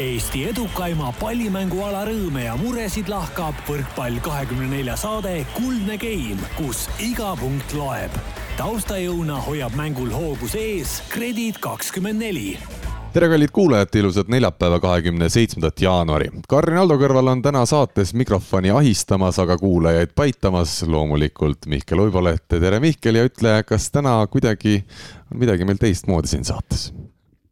Eesti edukaima pallimänguala rõõme ja muresid lahkab võrkpall kahekümne nelja saade Kuldne Game, kus iga punkt loeb. taustajõuna hoiab mängul hoogus ees Kredit kakskümmend neli tere, kallid kuulajad, ilusat neljapäeva, kahekümne seitsmendat jaanuari. Karin Aldo kõrval on täna saates mikrofoni ahistamas, aga kuulajaid paitamas loomulikult Mihkel Uiboleht. tere, Mihkel ja ütle, kas täna kuidagi on midagi meil teistmoodi siin saates?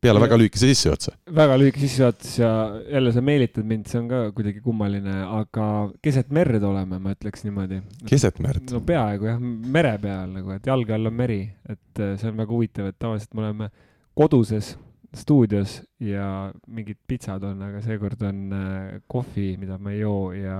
Peale väga lühikese sissejuhatuse. väga lühike sissejuhatus ja jälle sa meelitad mind, see on ka kuidagi kummaline, aga keset merd oleme, ma ütleks niimoodi. keset merd? no peaaegu jah, mere peal nagu, et jalge all on meri, et äh, see on väga huvitav, et tavaliselt me oleme koduses stuudios ja mingid pitsad on, aga seekord on äh, kohvi, mida ma ei joo ja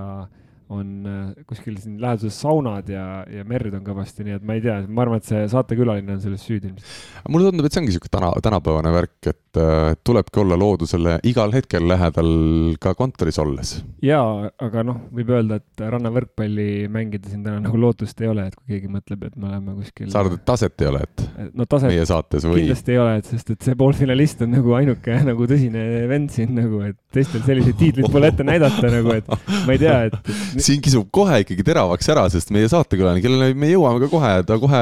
on äh, kuskil siin läheduses saunad ja, ja merd on kõvasti, nii et ma ei tea, ma arvan, et see saatekülaline on selles süüdi ilmselt. mulle tundub, et see ongi niisugune täna, tänapäevane värk, et äh, tulebki olla loodusele igal hetkel lähedal ka kontoris olles. jaa, aga noh, võib öelda, et rannavõrkpalli mängida siin täna nagu lootust ei ole, et kui keegi mõtleb, et me oleme kuskil sa arvad, et taset ei ole, et no, taset meie saates või? kindlasti ei ole, et sest et see poolfinalist on nagu ainuke nagu tõsine vend siin nagu, et teistel selliseid tiitleid pole ette näidata nagu, et ma ei tea, et siin kisub kohe ikkagi teravaks ära, sest meie saatekülaline, kellele me jõuame ka kohe, ta kohe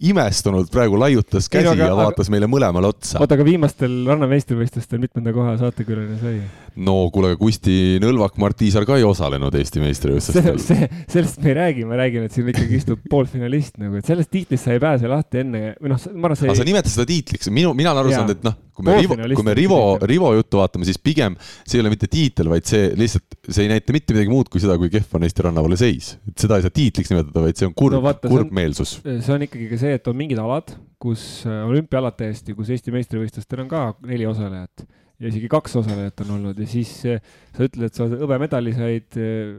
imestunult praegu laiutas käsi ei, aga, ja vaatas aga, meile mõlemale otsa. oota, aga viimastel rannameistrivõistlustel mitmenda koha saatekülaline sai? No kuule, Kusti Nõlvak, Mart Tiisar ka ei osalenud Eesti meistrivõistlustel. see, sellest me ei räägi, ma räägin, et siin ikkagi istub poolfinalist nagu, et sellest tiitlist sa ei pääse lahti enne või noh, ma arvan, see aga sa nimetad seda tiitliks, minu, mina olen aru saanud, et noh, kui me Rivo, kui me Rivo, Rivo juttu vaatame, siis pigem see ei ole mitte tiitel, vaid see lihtsalt, see ei näita mitte midagi muud kui seda, kui kehv on Eesti rannavalve seis. et seda ei saa tiitliks nimetada, vaid see on kurb no,, kurb meelsus. see on ikkagi ka see, et on mingid alad, kus äh, olümpiaalad täiesti, kus Eesti meistrivõistlustel on ka neli osalejat ja isegi kaks osalejat on olnud. Ja siis äh, sa ütled, et sa hõbemedali said, äh,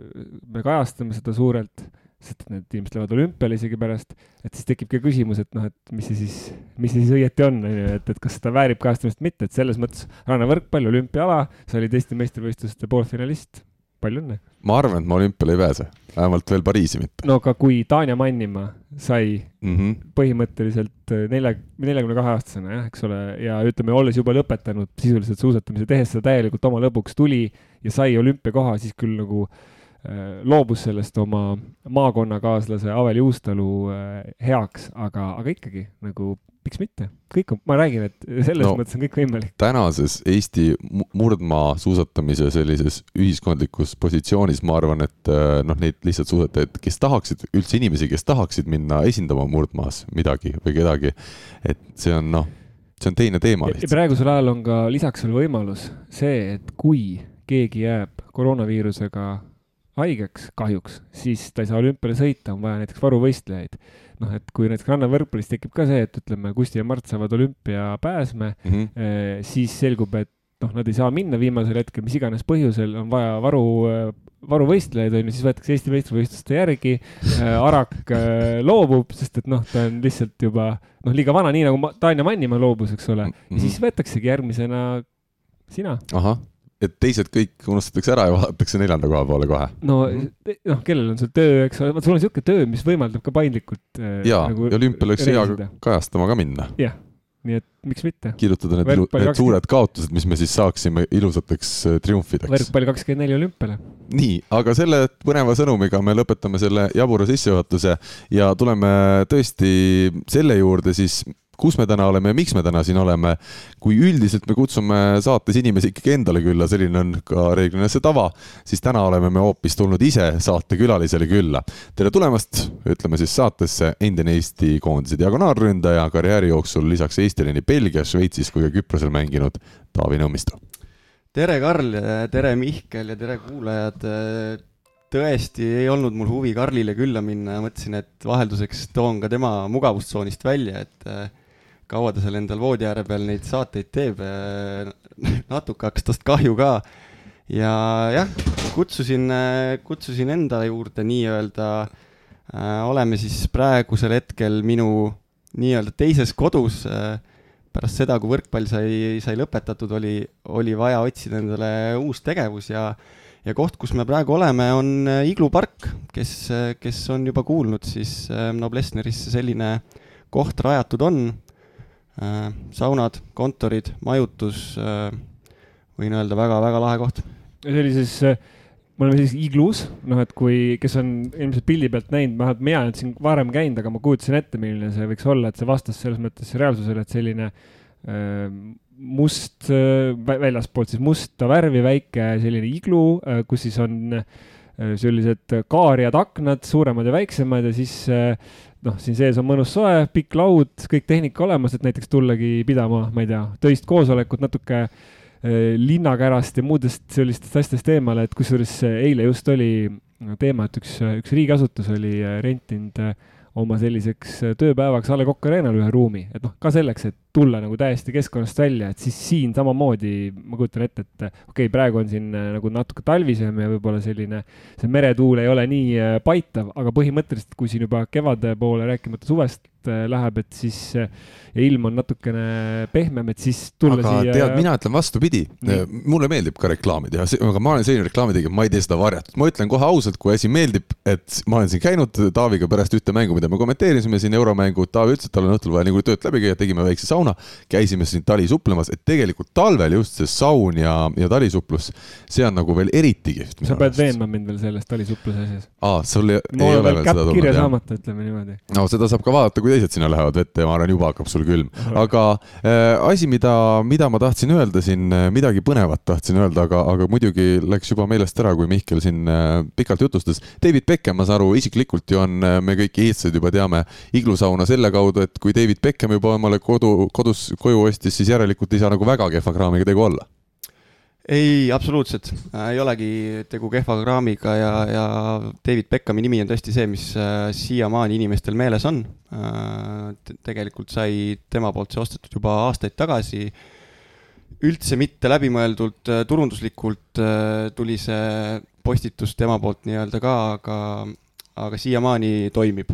me kajastame seda suurelt, sest need inimesed lähevad olümpiale isegi pärast, et siis tekib ka küsimus, et noh, et mis see siis, mis see siis õieti on, on ju, et, et kas seda väärib kajastamist mitte, et selles mõttes rannavõrkpall, olümpiaala, sa olid Eesti meistrivõistluste poolfinalist palju õnne! ma arvan, et ma olümpiale ei pääse, vähemalt veel Pariisi mitte. no aga kui Tanja Mannimaa sai mm -hmm. põhimõtteliselt äh, nelja, neljakümne kahe aastasena jah, eks ole, ja ütleme, olles juba lõpetanud sisuliselt suusatamise, tehes seda täielikult oma lõbuks, tuli ja sai olümpiakoha, siis küll nagu äh, loobus sellest oma maakonnakaaslase Avel Juustalu äh, heaks, aga, aga ikkagi nagu miks mitte, kõik on, ma räägin, et selles no, mõttes on kõik võimalik. tänases Eesti murdmaa suusatamise sellises ühiskondlikus positsioonis ma arvan, et äh, noh, neid lihtsalt suusatajaid, kes tahaksid, üldse inimesi, kes tahaksid minna esindama murdmaas midagi või kedagi, et see on noh, see on teine teema lihtsalt. praegusel ajal on ka lisaks veel võimalus see, et kui keegi jääb koroonaviirusega haigeks kahjuks, siis ta ei saa olümpiale sõita, on vaja näiteks varuvõistlejaid noh, et kui näiteks rannavõrkpallis tekib ka see, et ütleme, Kusti ja Mart saavad olümpiapääsme mm, -hmm. eh, siis selgub, et noh, nad ei saa minna viimasel hetkel, mis iganes põhjusel on vaja varu, varuvõistlejaid on ju, siis võetakse Eesti meistrivõistluste järgi äh,. Arak äh, loobub, sest et noh, ta on lihtsalt juba noh, liiga vana, nii nagu Tanja Mannimaa loobus, eks ole. -hmm. ja mhm. siis võetaksegi järgmisena sina. ahah et teised kõik unustatakse ära ja vaadatakse neljanda koha poole kohe. no noh, kellel on sul töö, eks ole, sul on niisugune töö, mis võimaldab ka paindlikult äh, jaa nagu, ja olümpial oleks hea kajastama ka minna. jah, nii et miks mitte. kirjutada need, need 20... suured kaotused, mis me siis saaksime ilusateks äh, triumfideks. võrkpalli kakskümmend neli olümpiale. nii, aga selle põneva sõnumiga me lõpetame selle jabura sissejuhatuse ja tuleme tõesti selle juurde siis, kus me täna oleme ja miks me täna siin oleme. kui üldiselt me kutsume saates inimesi ikkagi endale külla, selline on ka reeglina see tava, siis täna oleme me hoopis tulnud ise saatekülalisele külla. tere tulemast, ütleme siis saatesse endine Eesti koondise diagonaalründaja, karjääri jooksul lisaks Eestile nii Belgias, Šveitsis kui ka Küprosel mänginud Taavi Nõmmisto. tere, Karl, tere, Mihkel ja tere, kuulajad tõesti ei olnud mul huvi Karlile külla minna ja mõtlesin, et vahelduseks toon ka tema mugavustsoonist välja, et kaua ta seal endal voodi ääre peal neid saateid teeb, natuke hakkas tast kahju ka. ja jah, kutsusin, kutsusin enda juurde nii-öelda, äh, oleme siis praegusel hetkel minu nii-öelda teises kodus. Äh, pärast seda, kui võrkpall sai, sai lõpetatud, oli, oli vaja otsida endale uus tegevus ja ja koht, kus me praegu oleme, on äh, Iglu park, kes, kes on juba kuulnud, siis Noblessnerisse selline koht rajatud on Äh, saunad, kontorid, majutus, äh, võin öelda väga,, väga-väga lahe koht. oli siis, me oleme siis iglus, noh, et kui, kes on ilmselt pildi pealt näinud, vähemalt mina olen siin varem käinud, aga ma kujutasin ette, milline see võiks olla, et see vastas selles mõttes reaalsusele, et selline äh, must, väljaspoolt siis musta värvi väike selline iglu, kus siis on sellised kaarjad aknad, suuremad ja väiksemad ja siis noh, siin sees on mõnus soe, pikk laud, kõik tehnika olemas, et näiteks tullagi pidama, ma ei tea, töist koosolekut natuke eh, linnakärast ja muudest sellistest asjadest eemale, et kusjuures eile just oli teema, et üks, üks riigiasutus oli rentinud oma selliseks tööpäevaks A Le Coq Arena'l ühe ruumi, et noh, ka selleks, et tulla nagu täiesti keskkonnast välja, et siis siin samamoodi ma kujutan ette, et okei okay,, praegu on siin nagu natuke talvisem ja võib-olla selline, see meretuul ei ole nii paitav, aga põhimõtteliselt, kui siin juba kevade poole, rääkimata suvest, Äh, läheb, et siis äh, ja ilm on natukene pehmem, et siis tulla aga siia. tead, mina ütlen vastupidi. mulle meeldib ka reklaami teha, aga ma olen selline reklaamitegija, ma ei tee seda varjatult. ma ütlen kohe ausalt, kui asi meeldib, et ma olen siin käinud Taaviga pärast ühte mängu, mida me kommenteerisime siin euromängu. Taavi ütles, et tal on õhtul vaja niikuinii töölt läbi käia, tegime väikse sauna, käisime siin talisupplemas, et tegelikult talvel just see saun ja, ja talisuplus, see on nagu veel eriti kihvt. sa pead veenma mind veel selles talisupluse asjas. aa, sul ei, ei ole veel seda tulnud? kirja saamata, ütleme niimoodi. no seda saab ka vaadata, kui kui teised sinna lähevad vette ja ma arvan, juba hakkab sul külm. aga äh, asi, mida, mida ma tahtsin öelda siin, äh, midagi põnevat tahtsin öelda, aga, aga muidugi läks juba meelest ära, kui Mihkel siin äh, pikalt jutustas. David Beckham, ma saan aru, isiklikult ju on, äh, me kõik eestlased juba teame iglusauna selle kaudu, et kui David Beckham juba omale kodu, kodus koju ostis, siis järelikult ei saa nagu väga kehva kraamiga tegu olla ei, absoluutselt äh,, ei olegi tegu kehva kraamiga ja, ja David Beckhami nimi on tõesti see, mis äh, siiamaani inimestel meeles on äh,. tegelikult sai tema poolt see ostetud juba aastaid tagasi. üldse mitte läbimõeldult turunduslikult tuli see postitus tema poolt nii-öelda ka, aga, aga siiamaani toimib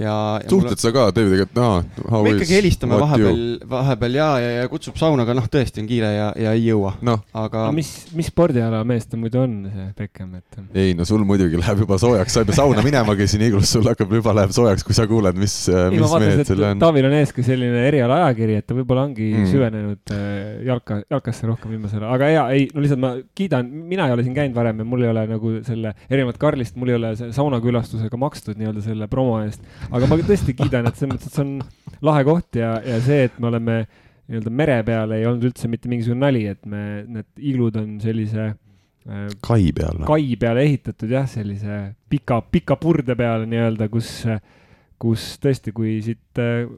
ja, ja. suhtled mulle... sa ka Davidiga, et aa no,? me ikkagi helistame vahepeal, vahepeal ja, ja, ja kutsub sauna, aga noh, tõesti on kiire ja, ja ei jõua no.. aga no,. mis, mis spordiala mees ta muidu on, see Beckham, et? ei no sul muidugi läheb juba soojaks, sa ei pea sauna minemagi siin iglus, sul hakkab juba läheb soojaks, kui sa kuuled, mis, mis mehed seal on. Taavil on ees ka selline erialaajakiri, et ta võib-olla ongi mm. süvenenud äh, jalka, jalkasse rohkem viimasel ajal, aga jaa, ei, no lihtsalt ma kiidan, mina ei ole siin käinud varem ja mul ei ole nagu selle, erinevalt Karlist, mul ei ole saunakülastusega makstud nii-öelda selle promo eest aga ma tõesti kiidan, et selles mõttes, et see on lahe koht ja, ja see, et me oleme nii-öelda mere peal ei olnud üldse mitte mingisugune nali, et me, need iglud on sellise äh, kai peal no.. kai peale ehitatud jah, sellise pika, pika purde peale nii-öelda, kus, kus tõesti, kui siit äh,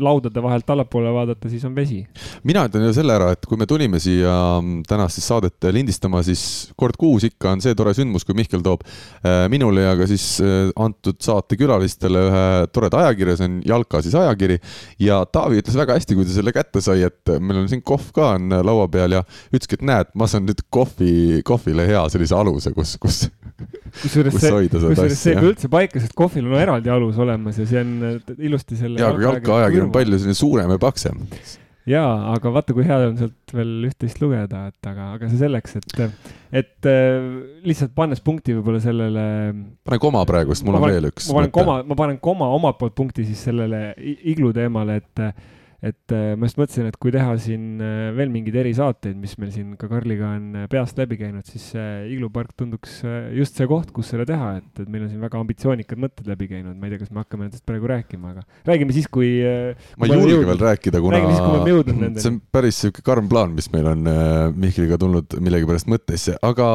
laudade vahelt allapoole vaadata, siis on vesi. mina ütlen ju selle ära, et kui me tulime siia mm, tänast siis saadet lindistama, siis kord kuus ikka on see tore sündmus, kui Mihkel toob äh, minule ja ka siis äh, antud saate külalistele ühe toreda ajakirja, see on Jalka siis ajakiri. ja Taavi ütles väga hästi, kui ta selle kätte sai, et meil on siin kohv ka on laua peal ja ütleski, et näed, ma saan nüüd kohvi, kohvile hea sellise aluse, kus, kus kusjuures see, kusjuures see ka üldse paika, sest kohvil on eraldi alus olemas ja see on ilusti selle. ja, aga jalka ajakiri on palju selline suurem ja paksem. jaa, aga vaata, kui hea on sealt veel üht-teist lugeda, et aga, aga see selleks, et, et äh, lihtsalt pannes punkti võib-olla sellele. pane koma praegu, sest mul on panen, veel üks. ma panen koma, ma panen koma omalt poolt punkti siis sellele iglu teemale, et et äh, ma just mõtlesin, et kui teha siin äh, veel mingeid erisaateid, mis meil siin ka Karliga on äh, peast läbi käinud, siis iglupark tunduks just see koht, kus selle teha, et, et meil on siin väga ambitsioonikad mõtted läbi käinud, ma ei tea, kas me hakkame nendest praegu rääkima, aga räägime siis, kui. ma ei julge veel rääkida, kuna see on päris sihuke karm plaan, mis meil on Mihkliga tulnud millegipärast mõttesse, aga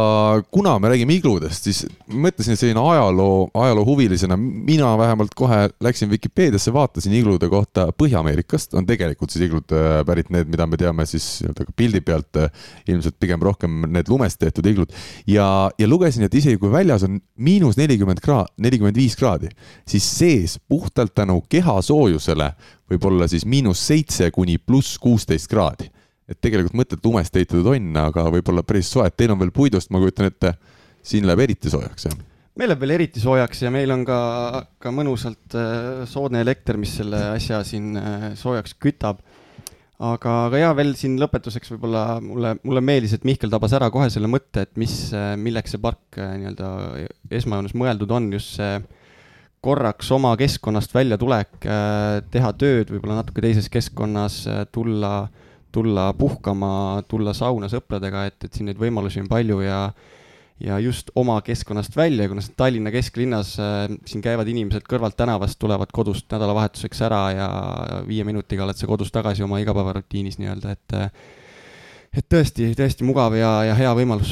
kuna me räägime igludest, siis mõtlesin, et selline ajaloo, ajaloohuvilisena mina vähemalt kohe läksin Vikipeediasse, vaatasin iglude kohta Põhja-Ameerikast. On tegelikult tegelikult siis iglud äh, pärit need, mida me teame siis nii-öelda ka pildi pealt, äh, ilmselt pigem rohkem need lumest tehtud iglud. ja, ja lugesin, et isegi kui väljas on miinus nelikümmend kraad, nelikümmend viis kraadi, siis sees puhtalt tänu keha soojusele võib olla siis miinus seitse kuni pluss kuusteist kraadi. et tegelikult mõtet lumest ehitatud on, aga võib-olla päris soe, et teil on veel puidust, ma kujutan ette, siin läheb eriti soojaks, jah meil läheb veel eriti soojaks ja meil on ka, ka mõnusalt äh, soodne elekter, mis selle asja siin äh, soojaks kütab. aga, aga ja veel siin lõpetuseks võib-olla mulle, mulle meeldis, et Mihkel tabas ära kohe selle mõtte, et mis, äh, milleks see park nii-öelda esmajoones mõeldud on, just see korraks oma keskkonnast väljatulek, teha tööd võib-olla natuke teises keskkonnas, tulla, tulla puhkama, tulla sauna sõpradega, et, et siin neid võimalusi on palju ja ja just oma keskkonnast välja, kuna see Tallinna kesklinnas äh,, siin käivad inimesed kõrvalt tänavast, tulevad kodust nädalavahetuseks ära ja viie minutiga oled sa kodus tagasi oma igapäevarutiinis nii-öelda, et äh, et tõesti, tõesti mugav ja, ja hea võimalus.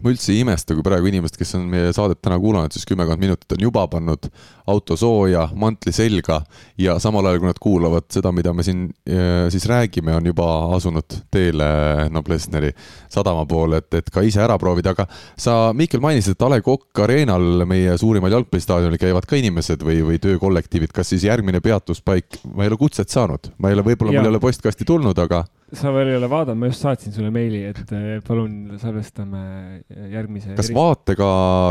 ma üldse ei imesta, kui praegu inimesed, kes on meie saadet täna kuulanud, siis kümmekond minutit on juba pannud auto sooja, mantli selga ja samal ajal, kui nad kuulavad seda, mida me siin eh, siis räägime, on juba asunud teele Noblessneri sadama poole, et, et ka ise ära proovida, aga sa, Mihkel, mainisid, et A Le Coq Arena'l, meie suurimal jalgpallistaadionil käivad ka inimesed või, või töökollektiivid, kas siis järgmine peatuspaik, ma ei ole kutset saanud, ma ei ole, võib-olla mul ei ole postkasti tulnud, aga sa veel ei ole vaadanud, ma just saatsin sulle meili, et eh, palun salvestame järgmise. kas eri... vaatega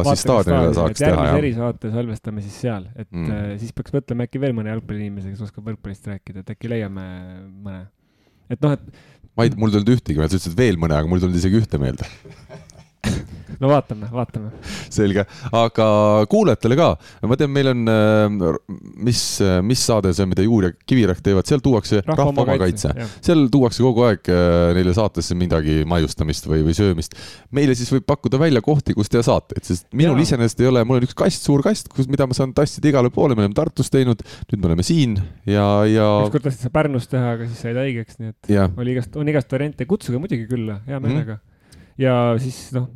siis staadionile saaks teha, jah? erisaate salvestame siis seal, et mm. Eh, siis peaks mõtlema äkki veel mõne jalgpalliinimese, kes oskab võrkpallist rääkida, et äkki leiame mõne. et noh, et. ma ei, mul ei tulnud ühtegi sa ütlesid veel mõne, aga mul ei tulnud isegi ühte meelde no vaatame, vaatame. selge, aga kuulajatele ka, ma tean, meil on, äh, mis, mis saade see on, mida Juur ja Kivirähk teevad, seal tuuakse Rahva Omakaitse. seal tuuakse kogu aeg äh, neile saatesse midagi maiustamist või, või söömist. meile siis võib pakkuda välja kohti, kus teha saateid, sest minul iseenesest ei ole, mul on üks kast, suur kast, kus, mida ma saan tassida igale poole, me oleme Tartus teinud, nüüd me oleme siin ja, ja. ükskord tahtsid sa Pärnus teha, aga siis said haigeks, nii et ja. oli igast, on igast variante, kutsuge muidugi külla, hea meelega mm ja siis noh,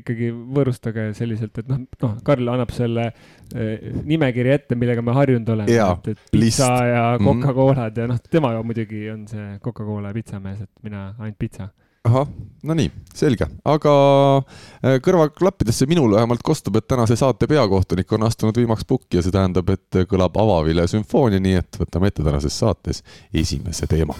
ikkagi võõrustage selliselt, et noh, noh, Karl annab selle eh, nimekirja ette, millega me harjunud oleme, et, et pitsa ja mhm. Coca-Colad mm. ja noh, tema muidugi on see Coca-Cola pitsamees, et mina ainult pitsa ahah, no nii, selge, aga eh, kõrvaklappidesse minul vähemalt kostub, et tänase saate peakohtunik on astunud viimaks pukki ja see tähendab, et kõlab Avavile sümfoonia, nii et võtame ette tänases saates esimese teema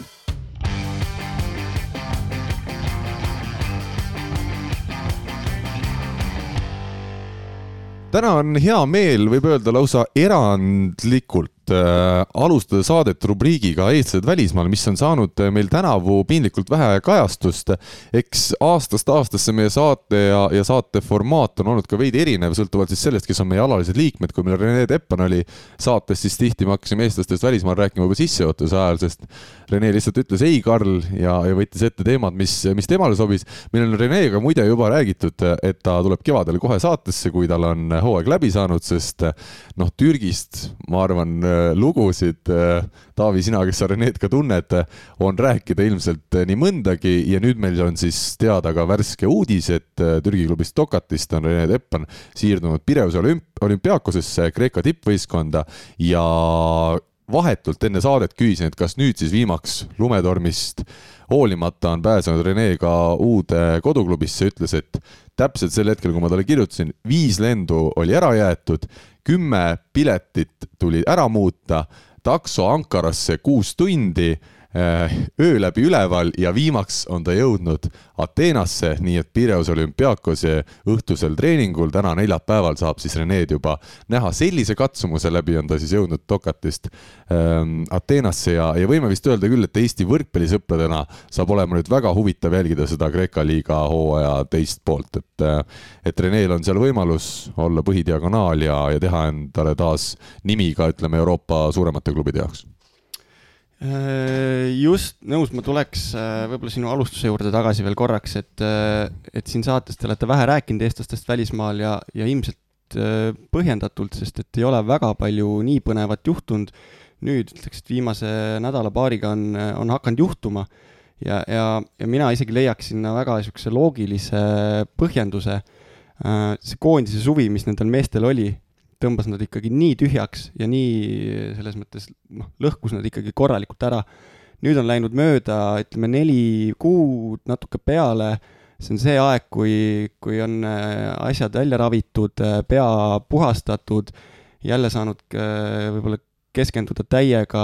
täna on hea meel, võib öelda lausa erandlikult äh, alustada saadet rubriigiga Eestlased välismaal, mis on saanud äh, meil tänavu piinlikult vähe kajastust. eks aastast aastasse meie saate ja, ja saate formaat on olnud ka veidi erinev, sõltuvalt siis sellest, kes on meie alalised liikmed. kui meil Rene Teppan oli saates, siis tihti me hakkasime eestlastest välismaal rääkima juba sissejuhatuse ajal, sest Rene lihtsalt ütles ei, Karl, ja, ja võttis ette teemad, mis, mis temale sobis. meil on Renega muide juba räägitud, et ta tuleb kevadel kohe saatesse, kui tal on hooaeg läbi saanud, sest noh, Türgist ma arvan lugusid, äh, Taavi, sina, kes sa Renet ka tunned, on rääkida ilmselt äh, nii mõndagi ja nüüd meil on siis teada ka värske uudis, et äh, Türgi klubist Tokatist on Rene Teppan siirdunud Pireuse olümp-, olümpiaakosesse Kreeka tippvõistkonda ja vahetult enne saadet küsisin, et kas nüüd siis viimaks lumetormist hoolimata on pääsenud Rene ka uude koduklubisse, ütles, et täpselt sel hetkel, kui ma talle kirjutasin, viis lendu oli ära jäetud kümme piletit tuli ära muuta, takso Ankarasse kuus tundi öö läbi üleval ja viimaks on ta jõudnud Ateenasse, nii et Pireus olümpiaakose õhtusel treeningul täna neljapäeval saab siis Rened juba näha. sellise katsumuse läbi on ta siis jõudnud Tokatist ähm, Ateenasse ja, ja võime vist öelda küll, et Eesti võrkpallisõpradena saab olema nüüd väga huvitav jälgida seda Kreeka liiga hooaja teist poolt, et äh, et Renel on seal võimalus olla põhidiagonaal ja, ja teha endale taas nimi ka ütleme Euroopa suuremate klubide jaoks Äh, just, nõus, ma tuleks äh, võib-olla sinu alustuse juurde tagasi veel korraks, et, äh, et siin saates te olete vähe rääkinud eestlastest välismaal ja, ja ilmselt põhjendatult, sest et ei ole väga palju nii põnevat juhtunud. nüüd ütleks, et viimase nädala-paariga on, on hakanud juhtuma ja, ja, ja mina isegi leiaks sinna väga niisuguse loogilise põhjenduse. see koondise suvi, mis nendel meestel oli tõmbas nad ikkagi nii tühjaks ja nii selles mõttes noh, lõhkus nad ikkagi korralikult ära. nüüd on läinud mööda, ütleme neli kuud, natuke peale, see on see aeg, kui, kui on äh, asjad välja ravitud, äh, pea puhastatud, jälle saanud äh, võib-olla keskenduda täiega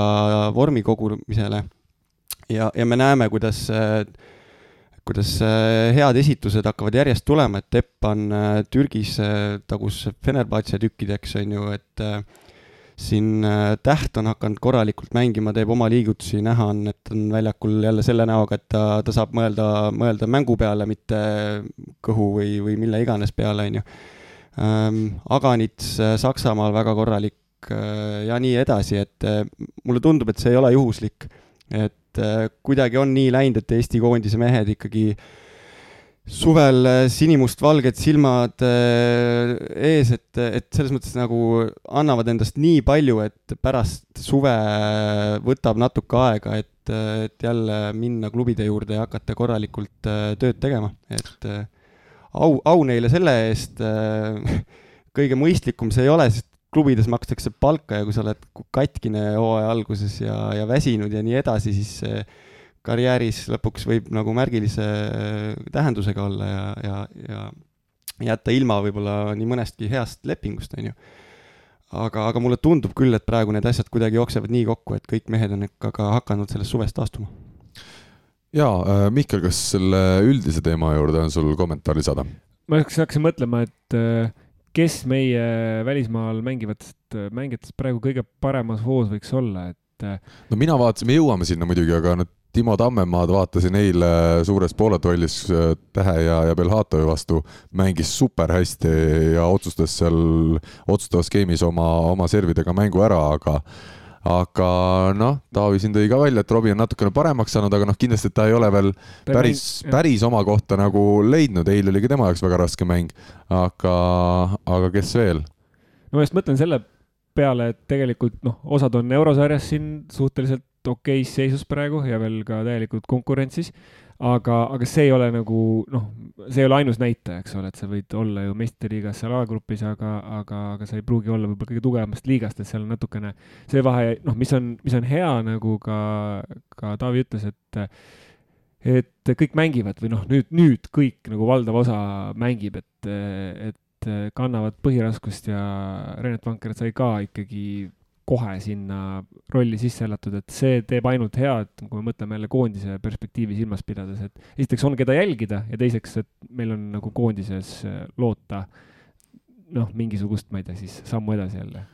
vormi kogumisele. ja, ja me näeme, kuidas äh, kuidas äh, head esitused hakkavad järjest tulema, et Teppan äh, Türgis äh, tagus Fenerbahce tükkideks, on ju, et siin Täht on hakanud korralikult mängima, teeb oma liigutusi, näha on, et on väljakul jälle selle näoga, et ta, ta saab mõelda, mõelda mängu peale, mitte kõhu või, või mille iganes peale, on ju. Ähm, Aganits Saksamaal väga korralik ja nii edasi, et mulle tundub, et see ei ole juhuslik, et et kuidagi on nii läinud, et Eesti koondise mehed ikkagi suvel sinimustvalged silmad ees, et, et selles mõttes nagu annavad endast nii palju, et pärast suve võtab natuke aega, et, et jälle minna klubide juurde ja hakata korralikult tööd tegema, et au, au neile selle eest. kõige mõistlikum see ei ole, sest klubides makstakse palka ja kui sa oled katkine hooaja alguses ja, ja väsinud ja nii edasi, siis karjääris lõpuks võib nagu märgilise tähendusega olla ja, ja, ja jätta ilma võib-olla nii mõnestki heast lepingust, on ju. aga, aga mulle tundub küll, et praegu need asjad kuidagi jooksevad nii kokku, et kõik mehed on ikka ka hakanud sellest suvest taastuma. jaa, äh, Mihkel, kas selle üldise teema juurde on sul kommentaar lisada? ma hakkasin mõtlema, et äh, kes meie välismaal mängivatest mängijatest praegu kõige paremas hoos võiks olla, et äh, no mina vaatasin, me jõuame sinna muidugi, aga nüüd Timo Tammemaad vaatasin eile suures pooletrollis äh, Tähe ja, ja Belhatovi vastu, mängis super hästi ja otsustas seal otsustavas skeemis oma, oma servidega mängu ära, aga aga noh, Taavi siin tõi ka välja, et Robbie on natukene paremaks saanud, aga noh, kindlasti ta ei ole veel päris, päris oma kohta nagu leidnud, eile oli ka tema jaoks väga raske mäng, aga, aga kes veel? no ma just mõtlen selle peale, et tegelikult noh, osad on eurosarjas siin suhteliselt okeis seisus praegu ja veel ka täielikult konkurentsis aga, aga see ei ole nagu noh, see ei ole ainus näitaja, eks ole, et sa võid olla ju meistriliigas seal A-grupis, aga, aga, aga sa ei pruugi olla võib-olla kõige tugevamast liigast, et seal on natukene see vahe, noh, mis on, mis on hea, nagu ka, ka Taavi ütles, et et kõik mängivad või noh, nüüd, nüüd kõik nagu valdav osa mängib, et, et kannavad põhiraskust ja Renat Vanker sai ka ikkagi kohe sinna rolli sisse elatud, et see teeb ainult head, kui me mõtleme jälle koondise perspektiivi silmas pidades, et esiteks on, keda jälgida ja teiseks, et meil on nagu koondises äh, loota noh, mingisugust, ma ei tea, siis sammu edasi jälle.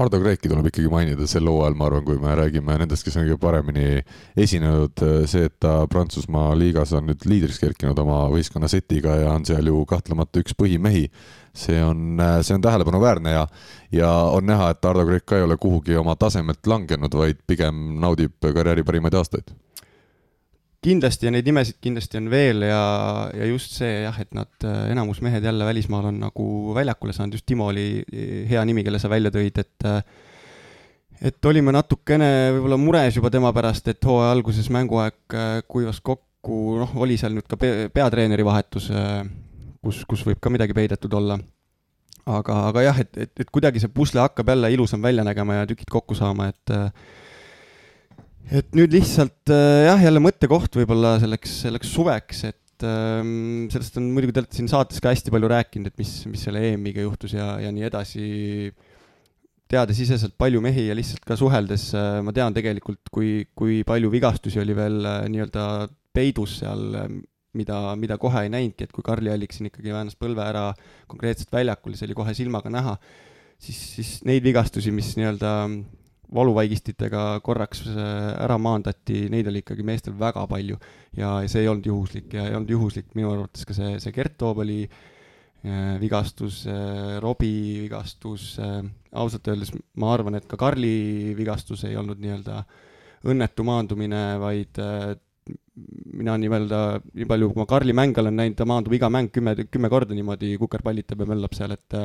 Ardo Kreeki tuleb ikkagi mainida sel hooajal, ma arvan, kui me räägime nendest, kes on kõige paremini esinenud, see, et ta Prantsusmaa liigas on nüüd liidriks kerkinud oma võistkonna setiga ja on seal ju kahtlemata üks põhimehi see on, see on tähelepanuväärne ja, ja on näha, et Ardo Kreek ka ei ole kuhugi oma tasemelt langenud, vaid pigem naudib karjääri parimaid aastaid. kindlasti ja neid nimesid kindlasti on veel ja, ja just see jah, et nad, enamus mehed jälle välismaal on nagu väljakule saanud, just Timo oli hea nimi, kelle sa välja tõid, et et olime natukene võib-olla mures juba tema pärast, et hooaja alguses mänguaeg kuivas kokku, noh, oli seal nüüd ka peatreeneri vahetus kus, kus võib ka midagi peidetud olla. aga, aga jah, et, et, et kuidagi see pusle hakkab jälle ilusam välja nägema ja tükid kokku saama, et et nüüd lihtsalt jah, jälle mõttekoht võib-olla selleks, selleks suveks, et ähm, sellest on muidugi te olete siin saates ka hästi palju rääkinud, et mis, mis selle EM-iga juhtus ja, ja nii edasi teadesiseselt palju mehi ja lihtsalt ka suheldes ma tean tegelikult, kui, kui palju vigastusi oli veel nii-öelda peidus seal mida, mida kohe ei näinudki, et kui Karli Allik siin ikkagi väänas põlve ära konkreetselt väljakul, see oli kohe silmaga näha, siis, siis neid vigastusi, mis nii-öelda valuvaigistitega korraks äh, ära maandati, neid oli ikkagi meestel väga palju. ja see ei olnud juhuslik ja ei olnud juhuslik minu arvates ka see, see Gert Toobali äh, vigastus äh,, Robbie vigastus ausalt öeldes ma arvan, et ka Karli vigastus ei olnud nii-öelda õnnetu maandumine, vaid mina nii-öelda, nii palju, kui ma Karli mänge olen näinud, ta maandub iga mäng kümme, kümme korda niimoodi kukerpallitab ja möllab seal, et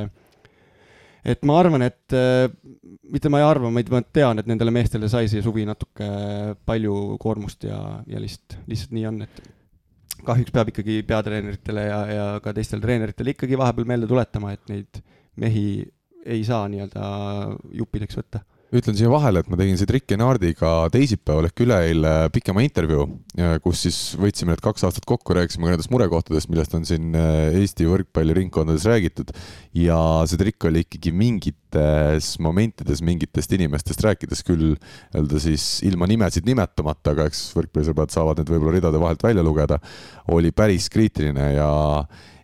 et ma arvan, et mitte ma ei arva, vaid ma tean, et nendele meestele sai see suvi natuke palju koormust ja, ja lihtsalt, lihtsalt nii on, et kahjuks peab ikkagi peatreeneritele ja, ja ka teistele treeneritele ikkagi vahepeal meelde tuletama, et neid mehi ei saa nii-öelda juppideks võtta ütlen siia vahele, et ma tegin siit Rick Enardiga teisipäeval ehk üleeile pikema intervjuu, kus siis võtsime need kaks aastat kokku, rääkisime ka nendest murekohtadest, millest on siin äh, Eesti võrkpalliringkondades räägitud. ja see trikk oli ikkagi mingites momentides mingitest inimestest rääkides küll öelda siis ilma nimesid nimetamata, aga eks võrkpallisõbrad saavad need võib-olla ridade vahelt välja lugeda, oli päris kriitiline ja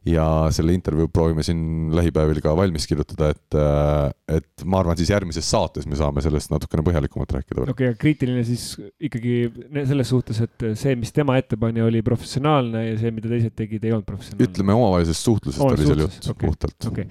ja selle intervjuu proovime siin lähipäevil ka valmis kirjutada, et, äh, et ma arvan, siis järgmises saates me saame sellest natukene põhjalikumalt rääkida. okei okay,, kriitiline siis ikkagi selles suhtes, et see, mis tema ette pani, oli professionaalne ja see, mida teised tegid, ei olnud professionaalne. ütleme, omavahelisest suhtlusest oli seal jutt okay. puhtalt okay..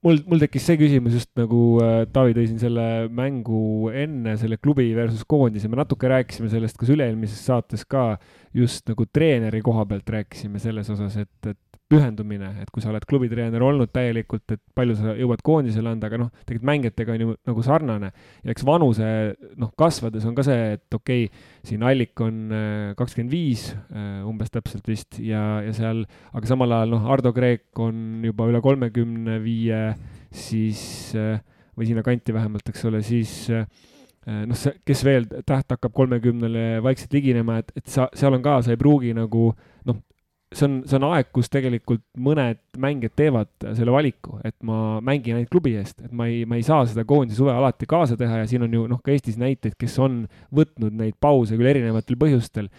mul, mul tekkis see küsimus just nagu äh, Taavi tõi siin selle mängu enne selle klubi versus koondise, me natuke rääkisime sellest, kas üle-eelmises saates ka just nagu treeneri koha pealt rääkisime selles osas, et, et pühendumine, et kui sa oled klubitreener olnud täielikult, et palju sa jõuad koondisele anda, aga noh, tegelikult mängijatega on ju nagu sarnane. ja eks vanuse noh, kasvades on ka see, et okei okay,, siin Allik on äh, kakskümmend viis äh, umbes täpselt vist ja, ja seal, aga samal ajal noh, Ardo Kreek on juba üle kolmekümne viie, siis äh, või sinnakanti vähemalt, eks ole, siis noh, see, kes veel täht hakkab kolmekümnele vaikselt liginema, et, et sa, seal on ka, sa ei pruugi nagu noh, see on, see on aeg, kus tegelikult mõned mängijad teevad selle valiku, et ma mängin ainult klubi eest, et ma ei, ma ei saa seda koondise suve alati kaasa teha ja siin on ju noh, ka Eestis näiteid, kes on võtnud neid pause küll erinevatel põhjustel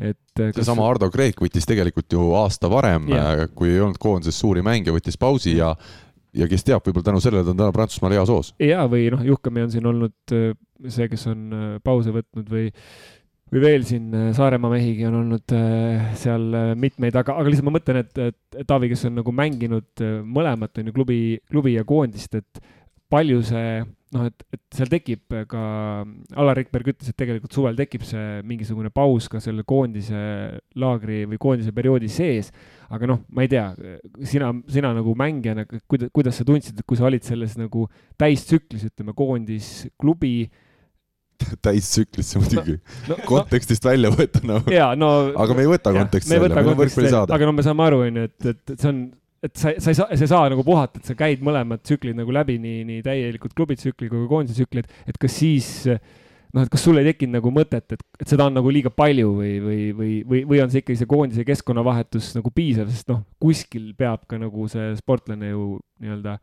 et kas... seesama Ardo Kreek võttis tegelikult ju aasta varem, kui ei olnud koondises suuri mänge, võttis pausi ja ja kes teab, võib-olla tänu sellele ta on täna Prantsusmaal heas hoos. ja, või noh, Juhkami on siin olnud see, kes on pause võtnud või või veel siin äh, Saaremaa mehigi on olnud äh, seal äh, mitmeid, aga, aga lihtsalt ma mõtlen, et, et Taavi, kes on nagu mänginud mõlemat, on ju, klubi, klubi ja koondist, et palju see noh, et, et seal tekib ka, Alar Rikberg ütles, et tegelikult suvel tekib see mingisugune paus ka selle koondise laagri või koondise perioodi sees. aga noh, ma ei tea, sina, sina nagu mängijana, kuidas, kuidas sa tundsid, et kui sa olid selles nagu täistsüklis, ütleme, koondis, klubi täistsüklisse muidugi. No, kontekstist no, välja võtta no.. no aga me ei võta konteksti välja, meil on võrkpallisaade. aga no me saame aru, onju, et, et, et see on, et sa, sa ei saa, sa ei saa nagu puhata, et sa käid mõlemad tsüklid nagu läbi, nii, nii täielikult klubitsükli kui ka koondise tsüklid, et kas siis noh, et kas sul ei tekkinud nagu mõtet, et, et seda on nagu liiga palju või, või, või, või, või on see ikkagi see koondise keskkonnavahetus nagu piisav, sest noh, kuskil peab ka nagu see sportlane ju nii-öelda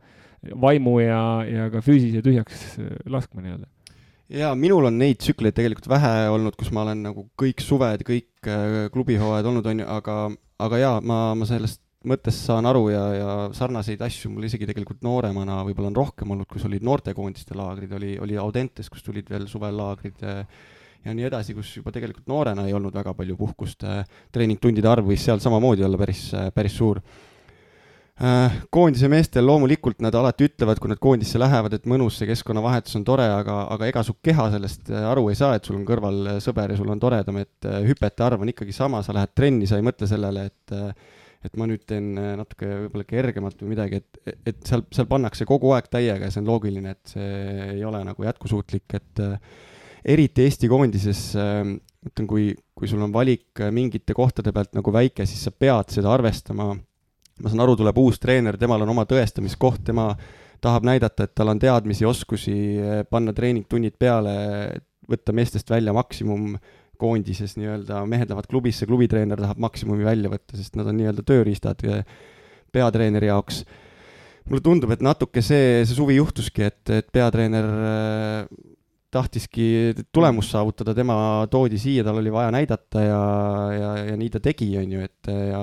vaimu ja, ja ka füüsise tühjaks laskma nii-öelda jaa, minul on neid tsükleid tegelikult vähe olnud, kus ma olen nagu kõik suved, kõik äh, klubihooajad olnud, on ju, aga, aga jaa, ma, ma sellest mõttest saan aru ja, ja sarnaseid asju mul isegi tegelikult nooremana võib-olla on rohkem olnud, kus olid noortekoondiste laagrid, oli, oli Audentes, kus tulid veel suvellaagrid ja, ja nii edasi, kus juba tegelikult noorena ei olnud väga palju puhkust. Äh, treeningtundide arv võis seal samamoodi olla päris, päris suur Äh, koondise meestel loomulikult nad alati ütlevad, kui nad koondisse lähevad, et mõnus see keskkonnavahetus on tore, aga, aga ega su keha sellest äh, aru ei saa, et sul on kõrval äh, sõber ja sul on toredam, et hüpete arv on ikkagi sama, sa lähed trenni, sa ei mõtle sellele, et et ma nüüd teen natuke võib-olla kergemalt või midagi, et, et seal, seal pannakse kogu aeg täiega ja see on loogiline, et see ei ole nagu jätkusuutlik, et eriti Eesti koondises ütlen, kui, kui sul on valik mingite kohtade pealt nagu väike, siis sa pead seda arvestama ma saan aru, tuleb uus treener, temal on oma tõestamiskoht, tema tahab näidata, et tal on teadmisi, oskusi, panna treeningtunnid peale, võtta meestest välja maksimum koondises nii-öelda, mehed lähevad klubisse, klubitreener tahab maksimumi välja võtta, sest nad on nii-öelda tööriistad peatreeneri jaoks. mulle tundub, et natuke see, see suvi juhtuski, et, et peatreener äh, tahtiski tulemust saavutada, tema toodi siia, tal oli vaja näidata ja, ja, ja nii ta tegi, on ju, et ja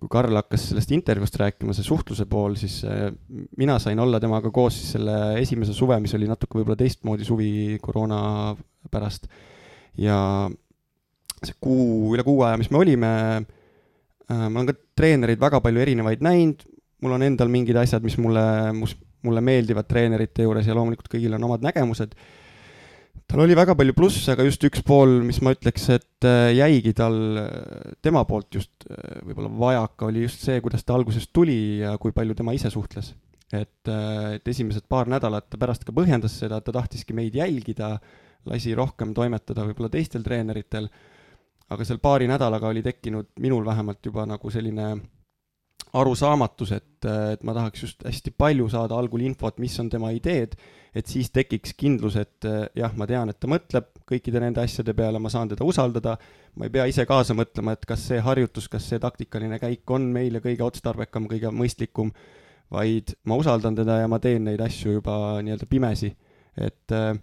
kui Karl hakkas sellest intervjuust rääkima, see suhtluse pool, siis äh, mina sain olla temaga koos siis selle esimese suve, mis oli natuke võib-olla teistmoodi suvi koroona pärast. ja see kuu, üle kuu aja, mis me olime, äh, ma olen ka treenereid väga palju erinevaid näinud, mul on endal mingid asjad, mis mulle, mulle meeldivad treenerite juures ja loomulikult kõigil on omad nägemused tal oli väga palju plusse, aga just üks pool, mis ma ütleks, et äh, jäigi tal, äh, tema poolt just äh, võib-olla vajaka, oli just see, kuidas ta alguses tuli ja kui palju tema ise suhtles. et, et esimesed paar nädalat ta pärast ka põhjendas seda, et ta tahtiski meid jälgida, lasi rohkem toimetada võib-olla teistel treeneritel, aga seal paari nädalaga oli tekkinud minul vähemalt juba nagu selline arusaamatus, et, et ma tahaks just hästi palju saada algul infot, mis on tema ideed, et siis tekiks kindlus, et jah, ma tean, et ta mõtleb kõikide nende asjade peale, ma saan teda usaldada, ma ei pea ise kaasa mõtlema, et kas see harjutus, kas see taktikaline käik on meile kõige otstarbekam, kõige mõistlikum, vaid ma usaldan teda ja ma teen neid asju juba nii-öelda pimesi. et äh,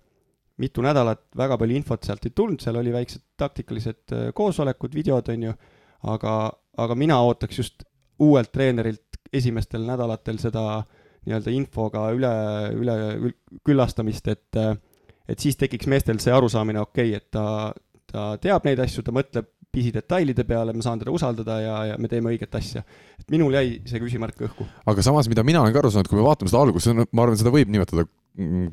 mitu nädalat väga palju infot sealt ei tulnud, seal oli väiksed taktikalised koosolekud, videod, on ju, aga, aga mina ootaks just uuelt treenerilt esimestel nädalatel seda nii-öelda infoga üle, üle küllastamist, et et siis tekiks meestel see arusaamine, okei okay,, et ta, ta teab neid asju, ta mõtleb pisidetailide peale, ma saan teda usaldada ja, ja me teeme õiget asja. et minul jäi see küsimärk õhku. aga samas, mida mina olen ka aru saanud, kui me vaatame seda algust, ma arvan, seda võib nimetada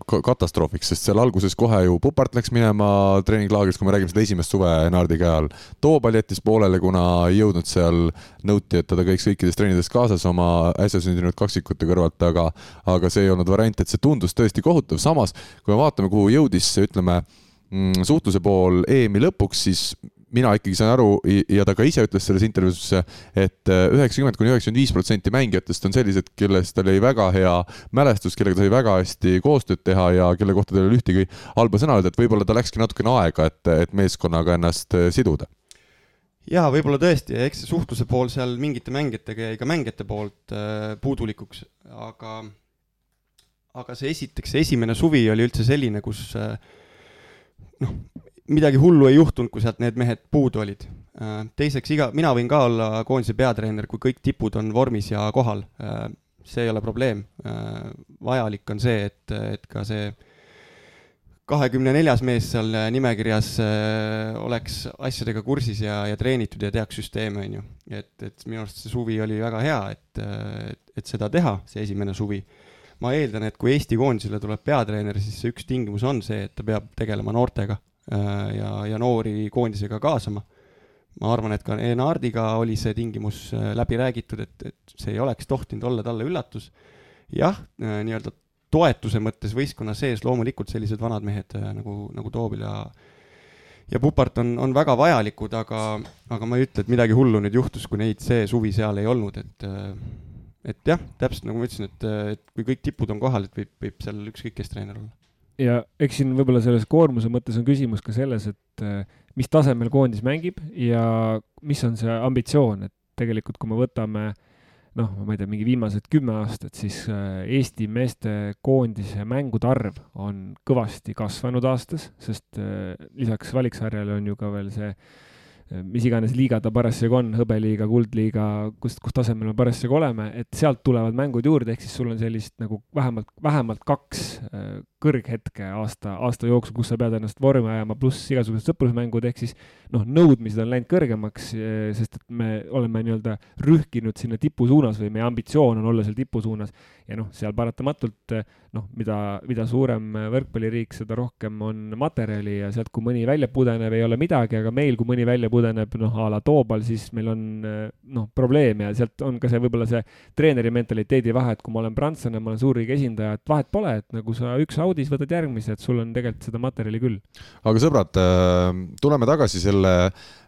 katastroofiks, sest seal alguses kohe ju Pupart läks minema treeninglaagrist, kui me räägime seda esimest suve Nardi käe all. Toobal jättis poolele, kuna ei jõudnud seal, nõuti, et ta käiks kõikides treenides kaasas oma äsja sündinud kaksikute kõrvalt, aga, aga see ei olnud variant, et see tundus tõesti kohutav. samas, kui me vaatame, kuhu jõudis, ütleme mm, suhtluse pool EM-i lõpuks, siis mina ikkagi saan aru ja ta ka ise ütles selles intervjuus, et äh, üheksakümmend kuni üheksakümmend viis protsenti mängijatest on sellised, kellest tal oli väga hea mälestus, kellega ta sai väga hästi koostööd teha ja kelle kohta tal ei ole ühtegi halba sõna öelda, et võib-olla ta läkski natukene aega, et, et meeskonnaga ennast äh, siduda. Jaa, võib-olla tõesti, eks see suhtluse pool seal mingite mängijatega jäi ka mängijate poolt äh, puudulikuks, aga aga see esiteks, see esimene suvi oli üldse selline, kus äh, noh, midagi hullu ei juhtunud, kui sealt need mehed puudu olid. Äh, teiseks, iga, mina võin ka olla koondise peatreener, kui kõik tipud on vormis ja kohal. Äh, see ei ole probleem. Äh, vajalik on see, et, et ka see kahekümne neljas mees seal nimekirjas oleks asjadega kursis ja, ja treenitud ja teaks süsteeme, on ju. et, et minu arust see suvi oli väga hea, et, et, et seda teha, see esimene suvi ma eeldan, et kui Eesti koondisele tuleb peatreener, siis see üks tingimus on see, et ta peab tegelema noortega ja, ja noori koondisega kaasama. ma arvan, et ka Enardiga oli see tingimus äh, läbi räägitud, et, et see ei oleks tohtinud olla talle üllatus. jah, äh, nii-öelda toetuse mõttes võistkonna sees loomulikult sellised vanad mehed nagu, nagu Toobil ja ja Pupart on, on väga vajalikud, aga, aga ma ei ütle, et midagi hullu nüüd juhtus, kui neid see suvi seal ei olnud, et et jah, täpselt nagu ma ütlesin, et, et kui kõik tipud on kohal, et võib, võib seal ükskõik kes treener olla ja eks siin võib-olla selles koormuse mõttes on küsimus ka selles, et äh, mis tasemel koondis mängib ja mis on see ambitsioon, et tegelikult kui me võtame noh, ma ei tea, mingi viimased kümme aastat, siis äh, Eesti meeste koondise mängude arv on kõvasti kasvanud aastas, sest äh, lisaks valiksarjale on ju ka veel see mis iganes liiga ta parasjagu on, hõbeliiga, kuldliiga, kus, kus tasemel me parasjagu oleme, et sealt tulevad mängud juurde, ehk siis sul on sellist nagu vähemalt, vähemalt kaks kõrghetke aasta, aasta jooksul, kus sa pead ennast vormi ajama, pluss igasugused sõprusmängud, ehk siis noh, nõudmised on läinud kõrgemaks, eh, sest et me oleme nii-öelda rühkinud sinna tipu suunas või meie ambitsioon on olla seal tipu suunas. ja noh, seal paratamatult noh, mida, mida suurem võrkpalliriik, seda rohkem on materjali ja sealt, kui mõni välja pudeneb, ei ole midagi, aga meil, kui mõni välja pudeneb, noh, a la Toobal, siis meil on noh, probleem ja sealt on ka see võib-olla see treeneri mentaliteedi vahe, et kui ma olen prantslane, ma olen suurriigi esindaja, et vahet pole, et nagu sa üks audi audis võtad järgmise, et sul on tegelikult seda materjali küll. aga sõbrad, äh, tuleme tagasi selle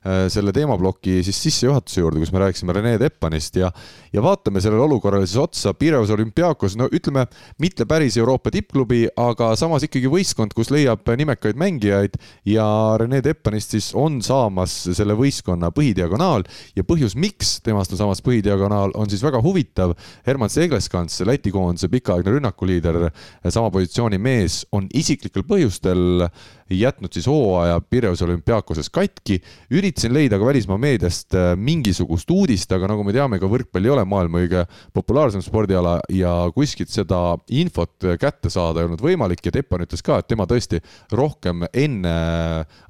Äh, selle teemaploki siis sissejuhatuse juurde, kus me rääkisime Rene Teppanist ja, ja vaatame sellele olukorrale siis otsa. Pireus olümpiaakos, no ütleme, mitte päris Euroopa tippklubi, aga samas ikkagi võistkond, kus leiab nimekaid mängijaid ja Rene Teppanist siis on saamas selle võistkonna põhidiagonaal ja põhjus, miks temast on saamas põhidiagonaal, on siis väga huvitav. Herman Seegleskants, Läti koondise pikaaegne rünnakuliider, sama positsiooni mees, on isiklikel põhjustel jätnud siis hooaja Pireus olümpiaakoses katki. üritasin leida ka välismaa meediast äh, mingisugust uudist, aga nagu me teame, ka võrkpall ei ole maailma kõige populaarsem spordiala ja kuskilt seda infot kätte saada ei olnud võimalik ja Teppan ütles ka, et tema tõesti rohkem enne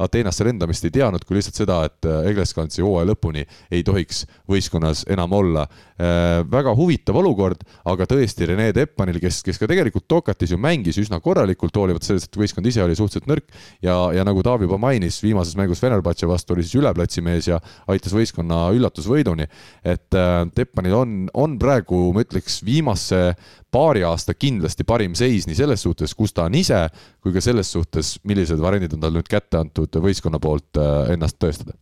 Ateenasse lendamist ei teadnud kui lihtsalt seda, et Egleskansi hooaja lõpuni ei tohiks võistkonnas enam olla. Äh, väga huvitav olukord, aga tõesti Rene Teppanil, kes, kes ka tegelikult Tokatis ju mängis üsna korralikult, hoolimata sellest, et võistkond ise oli suhteliselt nõrk, ja, ja nagu Taavi juba mainis, viimases mängus Fenerbahce vastu oli siis üleplatsimees ja aitas võistkonna üllatusvõiduni. et äh, Teppanil on, on praegu, ma ütleks, viimase paari aasta kindlasti parim seis nii selles suhtes, kus ta on ise, kui ka selles suhtes, millised variandid on tal nüüd kätte antud võistkonna poolt äh, ennast tõestada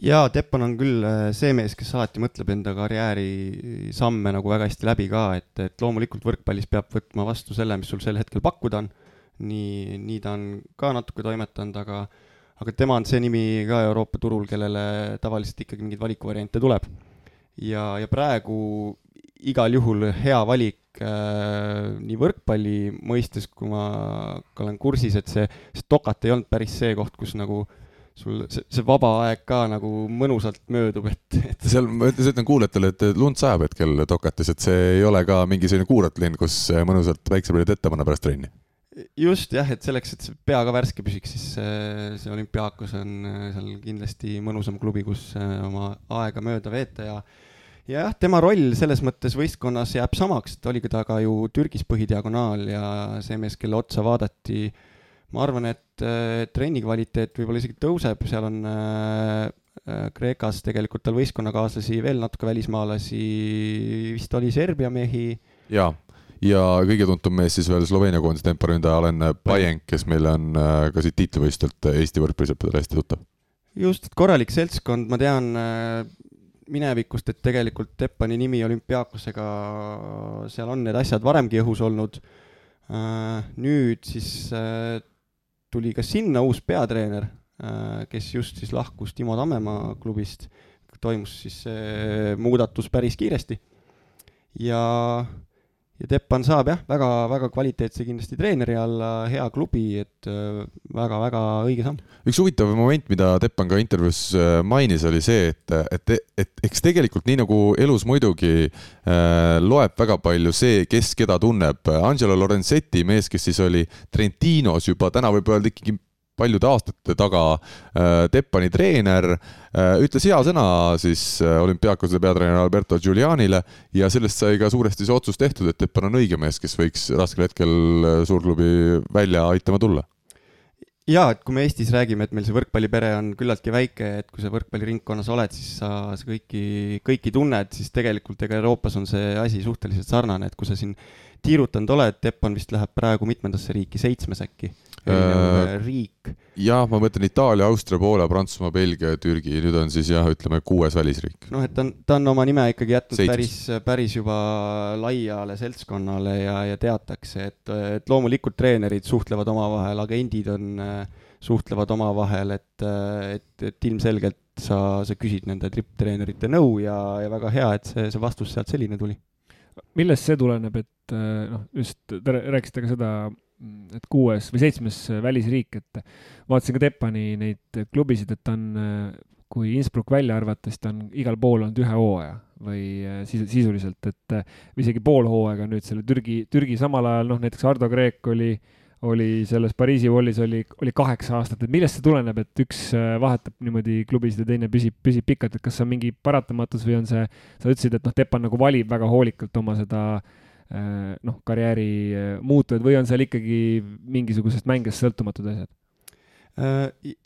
jaa, Teppan on küll äh, see mees, kes alati mõtleb enda karjääri samme nagu väga hästi läbi ka, et, et loomulikult võrkpallis peab võtma vastu selle, mis sul sel hetkel pakkuda on nii, nii ta on ka natuke toimetanud, aga aga tema on see nimi ka Euroopa turul, kellele tavaliselt ikkagi mingeid valikuvariante tuleb. ja, ja praegu igal juhul hea valik äh, nii võrkpalli mõistes, kui ma ka olen kursis, et see, see Tokat ei olnud päris see koht, kus nagu sul see, see vaba aeg ka nagu mõnusalt möödub, et, et. seal ma ütlen kuulajatele, et lund sajab hetkel Tokatis, et see ei ole ka mingi selline kuuratlinn, kus mõnusalt päikseprillid ette panna pärast trenni. Just jah, et selleks, et see pea ka värske püsiks, siis see, see olümpiaakos on seal kindlasti mõnusam klubi, kus oma aega mööda veeta ja jah, tema roll selles mõttes võistkonnas jääb samaks, et oligi ta ka ju Türgis põhidiagonaal ja see mees, kelle otsa vaadati äh, ma arvan, et äh, trenni kvaliteet võib-olla isegi tõuseb, seal on äh, äh, Kreekas tegelikult tal võistkonnakaaslasi veel natuke välismaalasi, vist oli Serbia mehi. jaa, ja kõige tuntum mees siis veel Sloveenia koondise temporündaja Alen Pajenk, kes meil on ka siit tiitlivõistlustelt Eesti võrkpallisõpradele hästi tuttav. just, et korralik seltskond, ma tean minevikust, et tegelikult Teppani nimi olümpiaakosega, seal on need asjad varemgi õhus olnud. nüüd siis tuli ka sinna uus peatreener, äh, kes just siis lahkus Timo Tammemaa klubist, toimus siis see muudatus päris kiiresti. ja, ja Teppan saab jah, väga, väga kvaliteetse kindlasti treeneri alla, hea klubi, et väga-väga äh, õige samm. üks huvitav moment, mida Teppan ka intervjuus äh, mainis, oli see, et, et, et eks tegelikult nii nagu elus muidugi äh, loeb väga palju see, kes keda tunneb. Angelo Lorenzetti, mees, kes siis oli Trentinos juba täna võib öelda ikkagi paljude aastate taga äh, Teppani treener äh,, ütles hea sõna siis äh, olümpiaakose peatreener Alberto Giulianile ja sellest sai ka suuresti see otsus tehtud, et Teppan on õige mees, kes võiks raskel hetkel suurklubi välja aitama tulla. Jaa, et kui me Eestis räägime, et meil see võrkpallipere on küllaltki väike, et kui sa võrkpalliringkonnas oled, siis sa, sa kõiki, kõiki tunned, siis tegelikult ega Euroopas on see asi suhteliselt sarnane, et kui sa siin tiirutanud oled, Teppan vist läheb praegu mitmendasse riiki, seitsmes äkki äh, riik. jah, ma mõtlen Itaalia, Austria, Poola, Prantsusmaa, Belgia ja Türgi, nüüd on siis jah, ütleme kuues välisriik. noh, et ta on, ta on oma nime ikkagi jätnud Seitsmes. päris, päris juba laiale seltskonnale ja, ja teatakse, et, et loomulikult treenerid suhtlevad omavahel, agendid on, suhtlevad omavahel, et, et, et ilmselgelt sa, sa küsid nende tripptreenerite nõu ja, ja väga hea, et see, see vastus sealt selline tuli millest see tuleneb, et noh, just te rääkisite ka seda, et kuues või seitsmes välisriik, et vaatasin ka Teppani neid klubisid, et ta on, kui Innsbruck välja arvata, siis ta on igal pool olnud ühe hooaja või äh, sisu, sisuliselt, et äh, isegi pool hooaega nüüd selle Türgi, Türgi samal ajal, noh näiteks Ardo Kreek oli äh, oli selles Pariisi Wallis oli, oli kaheksa aastat, et millest see tuleneb, et üks äh, vahetab niimoodi klubisid ja teine püsib, püsib pikalt, et kas see on mingi paratamatus või on see, sa ütlesid, et noh, Teppan nagu valib väga hoolikalt oma seda äh, noh, karjääri äh, muutujaid või on seal ikkagi mingisugusest mängijast sõltumatud asjad?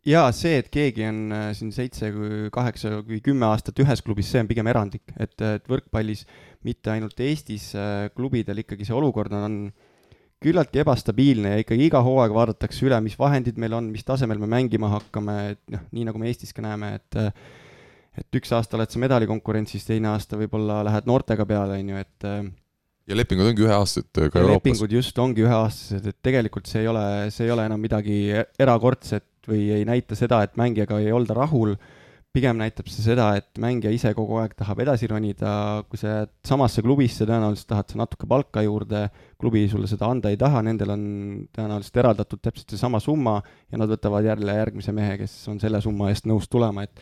jaa, see, et keegi on siin seitse, kaheksa või kümme aastat ühes klubis, see on pigem erandlik, et, et võrkpallis mitte ainult Eestis klubidel ikkagi see olukord on, on küllaltki ebastabiilne ja ikkagi iga hooaeg vaadatakse üle, mis vahendid meil on, mis tasemel me mängima hakkame, et noh, nii nagu me Eestis ka näeme, et et üks aasta oled sa medalikonkurentsis, teine aasta võib-olla lähed noortega peale, on ju, et ja lepingud ongi üheaastased ka Euroopas. lepingud just ongi üheaastased, et tegelikult see ei ole, see ei ole enam midagi erakordset või ei näita seda, et mängijaga ei olda rahul. Pigem näitab see seda, et mängija ise kogu aeg tahab edasi ronida, kui sa jääd samasse klubisse, tõenäoliselt tahad sa natuke palka juurde, klubi sulle seda anda ei taha, nendel on tõenäoliselt eraldatud täpselt seesama summa ja nad võtavad jälle järgmise mehe, kes on selle summa eest nõus tulema, et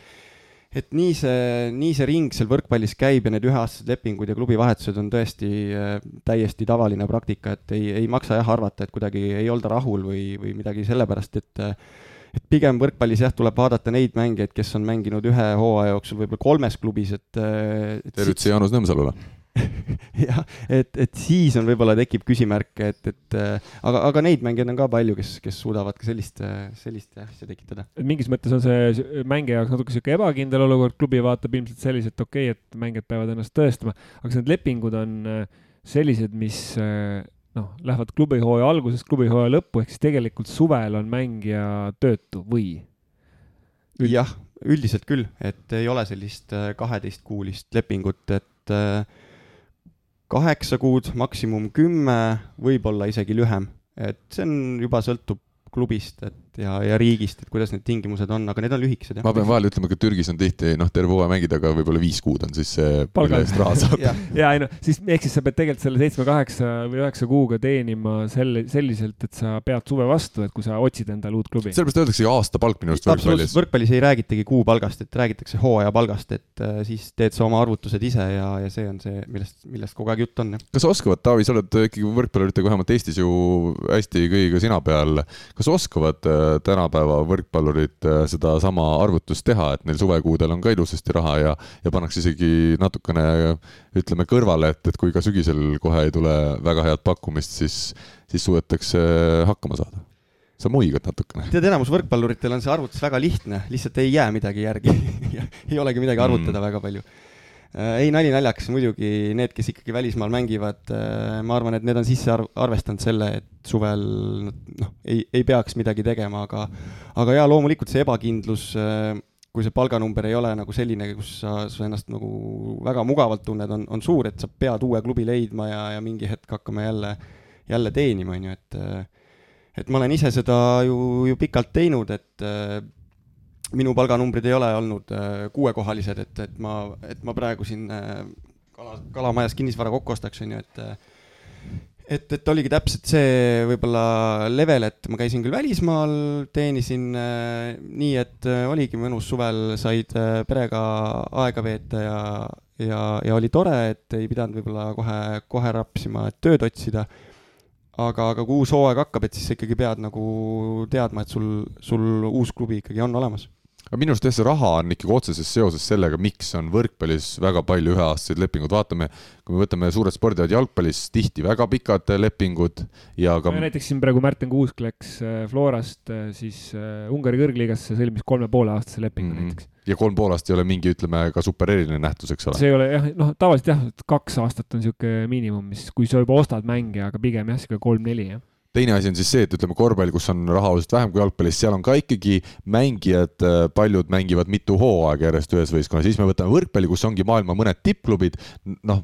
et nii see, nii see ring seal võrkpallis käib ja need üheaastased lepingud ja klubivahetused on tõesti äh, täiesti tavaline praktika, et ei, ei maksa jah arvata, et kuidagi ei olda rahul või, või midagi sellepärast, et äh, et pigem võrkpallis jah, tuleb vaadata neid mängijaid, kes on mänginud ühe hooaja jooksul võib-olla kolmes klubis, et, et tervitus Jaanus Nõmsalule jah, et, et siis on võib-olla tekib küsimärk, et, et aga, aga neid mängijaid on ka palju, kes, kes suudavad ka sellist, sellist asja tekitada. mingis mõttes on see mängija jaoks natuke sihuke ebakindel olukord, klubi vaatab ilmselt selliselt, okei okay,, et mängijad peavad ennast tõestama, aga need lepingud on sellised, mis noh, lähevad klubihooaja algusest klubihooaja lõppu, ehk siis tegelikult suvel on mängija töötu või? jah, üldiselt küll, et ei ole sellist äh, kaheteistkuulist lepingut, et äh, kaheksa kuud, maksimum kümme, võib-olla isegi lühem, et see on juba sõltub klubist, et ja, ja riigist, et kuidas need tingimused on, aga need on lühikesed. ma pean vahele ütlema, ka Türgis on tihti noh, terve hooaja mängida, aga võib-olla viis kuud on siis see, mille eest raha saab ja, ja ei noh, siis ehk siis sa pead tegelikult selle seitsme, kaheksa või üheksa kuuga teenima selle, selliselt, et sa pead suve vastu, et kui sa otsid endale uut klubi. sellepärast öeldaksegi aastapalk minu arust võrkpallis. võrkpallis ei räägitagi kuupalgast, et räägitakse hooajapalgast, et äh, siis teed sa oma arvutused ise ja, ja see on see, millest, millest kogu aeg jutt on. kas oskavad, Taavi, sa oled ikkagi võrkpalluritega vähemalt Eestis ju hästi kõigiga sina peal, kas oskavad äh, tänapäeva võrkpallurid äh, sedasama arvutust teha, et neil suvekuudel on ka ilusasti raha ja, ja pannakse isegi natukene ütleme kõrvale, et, et kui ka sügisel kohe ei tule väga head pakkumist, siis, siis suudetakse hakkama saada sa muigad natukene. tead, enamus võrkpalluritel on see arvutus väga lihtne, lihtsalt ei jää midagi järgi ei olegi midagi arvutada mm. väga palju ei, nali naljaks, muidugi need, kes ikkagi välismaal mängivad, äh, ma arvan, et need on sisse arvestanud selle, et suvel noh, ei, ei peaks midagi tegema, aga aga jaa, loomulikult see ebakindlus, äh, kui see palganumber ei ole nagu selline, kus sa, sa ennast nagu väga mugavalt tunned, on, on suur, et sa pead uue klubi leidma ja, ja mingi hetk hakkama jälle, jälle teenima, on ju, et et ma olen ise seda ju, ju pikalt teinud, et minu palganumbrid ei ole olnud äh, kuuekohalised, et, et ma, et ma praegu siin äh, kala, kalamajas kinnisvara kokku ostaks, on ju, et äh, et, et oligi täpselt see võib-olla level, et ma käisin küll välismaal, teenisin äh, nii, et äh, oligi mõnus suvel, said äh, perega aega veeta ja, ja, ja oli tore, et ei pidanud võib-olla kohe, kohe rapsima, et tööd otsida. Aga, aga kui uus hooaeg hakkab, et siis sa ikkagi pead nagu teadma, et sul, sul uus klubi ikkagi on olemas aga minu arust jah, see raha on ikkagi otseses seoses sellega, miks on võrkpallis väga palju üheaastaseid lepinguid, vaatame, kui me võtame suured spordialad jalgpallis, tihti väga pikad lepingud ja ka no, näiteks siin praegu Märten Kuusk läks äh, Florast äh, siis äh, Ungari kõrgliigasse, sõlmis kolme poole aastase lepingu mm -hmm. näiteks. ja kolm pool aastat ei ole mingi, ütleme, ka super eriline nähtus, eks ole? see ei ole jah, noh, tavaliselt jah, kaks aastat on niisugune miinimum, mis, kui sa juba ostad mänge, aga pigem jah, niisugune kolm-neli, jah teine asi on siis see, et ütleme korvpall, kus on raha oluliselt vähem kui jalgpallis, seal on ka ikkagi mängijad, äh, paljud mängivad mitu hooaega järjest ühes võistkonnas, siis me võtame võrkpalli, kus ongi maailma mõned tippklubid, noh,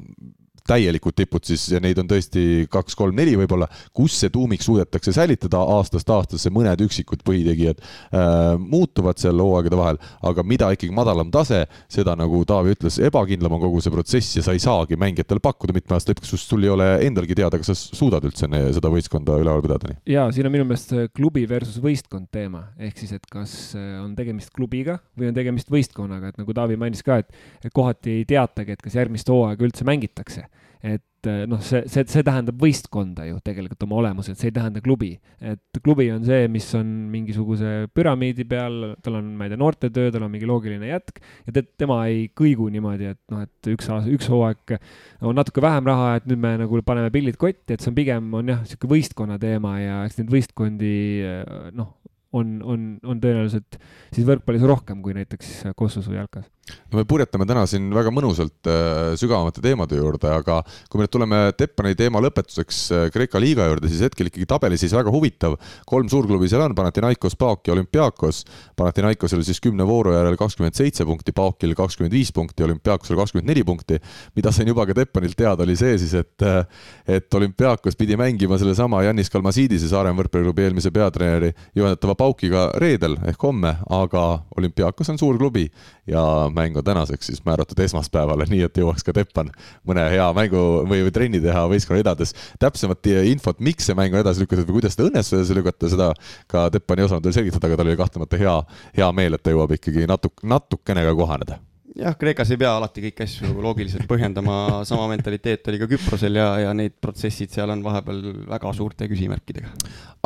täielikud tipud siis ja neid on tõesti kaks-kolm-neli võib-olla, kus see tuumik suudetakse säilitada aastast aastasse, mõned üksikud põhitegijad äh, muutuvad seal hooaegade vahel, aga mida ikkagi madalam tase, seda nagu Taavi ütles, ebakindlam on kogu see protsess ja sa ei saagi mängijatele pakkuda mitme aasta lõpuks, sest sul ei ole endalgi teada, kas sa suudad üldse ne, seda võistkonda üleval pidada. ja siin on minu meelest klubi versus võistkond teema, ehk siis, et kas äh, on tegemist klubiga või on tegemist võistkonnaga, et nagu Taavi mainis ka, et kohati ei teatagi, et kas järgmist hooaega üldse mängitakse et eh, noh, see, see, see tähendab võistkonda ju tegelikult oma olemuselt, see ei tähenda klubi. et klubi on see, mis on mingisuguse püramiidi peal, tal on, ma ei tea, noortetöö, tal on mingi loogiline jätk ja te, tema ei kõigu niimoodi, et noh, et üks aasta, üks hooaeg on natuke vähem raha, et nüüd me nagu paneme pillid kotti, et see on pigem on jah, niisugune võistkonna teema ja eks neid võistkondi eh, noh, on, on, on tõenäoliselt siis võrkpallis rohkem kui näiteks Kossus või jalkas no me purjetame täna siin väga mõnusalt äh, sügavamate teemade juurde, aga kui me nüüd tuleme Teppani teema lõpetuseks äh, Kreeka liiga juurde, siis hetkel ikkagi tabeliseis väga huvitav. kolm suurklubi seal on, Panathinaikos, Paok ja Olümpiakos. Panathinaikosel siis kümne vooru järel kakskümmend seitse punkti, Paokil kakskümmend viis punkti, Olümpiakosel kakskümmend neli punkti. mida sain juba ka Teppanilt teada, oli see siis, et, äh, et Olümpiakos pidi mängima sellesama Jannis Kalmasiidise Saaremaa võrkpalliklubi eelmise peatreeneri juhendatava Paukiga reedel ehk homme, aga Olümpiakos on suur klubi ja mäng on tänaseks siis määratud esmaspäevale, nii et jõuaks ka Teppan mõne hea mängu või, või trenni teha võistkonna ridades. täpsemat infot, miks see mäng on edasi lükatud või kuidas seda õnnestus edasi lükata, seda ka Teppan ei osanud veel selgitada, aga tal oli kahtlemata hea, hea meel, et ta jõuab ikkagi natuk-, natukene ka kohaneda jah, Kreekas ei pea alati kõiki asju loogiliselt põhjendama, sama mentaliteet oli ka Küprosel ja, ja need protsessid seal on vahepeal väga suurte küsimärkidega.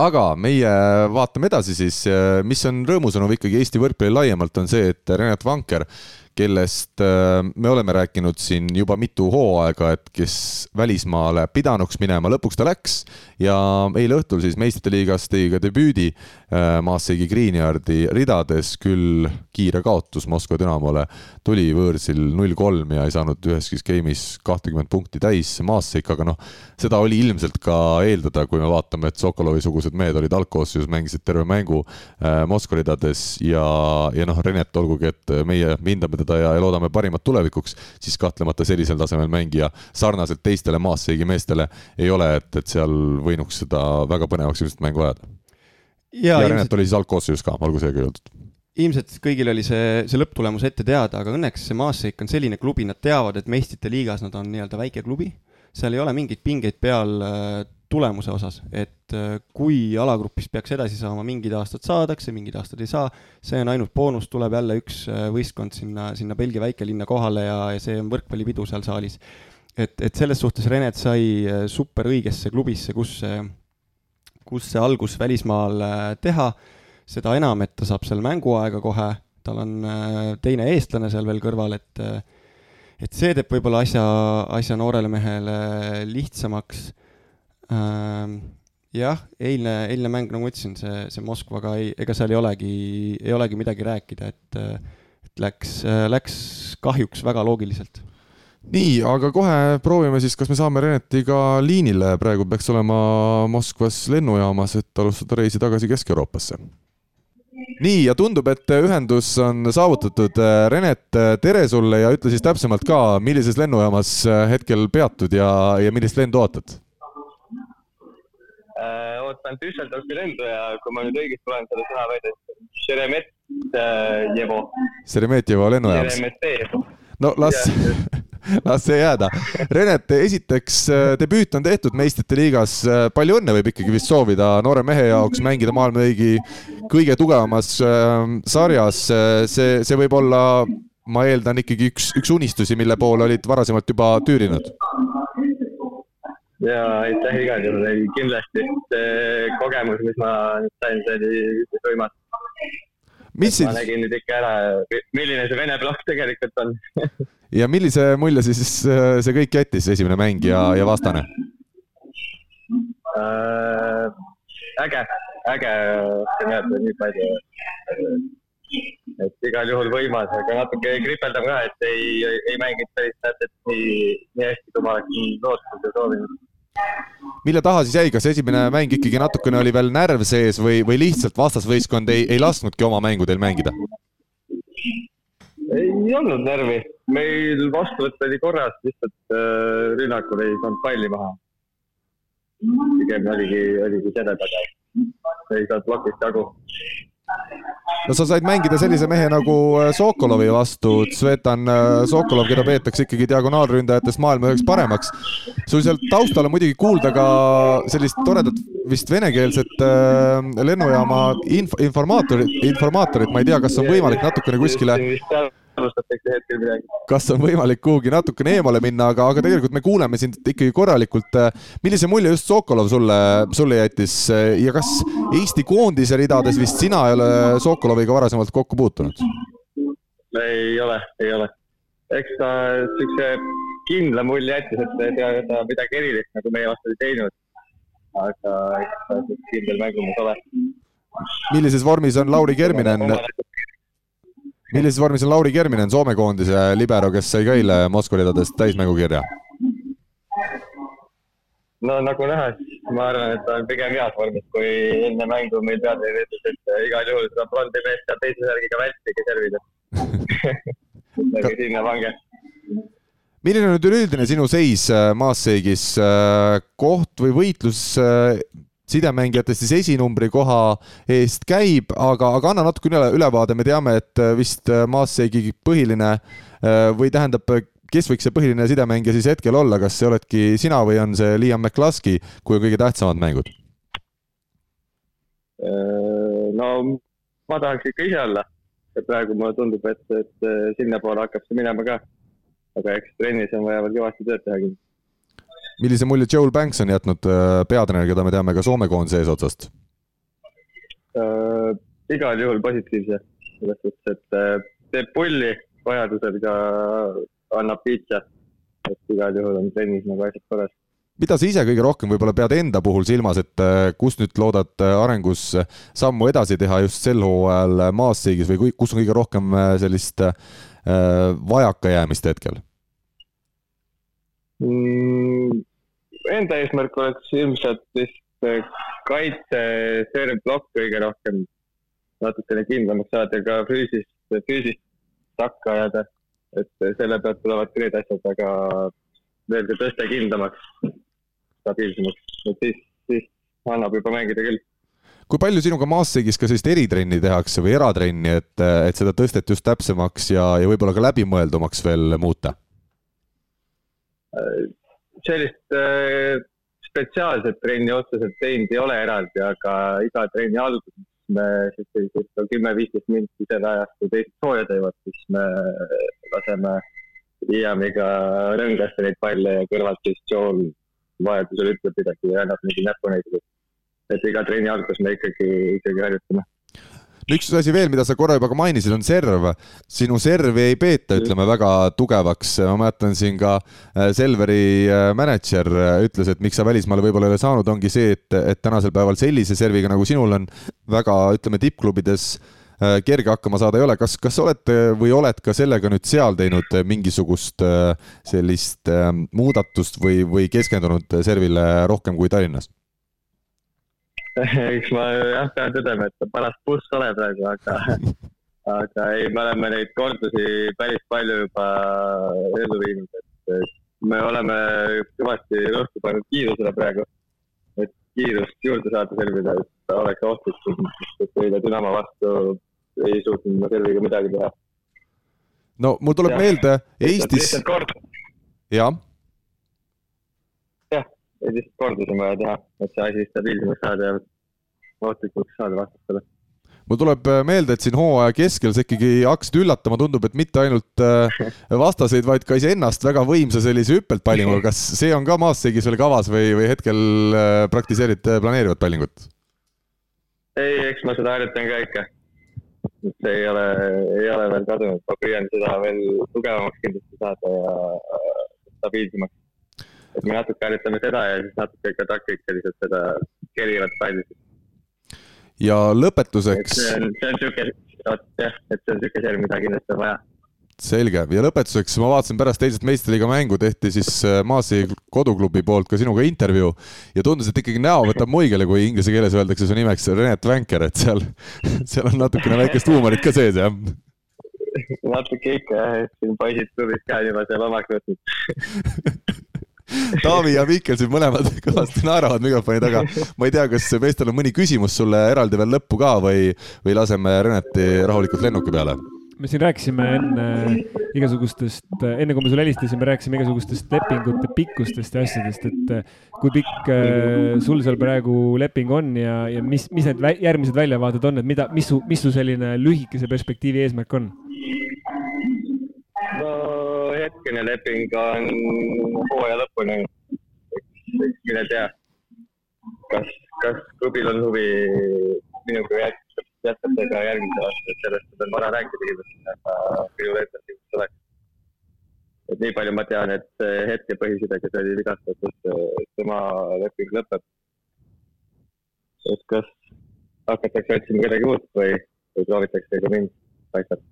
aga meie vaatame edasi siis, mis on rõõmusõnum ikkagi Eesti võrkpallil laiemalt, on see, et Renat Vanker kellest äh, me oleme rääkinud siin juba mitu hooaega, et kes välismaale pidanuks minema, lõpuks ta läks ja eile õhtul siis meistrite liigas tegi ka debüüdi äh, Maassegi Greenyardi ridades, küll kiire kaotus Moskva Dünamole, tuli võõrsil null kolm ja ei saanud üheski skeemis kahtekümmet punkti täis Maassik, aga noh, seda oli ilmselt ka eeldada, kui me vaatame, et Sokolovi-sugused mehed olid algkoosseisus, mängisid terve mängu äh, Moskva ridades ja, ja noh, Renet, olgugi et meie hindame teda seda ja, ja loodame parimat tulevikuks, siis kahtlemata sellisel tasemel mängija sarnaselt teistele Maaseigi meestele ei ole, et, et seal võinuks seda väga põnevaks ilmselt mängu ajada. Ja, ja Renet oli siis algkoosseisus ka, olgu seegi öeldud. Ilmselt kõigil oli see, see lõpptulemus ette teada, aga õnneks see Maassik on selline klubi, nad teavad, et meistrite liigas nad on nii-öelda väike klubi, seal ei ole mingeid pingeid peal tulemuse osas, et äh, kui alagrupist peaks edasi saama, mingid aastad saadakse, mingid aastad ei saa, see on ainult boonus, tuleb jälle üks äh, võistkond sinna, sinna Belgia väikelinna kohale ja, ja see on võrkpallipidu seal saalis. et, et selles suhtes Renet sai super õigesse klubisse, kus see, kus see algus välismaal teha seda enam, et ta saab seal mänguaega kohe, tal on äh, teine eestlane seal veel kõrval, et äh, et see teeb võib-olla asja, asja noorele mehele lihtsamaks. Ähm, jah, eilne, eilne mäng, nagu ma ütlesin, see, see Moskvaga ei, ega seal ei olegi, ei olegi midagi rääkida, et et läks, läks kahjuks väga loogiliselt nii, aga kohe proovime siis, kas me saame Renetiga liinile, praegu peaks olema Moskvas lennujaamas, et alustada reisi tagasi Kesk-Euroopasse nii, ja tundub, et ühendus on saavutatud. Renet, tere sulle ja ütle siis täpsemalt ka, millises lennujaamas hetkel peatud ja, ja millist lendu ootad? Ootan Düsseldorfi lendu ja kui ma nüüd õigesti loen selle sõna välja, siis Šeremetjevo. Šeremetjevo lennujaam. no las las see jääda. Renet, esiteks debüüt on tehtud meistrite liigas, palju õnne võib ikkagi vist soovida noore mehe jaoks mängida maailma kõigi, kõige tugevamas äh, sarjas. see, see võib olla, ma eeldan ikkagi üks, üks unistusi, mille poole olid varasemalt juba tüürinud. Ja aitäh igal juhul, ei kindlasti see kogemus, mis ma sain, see oli üpris võimas mis siis? ma nägin nüüd ikka ära, milline see Vene plokk tegelikult on ja millise mulje siis äh, see kõik jättis, esimene mäng ja, ja vastane äh,? äge, äge, oskan öelda nii palju. et igal juhul võimas, aga natuke kripeldab ka, et ei, ei mänginud päris täpselt nii, nii hästi, kui ma oleksin lootnud ja soovinud mille taha siis jäi, kas esimene mäng ikkagi natukene oli veel närv sees või, või lihtsalt vastasvõistkond ei, ei lasknudki oma mängu teil mängida? ei olnud närvi, meil vastuvõtt oli korras, lihtsalt äh, rünnakul ei saanud palli maha. pigem oligi, oligi selle taga, ei saanud plokist jagu no sa said mängida sellise mehe nagu äh, Sokolovi vastu, Svetan äh, Sokolov, keda peetakse ikkagi diagonaalründajatest maailma üheks paremaks. sul seal taustal on muidugi kuulda ka sellist toredat vist venekeelset äh, lennujaama inf-, informaatorit, informaatorit, ma ei tea, kas on võimalik natukene kuskile alustatakse hetkel midagi. kas on võimalik kuhugi natukene eemale minna, aga, aga tegelikult me kuuleme sind ikkagi korralikult. millise mulje just Sokolov sulle, sulle jättis ja kas Eesti koondise ridades vist sina ei ole Sokoloviga varasemalt kokku puutunud? ei ole, ei ole. eks ta siukse kindla mulje jättis, et ta midagi erilist nagu meie vastu ei teinud. aga eks ta kindel mängumees ole. millises vormis on Lauri Kerminen? Millises vormis on Lauri Kerminen, Soome koondise libero, kes sai ka eile Moskva ridadest täismängukirja? no nagu näha, siis ma arvan, et ta on pigem heas vormis, kui enne mängu meil peatreener ütles, et igal juhul seda blondi meest seal teise särgiga vältige servida nagu sinna pange milline on nüüd üleüldine sinu seis äh, Maasseigis, äh, koht või võitlus sidemängijatest siis esinumbri koha eest käib, aga, aga anna natuke üle, ülevaade, me teame, et äh, vist äh, Maasseigi põhiline äh, või tähendab, kes võiks see põhiline sidemängija siis hetkel olla, kas see oledki sina või on see Liam McCluskey, kui on kõige tähtsamad mängud? no ma tahaks ikka ise olla ja praegu mulle tundub, et, et sinnapoole hakkab see minema ka. aga eks trennis on vaja veel kõvasti tööd teha kindlasti millise mulje Joel Banks on jätnud äh, peatreener, keda me teame ka Soome koondise eesotsast äh,? igal juhul positiivse, selles suhtes, et äh, teeb pulli, vajadusel ka annab pitcha. et igal juhul on trennis nagu asjad korras mida sa ise kõige rohkem võib-olla pead enda puhul silmas, et äh, kus nüüd loodad äh, arengus sammu edasi teha just sel hooajal Maastiigis või kus on kõige rohkem sellist vajakajäämist hetkel mm,? Enda eesmärk oleks ilmselt lihtsalt kaitse, serv, plokk kõige rohkem natukene kindlamaks saada ja ka füüsist, füüsist takka ajada. et selle pealt tulevad ka need asjad, aga veel ka tõsta kindlamaks, stabiilsemaks, et siis, siis annab juba mängida küll kui palju sinuga Maasseigis ka sellist eritrenni tehakse või eratrenni, et, et seda tõstet just täpsemaks ja, ja võib-olla ka läbimõeldumaks veel muuta? Sellist äh, spetsiaalset trenni otseselt teinud ei ole eraldi, aga iga trenni alguses me siis sellisest kümme-viisteist minti selle ajast, kui teised sooja teevad, siis me laseme Liamiga rõngasse neid palle ja kõrvalt siis Joel vajadusel ütleb midagi ja annab mingi näpunäidu et iga trenni alguses me ikkagi, ikkagi harjutame üks asi veel, mida sa korra juba ka mainisid, on serv. sinu servi ei peeta, ütleme, väga tugevaks. ma mäletan siin ka äh, Selveri äh, mänedžer äh, ütles, et miks sa välismaale võib-olla ei ole saanud, ongi see, et, et tänasel päeval sellise serviga, nagu sinul on, väga, ütleme, tippklubides kerge hakkama saada ei ole. kas, kas olete või oled ka sellega nüüd seal teinud mingisugust sellist muudatust või, või keskendunud servile rohkem kui Tallinnas? eks ma jah, pean tõdema, et paras buss ole praegu, aga, aga ei, me oleme neid kordusi päris palju juba ellu viinud, et me oleme kõvasti rõhku pannud kiirusele praegu. et kiirust juurde saada servida, et oleks ohtlik, sest eile Dünamo vastu ei suutnud ma serviga midagi teha. no mul tuleb ja. meelde Eestis. jah lihtsalt kordusi on vaja teha, et see asi stabiilsemaks saada ja ohtlikuks saada vastastele mul tuleb äh, meelde, et siin hooaja keskel sa ikkagi hakkasid üllatama, tundub, et mitte ainult äh, vastaseid, vaid ka iseennast väga võimsa sellise hüppelpallinguga. kas see on ka Maasseigis veel kavas või, või hetkel äh, praktiseerid planeerivat pallingut? ei, eks ma seda harjutan ka ikka. see ei ole, ei ole veel kadunud, ma püüan seda veel tugevamaks kindlasti saada ja stabiilsemaks et me natuke harjutame seda ja siis natuke ka taktikaliselt seda kerivat palli. ja lõpetuseks. see on, see on sihuke, jah, et see on sihuke serv, mida kindlasti on vaja selge ja lõpetuseks ma vaatasin pärast teisest meistriliiga mängu tehti siis äh, Maasi koduklubi poolt ka sinuga intervjuu ja tundus, et ikkagi näo võtab muigele, kui inglise keeles öeldakse su nimeks Renet Vänker, et seal, seal on natukene väikest huumorit ka sees, jah? natuke ikka jah, et siin poisid klubis ka on juba seal omaks võtnud Taavi ja Mihkel siin mõlemad kõvasti naeravad mikrofoni taga. ma ei tea, kas meestel on mõni küsimus sulle eraldi veel lõppu ka või, või laseme Reneti rahulikult lennuki peale? me siin rääkisime enne igasugustest, enne kui me sulle helistasime, rääkisime igasugustest lepingute pikkustest ja asjadest, et eh, kui pikk sul seal praegu leping on ja, ja mis, mis need järgmised väljavaated on, et mida, mis su, mis su selline lühikese perspektiivi eesmärk on? Hetkene leping on hooaja lõpuni. mine tea, kas, kas klubil on huvi minuga jätkata, jätkata ka järgmisel aastal, et sellest on vara rääkida kindlasti, aga endal kindlasti oleks. et nii palju ma tean, et hetkepõhisega, kes oli vigastatud, tema leping lõpeb. et kas hakatakse otsima kedagi uut või, või proovitakse ka mind, paistab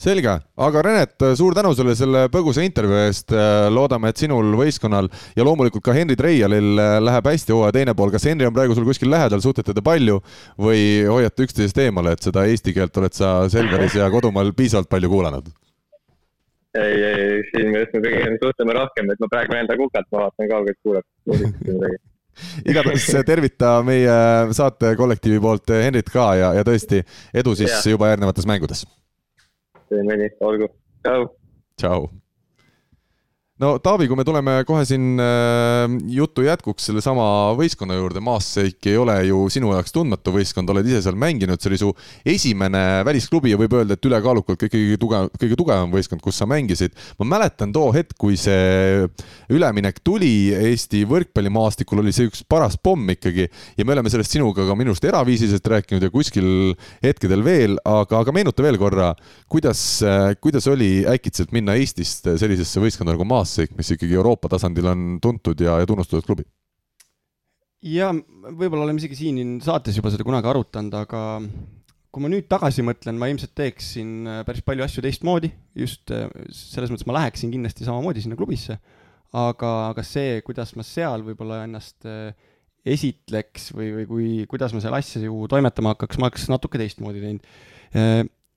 selge, aga Renet, suur tänu sulle selle põgusa intervjuu eest. loodame, et sinul võistkonnal ja loomulikult ka Henri Treialil läheb hästi hooaja teine pool. kas Henri on praegu sul kuskil lähedal, suhtlete te palju või hoiate üksteisest eemale, et seda eesti keelt oled sa Selveris ja kodumaal piisavalt palju kuulanud? ei, ei, siin me just kõigiga suhtleme rohkem, et ma praegu enda kukalt, ma vaatan kaugelt kuuleb igatahes tervita meie saate kollektiivi poolt Henrit ka ja, ja tõesti edu siis ja. juba järgnevates mängudes teeme nii, olgu, tšau. tšau no Taavi, kui me tuleme kohe siin äh, jutu jätkuks sellesama võistkonna juurde, Maasseik ei ole ju sinu jaoks tundmatu võistkond, oled ise seal mänginud, see oli su esimene välisklubi ja võib öelda, et ülekaalukalt ikkagi tugev, kõige tugevam võistkond, kus sa mängisid. ma mäletan too hetk, kui see üleminek tuli Eesti võrkpallimaastikul, oli see üks paras pomm ikkagi ja me oleme sellest sinuga ka minu arust eraviisiliselt rääkinud ja kuskil hetkedel veel, aga, aga meenuta veel korra, kuidas, kuidas oli äkitselt minna Eestist sellisesse võistkonda nagu Maasseik? Klassik, mis ikkagi Euroopa tasandil on tuntud ja, ja tunnustatud klubi. ja võib-olla oleme isegi siin saates juba seda kunagi arutanud, aga kui ma nüüd tagasi mõtlen, ma ilmselt teeksin äh, päris palju asju teistmoodi, just äh, selles mõttes ma läheksin kindlasti samamoodi sinna klubisse, aga, aga see, kuidas ma seal võib-olla ennast äh, esitleks või, või kui, kuidas ma seal asju toimetama hakkaks, ma oleks natuke teistmoodi teinud.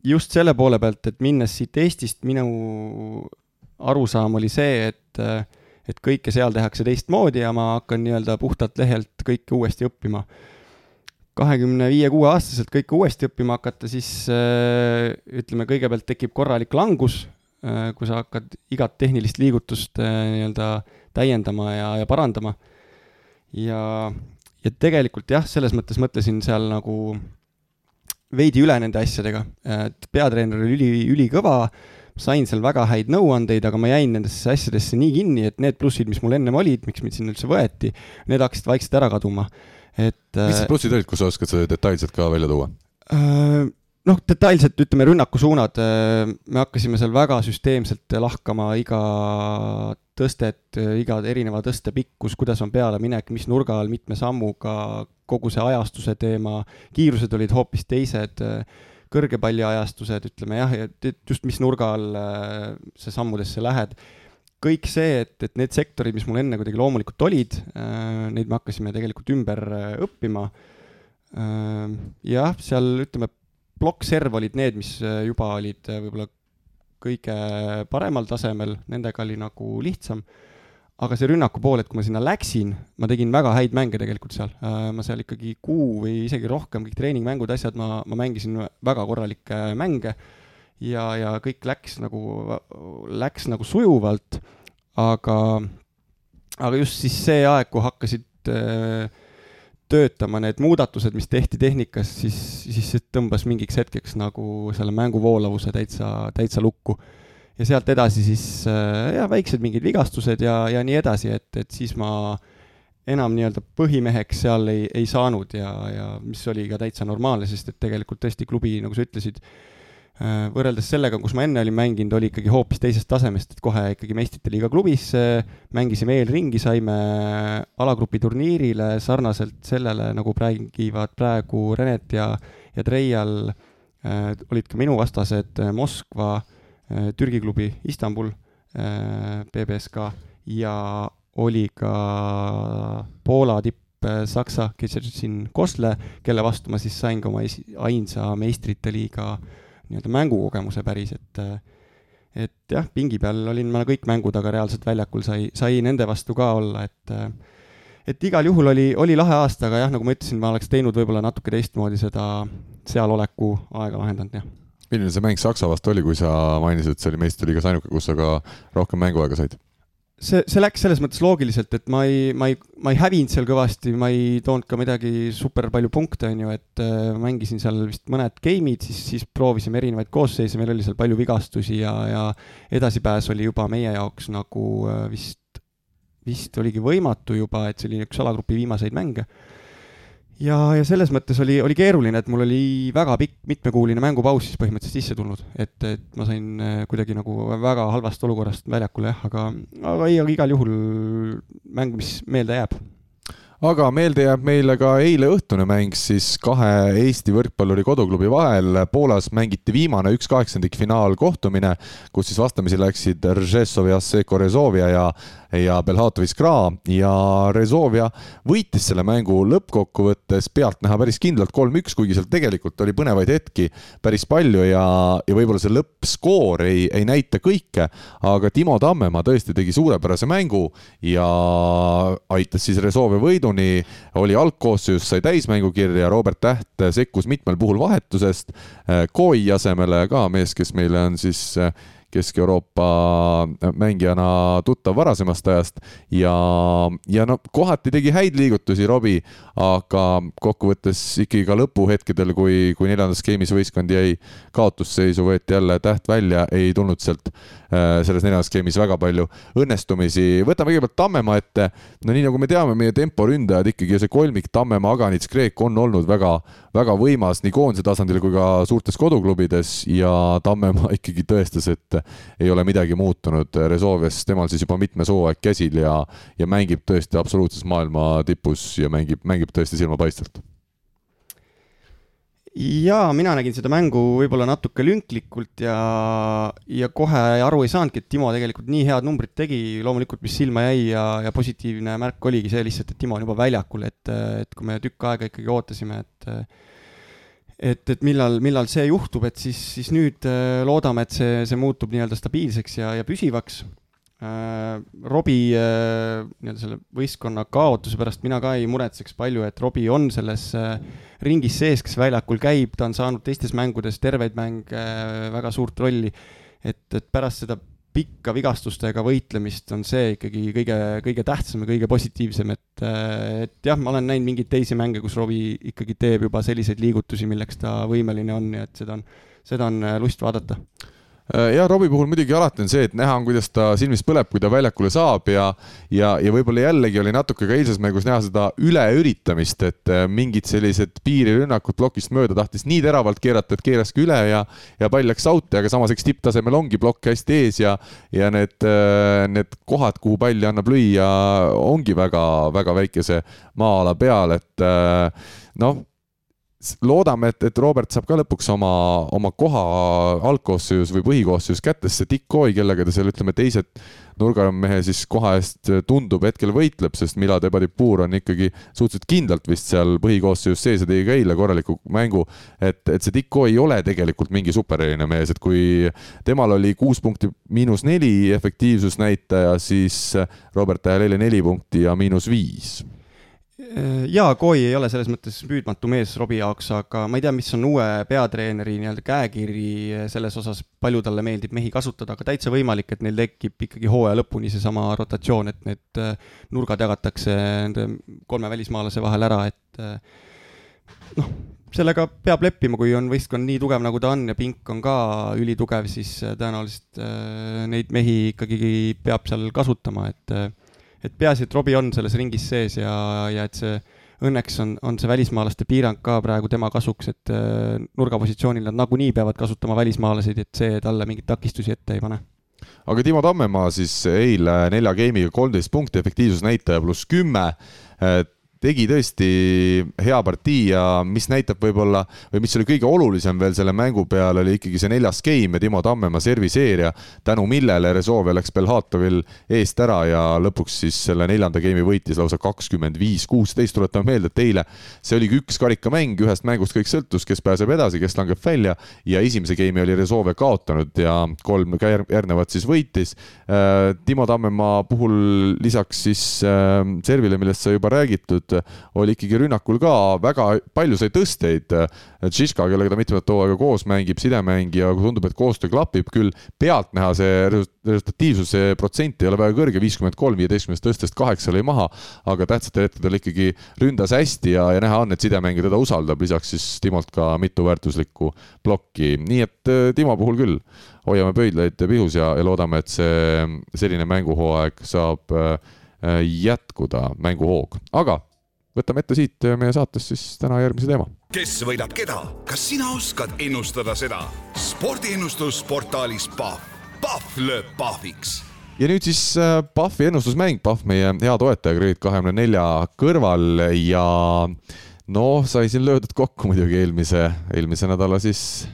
just selle poole pealt, et minnes siit Eestist, minu arusaam oli see, et, et kõike seal tehakse teistmoodi ja ma hakkan nii-öelda puhtalt lehelt kõike uuesti õppima. kahekümne viie, kuue aastaselt kõike uuesti õppima hakata, siis äh, ütleme, kõigepealt tekib korralik langus, kui sa hakkad igat tehnilist liigutust nii-öelda täiendama ja, ja parandama. ja, ja tegelikult jah, selles mõttes mõtlesin seal nagu veidi üle nende asjadega, et peatreener oli üli, ülikõva sain seal väga häid nõuandeid, aga ma jäin nendesse asjadesse nii kinni, et need plussid, mis mul ennem olid, miks mind sinna üldse võeti, need hakkasid vaikselt ära kaduma. et mis need plussid olid, kui sa oskad seda detailselt ka välja tuua? Äh, noh, detailselt ütleme, rünnakusuunad, äh, me hakkasime seal väga süsteemselt lahkama iga tõstet, iga erineva tõste pikkus, kuidas on pealeminek, mis nurga all, mitme sammuga, kogu see ajastuse teema, kiirused olid hoopis teised kõrgepalliajastused, ütleme jah, et just mis nurga all äh, sa sammudesse lähed. kõik see, et, et need sektorid, mis mul enne kuidagi loomulikult olid, äh, neid me hakkasime tegelikult ümber äh, õppima. jah, seal ütleme, plokkserv olid need, mis juba olid võib-olla kõige paremal tasemel, nendega oli nagu lihtsam aga see rünnaku pool, et kui ma sinna läksin, ma tegin väga häid mänge tegelikult seal. Äh, ma seal ikkagi kuu või isegi rohkem, kõik treeningmängud, asjad, ma, ma mängisin väga korralikke mänge. Ja, ja kõik läks nagu, läks nagu sujuvalt, aga, aga just siis see aeg, kui hakkasid äh, töötama need muudatused, mis tehti tehnikas, siis, siis see tõmbas mingiks hetkeks nagu selle mängu voolavuse täitsa, täitsa lukku ja sealt edasi siis äh, jah, väiksed mingid vigastused ja, ja nii edasi, et, et siis ma enam nii-öelda põhimeheks seal ei, ei saanud ja, ja mis oli ka täitsa normaalne, sest et tegelikult tõesti klubi, nagu sa ütlesid, äh, võrreldes sellega, kus ma enne olin mänginud, oli ikkagi hoopis teisest tasemest, et kohe ikkagi meistrite liiga klubisse, mängisime eelringi, saime alagrupi turniirile sarnaselt sellele, nagu räägivad praegu Renet ja, ja Treial äh,, olid ka minu vastased äh, Moskva äh, Äh, Türgi klubi Istanbul, BBSK äh, ja oli ka Poola tipp äh, Saksa Ketšetšin Kosle, kelle vastu ma siis sain ka oma ainsa meistrite liiga nii-öelda mängukogemuse päris, et et jah, pingi peal olin ma kõik mängud, aga reaalselt väljakul sai, sai nende vastu ka olla, et et igal juhul oli, oli lahe aasta, aga jah, nagu ma ütlesin, ma oleks teinud võib-olla natuke teistmoodi seda sealoleku aega vahendanud, jah milline see mäng Saksa vastu oli, kui sa mainisid, et see oli meistriliigas ainuke, kus sa ka rohkem mänguaega said? see, see läks selles mõttes loogiliselt, et ma ei, ma ei, ma ei hävinud seal kõvasti, ma ei toonud ka midagi super palju punkte, on ju, et äh, mängisin seal vist mõned game'id, siis, siis proovisime erinevaid koosseise, meil oli seal palju vigastusi ja, ja edasipääs oli juba meie jaoks nagu äh, vist, vist oligi võimatu juba, et see oli üks alagrupi viimaseid mänge ja, ja selles mõttes oli, oli keeruline, et mul oli väga pikk mitmekuuline mängupaus siis põhimõtteliselt sisse tulnud, et, et ma sain äh, kuidagi nagu väga halvast olukorrast väljakule jah, aga, aga ei, aga igal juhul mäng, mis meelde jääb aga meelde jääb meile ka eile õhtune mäng siis kahe Eesti võrkpalluri koduklubi vahel. Poolas mängiti viimane üks kaheksandikfinaal kohtumine, kus siis vastamisi läksid Ržesov ja Seko Rezovia ja ja Belhatovi Skra ja Rezovia võitis selle mängu lõppkokkuvõttes pealtnäha päris kindlalt kolm-üks, kuigi seal tegelikult oli põnevaid hetki päris palju ja, ja võib-olla see lõppskoor ei, ei näita kõike, aga Timo Tammemaa tõesti tegi suurepärase mängu ja aitas siis Rezovia võiduni, oli algkoosseisus, sai täismängukirja, Robert Täht sekkus mitmel puhul vahetusest, Koi asemele ka mees, kes meile on siis Kesk-Euroopa mängijana tuttav varasemast ajast. Ja, ja no kohati tegi häid liigutusi Robbie, aga kokkuvõttes ikkagi ka lõpuhetkedel, kui, kui neljandas skeemis võistkond jäi kaotusseisu, võeti jälle täht välja, ei tulnud sealt selles neljandas skeemis väga palju õnnestumisi. võtame kõigepealt Tammemaa ette. no nii nagu me teame, meie temporündajad ikkagi see kolmik Tammemaa, Aganits, Kreek on olnud väga, väga võimas nii koondise tasandil kui ka suurtes koduklubides ja Tammemaa ikkagi tõestas, et ei ole midagi muutunud. Resolves, temal siis juba mitmes hooaeg käsil ja, ja mängib tõesti absoluutses maailma tipus ja mängib, mängib tõesti silmapaistvalt jaa, mina nägin seda mängu võib-olla natuke lünklikult ja, ja kohe aru ei saanudki, et Timo tegelikult nii head numbrit tegi, loomulikult mis silma jäi ja, ja positiivne märk oligi see lihtsalt, et Timo on juba väljakul, et, et kui me tükk aega ikkagi ootasime, et et, et millal, millal see juhtub, et siis, siis nüüd äh, loodame, et see, see muutub nii-öelda stabiilseks ja, ja püsivaks. Äh,. Robbie äh, nii-öelda selle võistkonna kaotuse pärast mina ka ei muretseks palju, et Robbie on selles äh, ringis sees, kes väljakul käib, ta on saanud teistes mängudes terveid mänge väga suurt rolli. et, et pärast seda pikka vigastustega võitlemist on see ikkagi kõige, kõige tähtsam ja kõige positiivsem, et, et jah, ma olen näinud mingeid teisi mänge, kus Robbie ikkagi teeb juba selliseid liigutusi, milleks ta võimeline on ja et seda on, seda on lust vaadata Äh, ja Robbie puhul muidugi alati on see, et näha on, kuidas ta silmis põleb, kui ta väljakule saab ja ja, ja võib-olla jällegi oli natuke ka eilses mängus näha seda üleüritamist, et äh, mingid sellised piirirünnakud plokist mööda tahtis nii teravalt keerata, et keeraski üle ja ja pall läks out'i, aga samas eks tipptasemel ongi plokk hästi ees ja ja need, äh, need kohad, kuhu palli annab lüüa, ongi väga-väga väikese maa-ala peal, et noh loodame, et, et Robert saab ka lõpuks oma, oma koha algkoosseisus või põhikoosseisus kätte, sest see Dick Coy, kellega ta seal ütleme, teised nurgamehe siis koha eest tundub hetkel võitleb, sest Milad Ebadipuur on ikkagi suhteliselt kindlalt vist seal põhikoosseisus sees ja tegi ka eile korraliku mängu. et, et see Dick Coy ei ole tegelikult mingi supereriline mees, et kui temal oli kuus punkti miinus neli efektiivsusnäitaja, siis Robert Tähel eile neli punkti ja miinus viis jaa, Koi ei ole selles mõttes püüdmatu mees Robbie jaoks, aga ma ei tea, mis on uue peatreeneri nii-öelda käekiri selles osas, palju talle meeldib mehi kasutada, aga täitsa võimalik, et neil tekib ikkagi hooaja lõpuni seesama rotatsioon, et need äh, nurgad jagatakse nende kolme välismaalase vahel ära, et äh, noh, sellega peab leppima, kui on võistkond nii tugev, nagu ta on ja pink on ka ülitugev, siis tõenäoliselt neid mehi ikkagi peab seal kasutama, et et peaasi, et Robbie on selles ringis sees ja, ja et see õnneks on, on see välismaalaste piirang ka praegu tema kasuks, et äh, nurgapositsioonil nad nagunii peavad kasutama välismaalaseid, et see talle mingeid takistusi ette ei pane. Aga Timo Tammemaa siis eile nelja game'iga kolmteist punkti, efektiivsusnäitaja pluss kümme tegi tõesti hea partii ja mis näitab võib-olla või mis oli kõige olulisem veel selle mängu peal, oli ikkagi see neljas game ja Timo Tammemaa serviseeria, tänu millele Rezove läks Belhatovil eest ära ja lõpuks siis selle neljanda game'i võitis lausa kakskümmend viis, kuusteist, tuletame meelde, et eile see oligi üks karikamäng, ühest mängust kõik sõltus, kes pääseb edasi, kes langeb välja ja esimese game'i oli Rezove kaotanud ja kolm järgnevat siis võitis. Äh, Timo Tammemaa puhul lisaks siis äh, servile, millest sai juba räägitud, oli ikkagi rünnakul ka väga palju sai tõsteid. Tšiška, kellega ta mitmendat hooaega koos mängib, sidemängija, tundub, et koostöö klapib küll. pealtnäha see resultatiivsuse protsent ei ole väga kõrge, viiskümmend kolm viieteistkümnest tõstest kaheksa lõi maha, aga tähtsatel hetkedel ikkagi ründas hästi ja, ja näha on, et sidemängija teda usaldab, lisaks siis Timolt ka mitu väärtuslikku plokki, nii et äh, Timo puhul küll hoiame pöidlaid pihus ja, ja loodame, et see selline mänguhooaeg saab äh, jätkuda, mänguhoog, aga võtame ette siit meie saates siis täna järgmise teema. kes võidab keda, kas sina oskad ennustada seda? spordiennustus portaalis Pahv, Pahv lööb pahviks. Ja nüüd siis äh, Pahvi ennustusmäng, Pahv meie hea toetaja Kredit kahekümne nelja kõrval. Ja noh, sai siin löödud kokku muidugi eelmise, eelmise nädala siis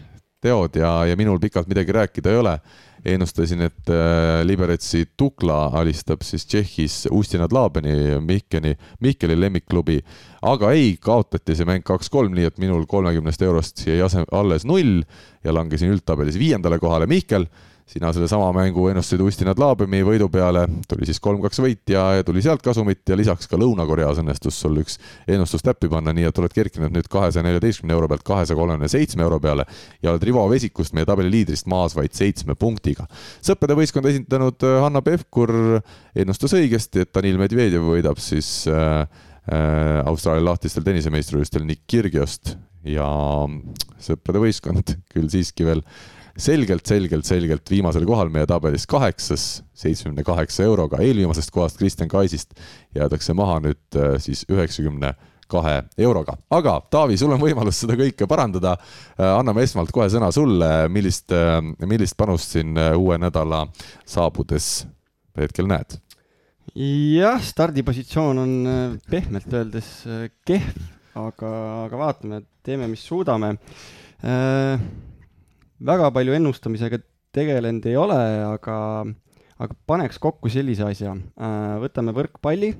teod ja, ja minul pikalt midagi rääkida ei ole ennustasin, et äh, Liberetsi Tukla alistab siis Tšehhis Ustinad Laabeni, Mihkeni, Mihkeli lemmikklubi. aga ei, kaotati see mäng kaks-kolm, nii et minul kolmekümnest eurost jäi ase-, alles null ja langesin üldtabelis viiendale kohale. Mihkel sina sellesama mängu ennustasid Ustinad Laabemi võidu peale, tuli siis kolm-kaks võit ja, ja tuli sealt kasumit ja lisaks ka Lõuna-Koreas õnnestus sul üks ennustus täppi panna, nii et oled kerkinud nüüd kahesaja neljateistkümne euro pealt kahesaja kolmekümne seitsme euro peale ja oled Rivo Vesikust, meie tabeli liidrist maas vaid seitsme punktiga. sõprade võistkonda esindanud äh, Hanna Pevkur ennustas õigesti, et Danil Medvedjev võidab siis äh, äh, Austraalia lahtistel tennisemeistrivõistlustel Nick Kirgiost ja sõprade võistkond küll siiski veel selgelt, selgelt, selgelt viimasel kohal meie tabelis kaheksas, seitsmekümne kaheksa euroga, eelviimasest kohast Kristjan Kaisist jäädakse maha nüüd äh, siis üheksakümne kahe euroga. aga Taavi, sul on võimalus seda kõike parandada. Äh, anname esmalt kohe sõna sulle, millist, äh, millist panust siin uue nädala saabudes hetkel näed? jah, stardipositsioon on pehmelt öeldes kehv, aga, aga vaatame, teeme, mis suudame väga palju ennustamisega tegelenud ei ole, aga, aga paneks kokku sellise asja. Äh, võtame võrkpalli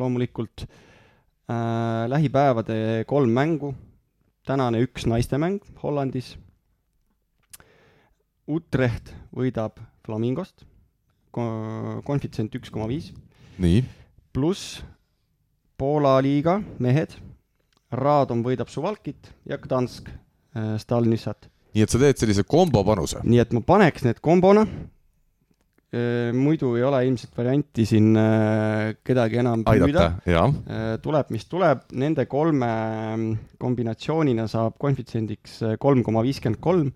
loomulikult, äh, lähipäevade kolm mängu, tänane üks naistemäng Hollandis, Utrecht võidab Flamingost, konfitsient üks koma viis, nii, pluss Poola liiga mehed, Radom võidab Suvalkit ja Gdansk äh, Stalnissat. Nii et sa teed sellise kombo panuse. nii et ma paneks need kombona, muidu ei ole ilmselt varianti siin äh, kedagi enam püüda, tuleb, mis tuleb, nende kolme mm, kombinatsioonina saab konfitsiendiks äh, kolm koma viiskümmend kolm,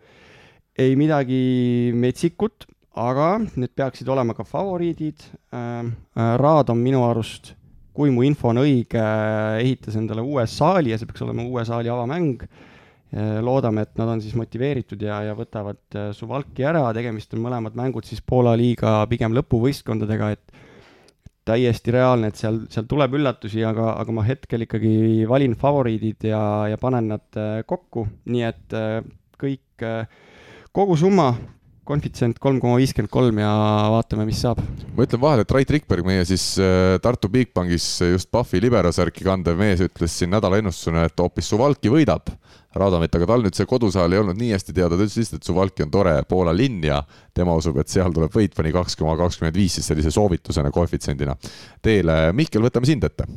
ei midagi metsikut, aga need peaksid olema ka favoriidid, Raad on minu arust, kui mu info on õige, ehitas endale uue saali ja see peaks olema uue saali avamäng, loodame, et nad on siis motiveeritud ja, ja võtavad äh, Suvalki ära, tegemist on mõlemad mängud siis Poola liiga pigem lõpuvõistkondadega, et täiesti reaalne, et seal, seal tuleb üllatusi, aga, aga ma hetkel ikkagi valin favoriidid ja, ja panen nad äh, kokku, nii et äh, kõik, kogu summa, konfitsient kolm koma viiskümmend kolm ja vaatame, mis saab. ma ütlen vahele, et Rait Rikberg, meie siis äh, Tartu Bigbankis just Pahvi liberosärki kandev mees ütles siin nädala ennustusena, et hoopis Suvalki võidab Radomit, aga tal nüüd see kodusaal ei olnud nii hästi teada, ta ütles lihtsalt, et Suvalki on tore Poola linn ja tema usub, et seal tuleb võit kuni kaks koma kakskümmend viis siis sellise soovitusena koefitsiendina teele. Mihkel, võtame sind ette.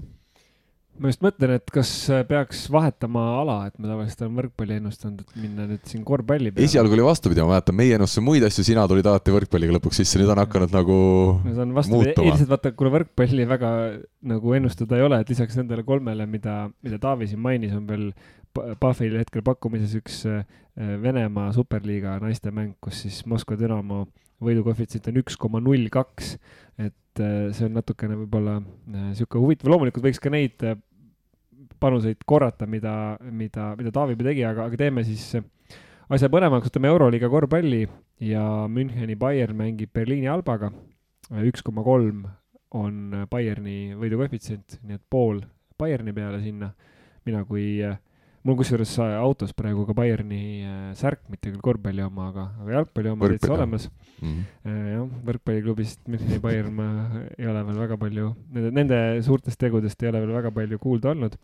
Ma just mõtlen, et kas peaks vahetama ala, et me tavaliselt oleme võrkpalli ennustanud, et minna nüüd siin korvpalli peale. esialgu oli vastupidi, ma mäletan, meie ennustasime muid asju, sina tulid alati võrkpalliga lõpuks sisse, nüüd on hakanud nagu see on vastupidi, ilmselt vaata, kuna võrkpalli väga nagu ennustada ei ole, et lisaks nendele kolmele, mida, mida Taavi siin mainis, on veel Pahvil hetkel pakkumises üks äh, Venemaa superliiga naiste mäng, kus siis Moskva Dünamo võidukoefitsient on üks koma null kaks. et äh, see on natukene võib-olla äh, sihuke huvitav, loomulikult võiks ka neid äh, panuseid korrata, mida, mida, mida Taavi tegi, aga, aga teeme siis asja põnevamaks, võtame Euroliiga korvpalli ja Müncheni Bayern mängib Berliini Albaga. üks koma kolm on Bayerni võidukoefitsient, nii et pool Bayerni peale sinna. mina kui, mul kusjuures autos praegu ka Bayerni äh, särk, mitte küll korvpalli oma, aga, aga jalgpalli oma täitsa olemas. mm. jah, võrkpalliklubist Müncheni Bayern ma ei ole veel väga palju, nende, nende suurtest tegudest ei ole veel väga palju kuulda olnud.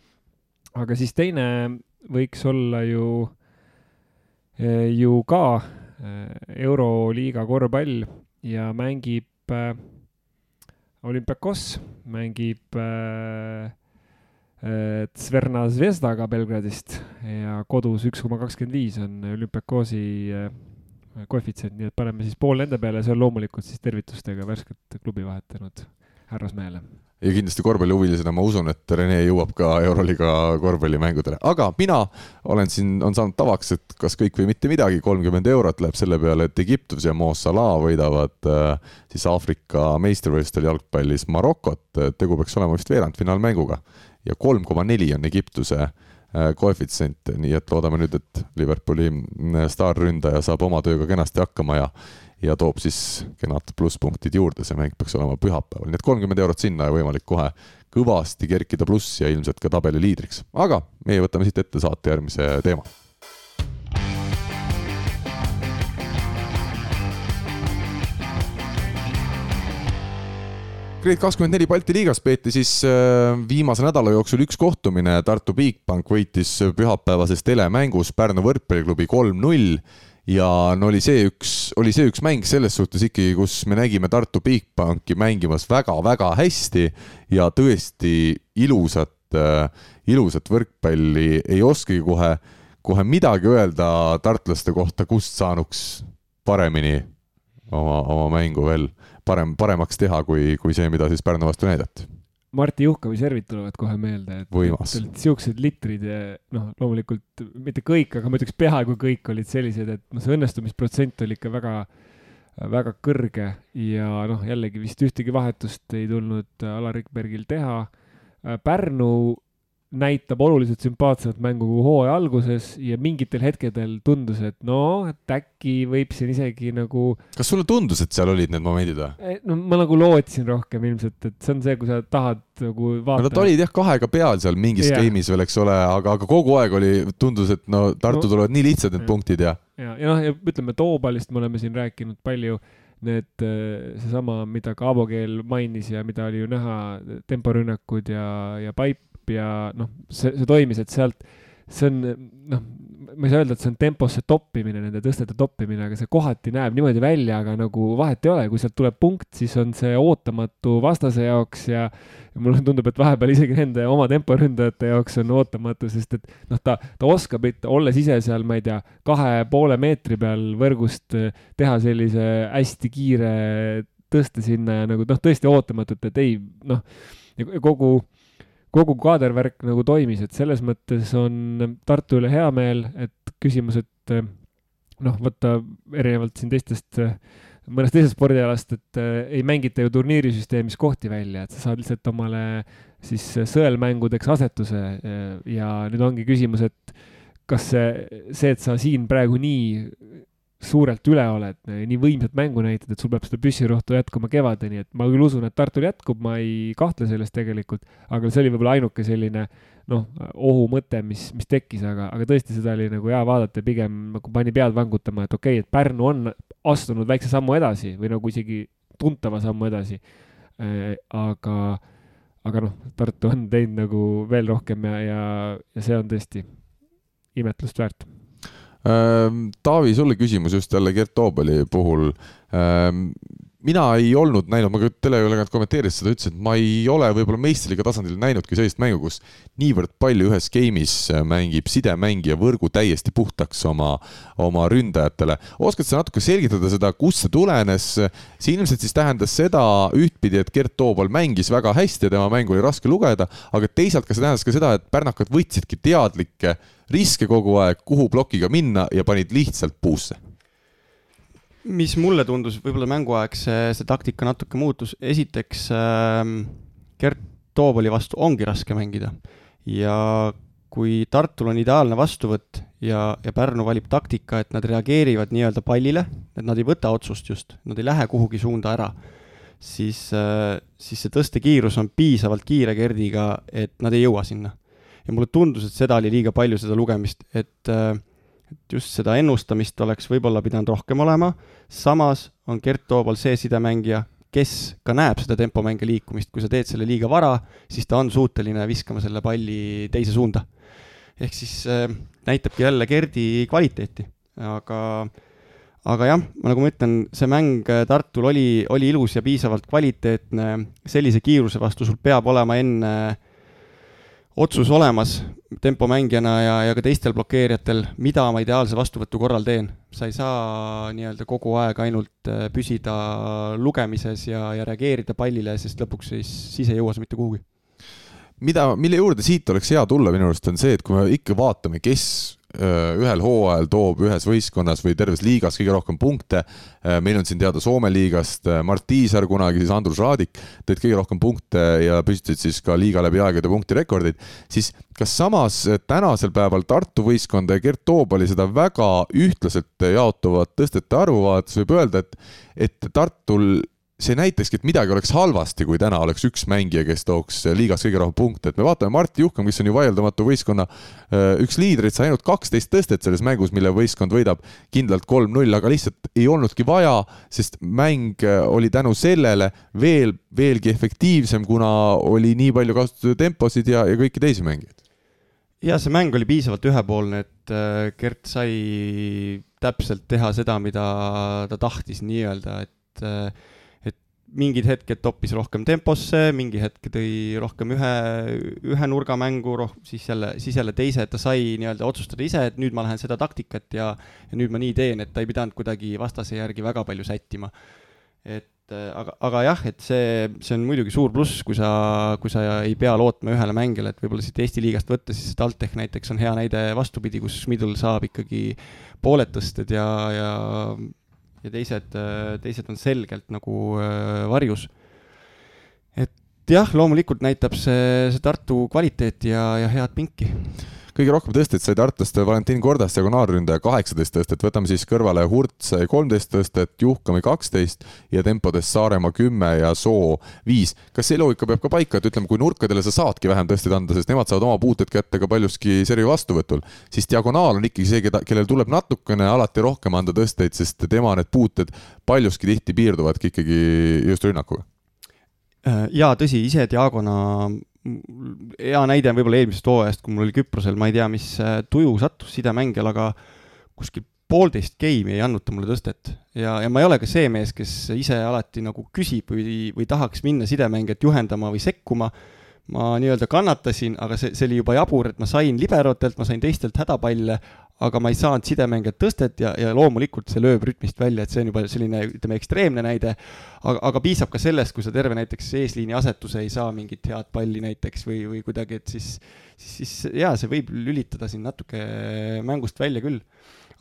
Aga siis teine võiks olla ju, ju ka äh, Euroliiga korvpall ja mängib äh, Olümpiakos, mängib äh, äh, Zverna Zvezdaga Belgradist ja kodus üks koma kakskümmend viis on Olümpiakosi äh, koefitsient, nii et paneme siis pool nende peale, see on loomulikult siis tervitustega värskelt klubi vahetanud härrasmehele. ja kindlasti korvpallihuvilisena ma usun, et Rene jõuab ka Euroliiga korvpallimängudele, aga mina olen siin, on saanud tavaks, et kas kõik või mitte midagi, kolmkümmend eurot läheb selle peale, et Egiptus ja Mo Salah võidavad äh, siis Aafrika meistrivõistlustel jalgpallis Marokot, tegu peaks olema vist veerandfinaalmänguga. Ja kolm koma neli on Egiptuse äh, koefitsient, nii et loodame nüüd, et Liverpooli mm, staarründaja saab oma tööga kenasti hakkama ja ja toob siis kenad plusspunktid juurde, see mäng peaks olema pühapäeval, nii et kolmkümmend eurot sinna ja võimalik kohe kõvasti kerkida plussi ja ilmselt ka tabeli liidriks. aga meie võtame siit ette saate järgmise teema. Grade kakskümmend neli Balti liigas peeti siis äh, viimase nädala jooksul üks kohtumine, Tartu Bigbank võitis pühapäevases telemängus Pärnu võrkpalliklubi kolm-null ja no oli see üks, oli see üks mäng selles suhtes ikkagi, kus me nägime Tartu Bigbanki mängimas väga-väga hästi ja tõesti ilusat, ilusat võrkpalli, ei oskagi kohe, kohe midagi öelda tartlaste kohta, kust saanuks paremini oma, oma mängu veel parem, paremaks teha, kui, kui see, mida siis Pärnu vastu näidati. Marti Juhkavi servid tulevad kohe meelde, et olid siuksed litrid ja noh, loomulikult mitte kõik, aga ma ütleks peaaegu kõik olid sellised, et noh, see õnnestumisprotsent oli ikka väga, väga kõrge ja noh, jällegi vist ühtegi vahetust ei tulnud Alar Rikbergil teha. Pärnu näitab oluliselt sümpaatsemat mängu kui hooaja alguses ja mingitel hetkedel tundus, et no, et äkki võib siin isegi nagu kas sulle tundus, et seal olid need momendid või? Eh, no ma nagu lootsin rohkem ilmselt, et see on see, kui sa tahad nagu no vaadata nad olid jah kahega peal seal mingis Jah. game'is veel, eks ole, aga, aga kogu aeg oli, tundus, et no Tartu No- tulevad nii lihtsad need Jah. punktid ja ja, ja noh, ja ütleme Toobalist me oleme siin rääkinud palju, need, seesama, mida ka Aavo Keel mainis ja mida oli ju näha, temporünnakud ja, ja paip ja noh, see, see toimis, et sealt, see on noh, ma ei saa öelda, et see on temposse toppimine, nende tõstete toppimine, aga see kohati näeb niimoodi välja, aga nagu vahet ei ole, kui sealt tuleb punkt, siis on see ootamatu vastase jaoks ja, ja mulle tundub, et vahepeal isegi nende oma temporündajate jaoks on ootamatu, sest et noh, ta, ta oskab, olles ise seal, ma ei tea, kahe poole meetri peal võrgust teha sellise hästi kiire tõste sinna ja nagu noh, tõesti ootamatult, et ei noh, kogu kogu kaadervärk nagu toimis, et selles mõttes on Tartu üle hea meel, et küsimus, et noh, võtta erinevalt siin teistest, mõnest teisest spordialast, et ei mängita ju turniirisüsteemis kohti välja, et sa saad lihtsalt omale siis sõelmängudeks asetuse ja nüüd ongi küsimus, et kas see, see, et sa siin praegu nii suurelt üle oled, nii võimsat mängu näitad, et sul peab seda püssirohtu jätkuma kevadeni, et ma küll usun, et Tartul jätkub, ma ei kahtle selles tegelikult, aga see oli võib-olla ainuke selline noh, ohumõte, mis, mis tekkis, aga, aga tõesti, seda oli nagu hea vaadata ja pigem nagu pani pead vangutama, et okei okay,, et Pärnu on astunud väikse sammu edasi või nagu isegi tuntava sammu edasi äh,. aga, aga noh, Tartu on teinud nagu veel rohkem ja, ja, ja see on tõesti imetlust väärt Taavi, sulle küsimus just jälle Gert Toobali puhul. Mina ei olnud näinud, ma ka teleülekannet kommenteerides seda ütlesin, et ma ei ole võib-olla meistriliiga tasandil näinudki sellist mängu, kus niivõrd palju ühes game'is mängib sidemängija võrgu täiesti puhtaks oma, oma ründajatele. oskad sa natuke selgitada seda, kust see tulenes? see ilmselt siis tähendas seda ühtpidi, et Gert Toobal mängis väga hästi ja tema mängu oli raske lugeda, aga teisalt ka see tähendas ka seda, et pärnakad võtsidki teadlikke riske kogu aeg, kuhu plokiga minna ja panid lihtsalt puusse mis mulle tundus, võib-olla mänguaeg see, see taktika natuke muutus, esiteks äh, Gert Toobali vastu ongi raske mängida ja kui Tartul on ideaalne vastuvõtt ja, ja Pärnu valib taktika, et nad reageerivad nii-öelda pallile, et nad ei võta otsust just, nad ei lähe kuhugi suunda ära, siis äh,, siis see tõstekiirus on piisavalt kiire Gerdiga, et nad ei jõua sinna. ja mulle tundus, et seda oli liiga palju, seda lugemist, et äh, et just seda ennustamist oleks võib-olla pidanud rohkem olema, samas on Gert Toobal see sidemängija, kes ka näeb seda tempomänge liikumist, kui sa teed selle liiga vara, siis ta on suuteline viskama selle palli teise suunda. ehk siis äh, näitabki jälle Gerdi kvaliteeti, aga aga jah, nagu ma ütlen, see mäng Tartul oli, oli ilus ja piisavalt kvaliteetne, sellise kiiruse vastu sul peab olema enne äh, otsus olemas tempomängijana ja, ja ka teistel blokeerijatel, mida ma ideaalse vastuvõtu korral teen. sa ei saa nii-öelda kogu aeg ainult äh, püsida lugemises ja, ja reageerida pallile, sest lõpuks siis, siis ei jõua sa mitte kuhugi. mida, mille juurde siit oleks hea tulla minu arust, on see, et kui me ikka vaatame, kes ühel hooajal toob ühes võistkonnas või terves liigas kõige rohkem punkte. Äh, meil on siin teada Soome liigast äh, Mart Tiisar, kunagi siis Andrus Raadik, tõid kõige rohkem punkte ja püstitasid siis ka liiga läbi aegade punktirekordeid. siis kas samas tänasel päeval Tartu võistkonda ja Gert Toobali seda väga ühtlaselt jaotuvat tõstete arvu vaadates võib öelda, et, et Tartul see näitakski, et midagi oleks halvasti, kui täna oleks üks mängija, kes tooks liigas kõige rohkem punkte, et me vaatame Mart Juhkam, kes on ju vaieldamatu võistkonna äh, üks liidreid, sai ainult kaksteist tõstet selles mängus, mille võistkond võidab kindlalt kolm-null, aga lihtsalt ei olnudki vaja, sest mäng äh, oli tänu sellele veel, veelgi efektiivsem, kuna oli nii palju kasutatud temposid ja, ja kõiki teisi mängijaid. ja see mäng oli piisavalt ühepoolne, et äh, Gert sai täpselt teha seda, mida ta tahtis nii-öelda, et mingid hetked toppis rohkem temposse, mingi hetk tõi rohkem ühe, ühe nurga mängu, siis jälle, siis jälle teise, et ta sai nii-öelda otsustada ise, et nüüd ma lähen seda taktikat ja, ja nüüd ma nii teen, et ta ei pidanud kuidagi vastase järgi väga palju sättima. et aga, aga jah, et see, see on muidugi suur pluss, kui sa, kui sa ei pea lootma ühele mängijale, et võib-olla siit Eesti liigast võtta, siis TalTech näiteks on hea näide vastupidi, kus Middle saab ikkagi pooled tõsted ja, ja ja teised, teised on selgelt nagu äh, varjus. et jah, loomulikult näitab see, see Tartu kvaliteeti ja, ja head pinki kõige rohkem tõstet sai Tartust Valentin Kordas, diagonaalründaja kaheksateist tõstet, võtame siis kõrvale Hurt sai kolmteist tõstet, Juhkami kaksteist ja tempodes Saaremaa kümme ja Soo viis. kas see loogika peab ka paika, et ütleme, kui nurkadele sa saadki vähem tõsteid anda, sest nemad saavad oma puuted kätte ka paljuski servi vastuvõtul, siis diagonaal on ikkagi see, keda, kellel tuleb natukene alati rohkem anda tõsteid, sest tema need puuted paljuski tihti piirduvadki ikkagi just rünnakuga Äh, jaa, tõsi, ise Diagona hea näide on võib-olla eelmisest hooajast, kui mul oli Küprosel, ma ei tea, mis äh, tuju sattus sidemängijal, aga kuskil poolteist game'i ei andnud ta mulle tõstet. ja, ja ma ei ole ka see mees, kes ise alati nagu küsib või, või tahaks minna sidemängijat juhendama või sekkuma ma nii-öelda kannatasin, aga see, see oli juba jabur, et ma sain liberotelt, ma sain teistelt hädapalle, aga ma ei saanud sidemängijat tõstet ja, ja loomulikult see lööb rütmist välja, et see on juba selline, ütleme, ekstreemne näide, aga, aga piisab ka sellest, kui sa terve näiteks eesliini asetuse ei saa mingit head palli näiteks või, või kuidagi, et siis, siis, siis jaa, see võib lülitada sind natuke mängust välja küll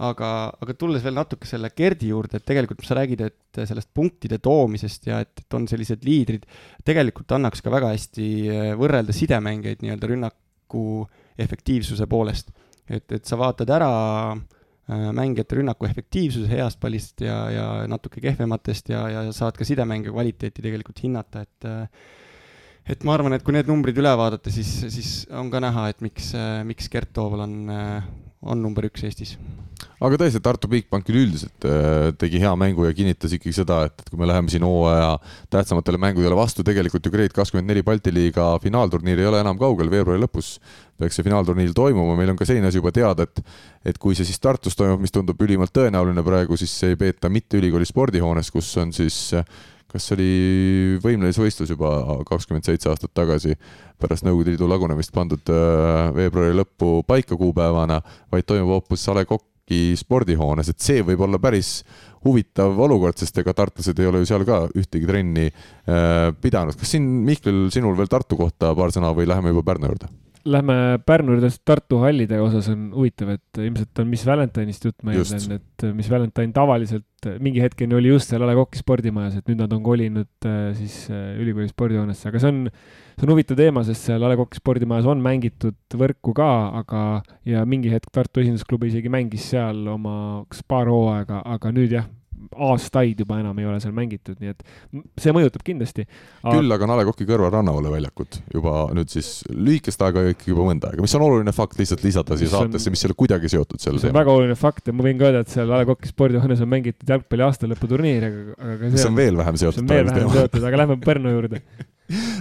aga, aga tulles veel natuke selle Gerdi juurde, et tegelikult sa räägid, et sellest punktide toomisest ja et, et on sellised liidrid, tegelikult annaks ka väga hästi võrrelda sidemängijaid nii-öelda rünnaku efektiivsuse poolest. Et, et sa vaatad ära äh, mängijate rünnaku efektiivsuse heast pallist ja, ja natuke kehvematest ja, ja saad ka sidemängija kvaliteeti tegelikult hinnata, et äh, et ma arvan, et kui need numbrid üle vaadata, siis, siis on ka näha, et miks, miks Gert Tooval on, on number üks Eestis aga tõesti, Tartu Bigbank üleüldiselt äh, tegi hea mängu ja kinnitas ikkagi seda, et, et kui me läheme siin hooaja tähtsamatele mängudele vastu, tegelikult ju Grade kakskümmend neli Balti liiga finaalturniir ei ole enam kaugel, veebruari lõpus peaks see finaalturniir toimuma, meil on ka selline asi juba teada, et et kui see siis Tartus toimub, mis tundub ülimalt tõenäoline praegu, siis ei peeta mitte ülikooli spordihoones, kus on siis kas oli võimlemisvõistlus juba kakskümmend seitse aastat tagasi pärast Nõukogude Liidu lagunemist pandud äh, veebruari lõppu paika kuupäevana, vaid toimub hoopis A Le Coq Tarki spordihoones, et see võib olla päris huvitav olukord, sest ega tartlased ei ole ju seal ka ühtegi trenni äh, pidanud. kas siin, Mihkel, sinul veel Tartu kohta paar sõna või läheme juba Pärnu juurde? Lähme Pärnu juurest Tartu hallide osas on huvitav, et ilmselt on Miss Valentine'ist jutt, ma eeldan, et Miss Valentine tavaliselt mingi hetkeni oli just seal A Le Coq'i spordimajas, et nüüd nad on kolinud äh, siis äh, ülikooli spordihoonesse, aga see on, see on huvitav teema, sest seal A Le Coq'i spordimajas on mängitud võrku ka, aga, ja mingi hetk Tartu esindusklubi isegi mängis seal oma kas paar hooaega, aga nüüd jah aastaid juba enam ei ole seal mängitud, nii et see mõjutab kindlasti aga.... küll aga on A Le Coq'i kõrval Rannavalve väljakud juba nüüd siis lühikest aega, ikkagi juba mõnda aega, mis on oluline fakt lihtsalt lisada siia saatesse, mis ei ole kuidagi seotud selle teemaga. väga oluline fakt ja ma võin ka öelda, et seal A Le Coq'i spordihoones on mängitud jalgpalli aastalõputurniir, aga, aga see on, see on veel vähem seotud. see on veel vähem seotud, aga lähme Pärnu juurde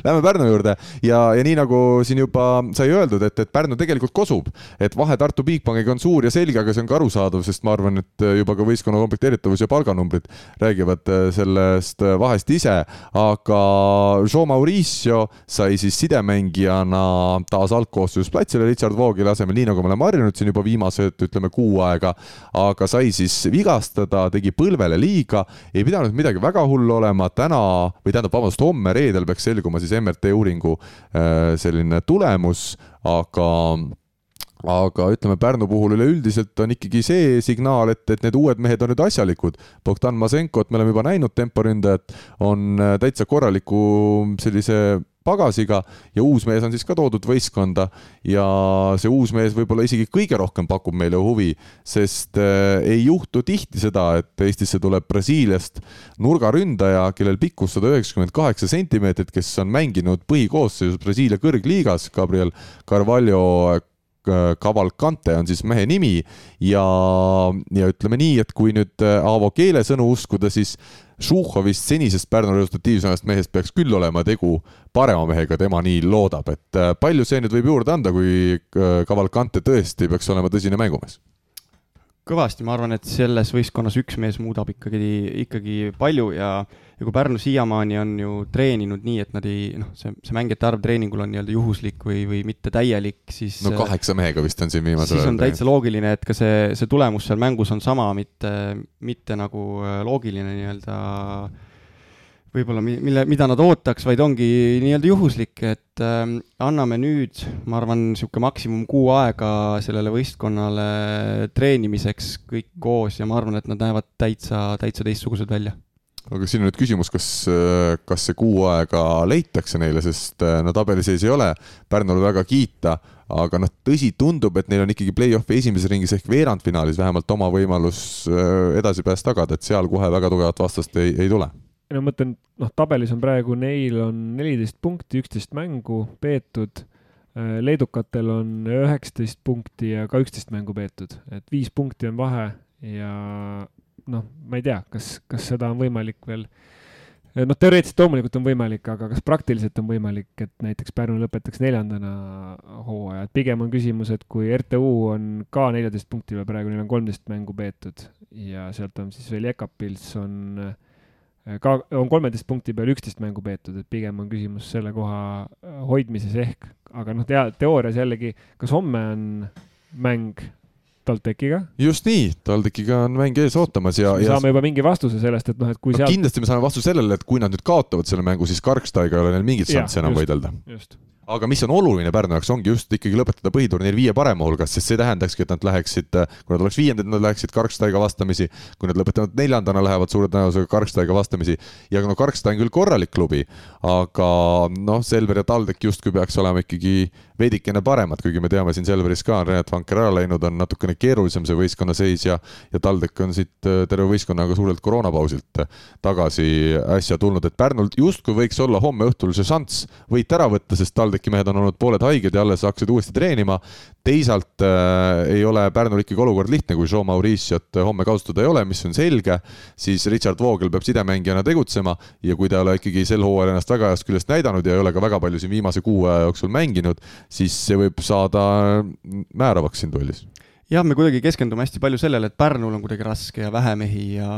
Lähme Pärnu juurde. Ja, ja nii nagu siin juba sai öeldud, et, et Pärnu tegelikult kosub, et vahe Tartu Bigbankiga on suur ja selge, aga see on ka arusaadav, sest ma arvan, et juba ka võistkonna komplekteeritavus ja palganumbrid räägivad äh, sellest äh, vahest ise, aga Joe Mauricio sai siis sidemängijana taas algkoosseisus platsile Richard Voogile asemel, nii nagu me oleme harjunud siin juba viimased, ütleme, kuu aega, aga sai siis vigastada, tegi põlvele liiga, ei pidanud midagi väga hullu olema, täna või tähendab, vabandust, homme reedel peaks selguma, selguma siis MRT uuringu äh, selline tulemus, aga aga ütleme, Pärnu puhul üleüldiselt on ikkagi see signaal, et, et need uued mehed on nüüd asjalikud. Bogdan Masenkot me oleme juba näinud, temporündajat, on äh, täitsa korraliku sellise pagasiga ja uus mees on siis ka toodud võistkonda ja see uus mees võib-olla isegi kõige rohkem pakub meile huvi, sest äh, ei juhtu tihti seda, et Eestisse tuleb Brasiiliast nurgaründaja, kellel pikkus sada üheksakümmend kaheksa sentimeetrit, kes on mänginud põhikoosseisus Brasiilia kõrgliigas, Gabriel Carvalho Cavalcante on siis mehe nimi. Ja, ja ütleme nii, et kui nüüd äh, Aavo Keele sõnu uskuda, siis Šuhhovist, senisest Pärnu resultatiivsemast mehest peaks küll olema tegu parema mehega, tema nii loodab, et äh, palju see nüüd võib juurde anda, kui äh, Cavalcante tõesti peaks olema tõsine mängumees? kõvasti, ma arvan, et selles võistkonnas üks mees muudab ikkagi, ikkagi palju ja ja kui Pärnu siiamaani on ju treeninud nii, et nad ei noh, see, see mängijate arv treeningul on nii-öelda juhuslik või, või mitte täielik, siis no kaheksa mehega vist on siin viimasel ajal. siis on täitsa loogiline, et ka see, see tulemus seal mängus on sama, mitte, mitte nagu äh, loogiline nii-öelda võib-olla mille, mida nad ootaks, vaid ongi nii-öelda juhuslik, et äh, anname nüüd, ma arvan, niisugune maksimum kuu aega sellele võistkonnale treenimiseks kõik koos ja ma arvan, et nad näevad täitsa, täitsa teistsugused välja aga siin on nüüd küsimus, kas, kas see kuu aega leitakse neile, sest äh, no tabeliseis ei ole Pärnul väga kiita, aga noh, tõsi, tundub, et neil on ikkagi play-off'i esimeses ringis ehk veerandfinaalis vähemalt oma võimalus äh, edasipääs tagada, et seal kohe väga tugevat vastast ei, ei tule. no ma mõtlen, noh, tabelis on praegu, neil on neliteist punkti, üksteist mängu peetud äh, leedukatel on üheksateist punkti ja ka üksteist mängu peetud, et viis punkti on vahe ja noh, ma ei tea, kas, kas seda on võimalik veel noh, teoreetiliselt loomulikult on võimalik, aga kas praktiliselt on võimalik, et näiteks Pärnu lõpetaks neljandana hooaja, et pigem on küsimus, et kui RTU on ka neljateist punkti peal, praegu neil on kolmteist mängu peetud ja sealt on siis veel Jekapils on äh, ka, on kolmeteist punkti peal üksteist mängu peetud, et pigem on küsimus selle koha hoidmises ehk, aga noh, tea-, teoorias jällegi, kas homme on mäng TalTechiga. just nii, TalTechiga on mäng ees ootamas ja. me saame juba mingi vastuse sellest, et noh, et kui no, sealt. kindlasti me saame vastuse sellele, et kui nad nüüd kaotavad selle mängu, siis Karkstaiga ei ole neil mingit šanssi enam võidelda. just aga mis on oluline Pärnu jaoks, ongi just ikkagi lõpetada põhiturniir viie parema hulgas, sest see tähendakski, et nad läheksid, kui nad oleks viiendad, nad läheksid Karkstaiga vastamisi, kui nad lõpetavad neljandana, lähevad suure tõenäosusega Karkstaiga vastamisi. Ja no Karkstai on küll korralik klubi, aga noh, Selver ja TalTech justkui peaks olema ikkagi veidikene paremad, kuigi me teame siin Selveris ka Renat Vanker ära läinud, on natukene keerulisem see võistkonna seis ja ja TalTech on siit äh, terve võistkonnaga suurelt koroonapausilt tagasi äsja tulnud, et Pärnul justkui võiks olla homme õhtul see šanss võit ära võtta, sest TalTech TalTechi mehed on olnud pooled haiged ja alles hakkasid uuesti treenima. teisalt äh, ei ole Pärnul ikkagi olukord lihtne, kui Jean Mauriciot homme kasutada ei ole, mis on selge, siis Richard Voogel peab sidemängijana tegutsema ja kui ta ei ole ikkagi sel hooajal ennast väga heast küljest näidanud ja ei ole ka väga palju siin viimase kuu aja jooksul mänginud, siis see võib saada määravaks siin duellis jah, me kuidagi keskendume hästi palju sellele, et Pärnul on kuidagi raske ja vähe mehi ja,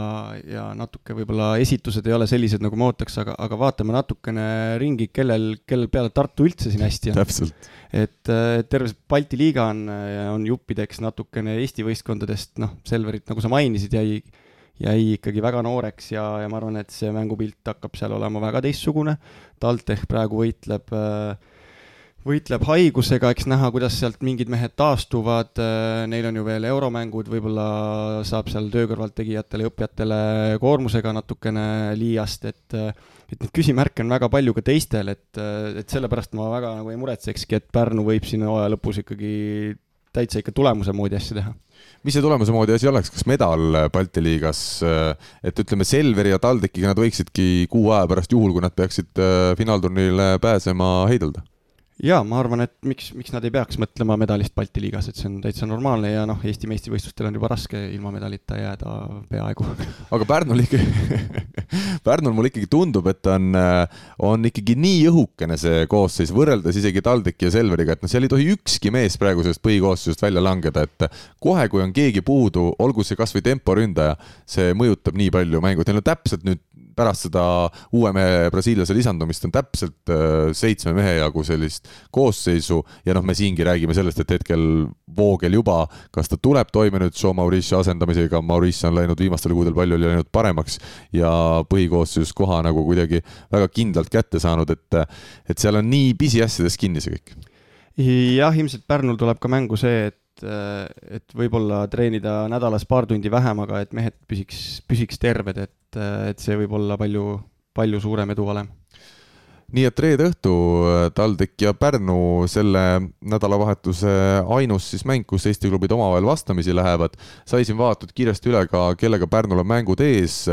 ja natuke võib-olla esitused ei ole sellised, nagu me ootaks, aga, aga vaatame natukene ringi, kellel, kellel peale Tartu üldse siin hästi on. et terve Balti liiga on, on juppideks natukene Eesti võistkondadest, noh, Selverit, nagu sa mainisid, jäi jäi ikkagi väga nooreks ja, ja ma arvan, et see mängupilt hakkab seal olema väga teistsugune. TalTech praegu võitleb äh, võitleb haigusega, eks näha, kuidas sealt mingid mehed taastuvad, äh, neil on ju veel euromängud, võib-olla saab seal töö kõrvalt tegijatele ja õppijatele koormusega natukene liiast, et äh, et neid küsimärke on väga palju ka teistel, et, äh, et sellepärast ma väga nagu ei muretsekski, et Pärnu võib siin hooaja lõpus ikkagi täitsa ikka tulemuse moodi asja teha mis see tulemuse moodi asi oleks, kas medal Balti liigas, et ütleme, Selveri ja TalTechiga nad võiksidki kuu aja pärast, juhul kui nad peaksid finaalturniirile pääsema, heidelda? Jaa, ma arvan, et miks, miks nad ei peaks mõtlema medalist Balti liigas, et see on täitsa normaalne ja noh, Eesti meistrivõistlustel on juba raske ilma medalita jääda peaaegu. aga Pärnul ikkagi Pärnul mulle ikkagi tundub, et on, on ikkagi nii õhukene see koosseis, võrreldes isegi TalTechi ja Selveriga, et noh, seal ei tohi ükski mees praegu sellest põhikoosseisust välja langeda, et kohe, kui on keegi puudu, olgu see kasvõi temporündaja, see mõjutab nii palju mängu, et neil on täpselt nüüd pärast seda uue mehe brasiillase lisandumist on täpselt äh, seitsme mehe jagu sellist koosseisu ja noh, me siingi räägime sellest, et hetkel Voogel juba, kas ta tuleb toime nüüd Joe Mauricio asendamisega, Mauricio on läinud viimastel kuudel palju läinud paremaks ja põhikoosseisus koha nagu kuidagi väga kindlalt kätte saanud, et et seal on nii pisiasjades kinni see kõik. jah, ilmselt Pärnul tuleb ka mängu see, et et võib-olla treenida nädalas paar tundi vähem, aga et mehed püsiks, püsiks terved, et et, et see võib olla palju, palju suurem eduvalem nii et reede õhtu äh, TalTech ja Pärnu selle nädalavahetuse ainus siis mäng, kus Eesti klubid omavahel vastamisi lähevad. sai siin vaadatud kiiresti üle ka, kellega Pärnul on mängud ees.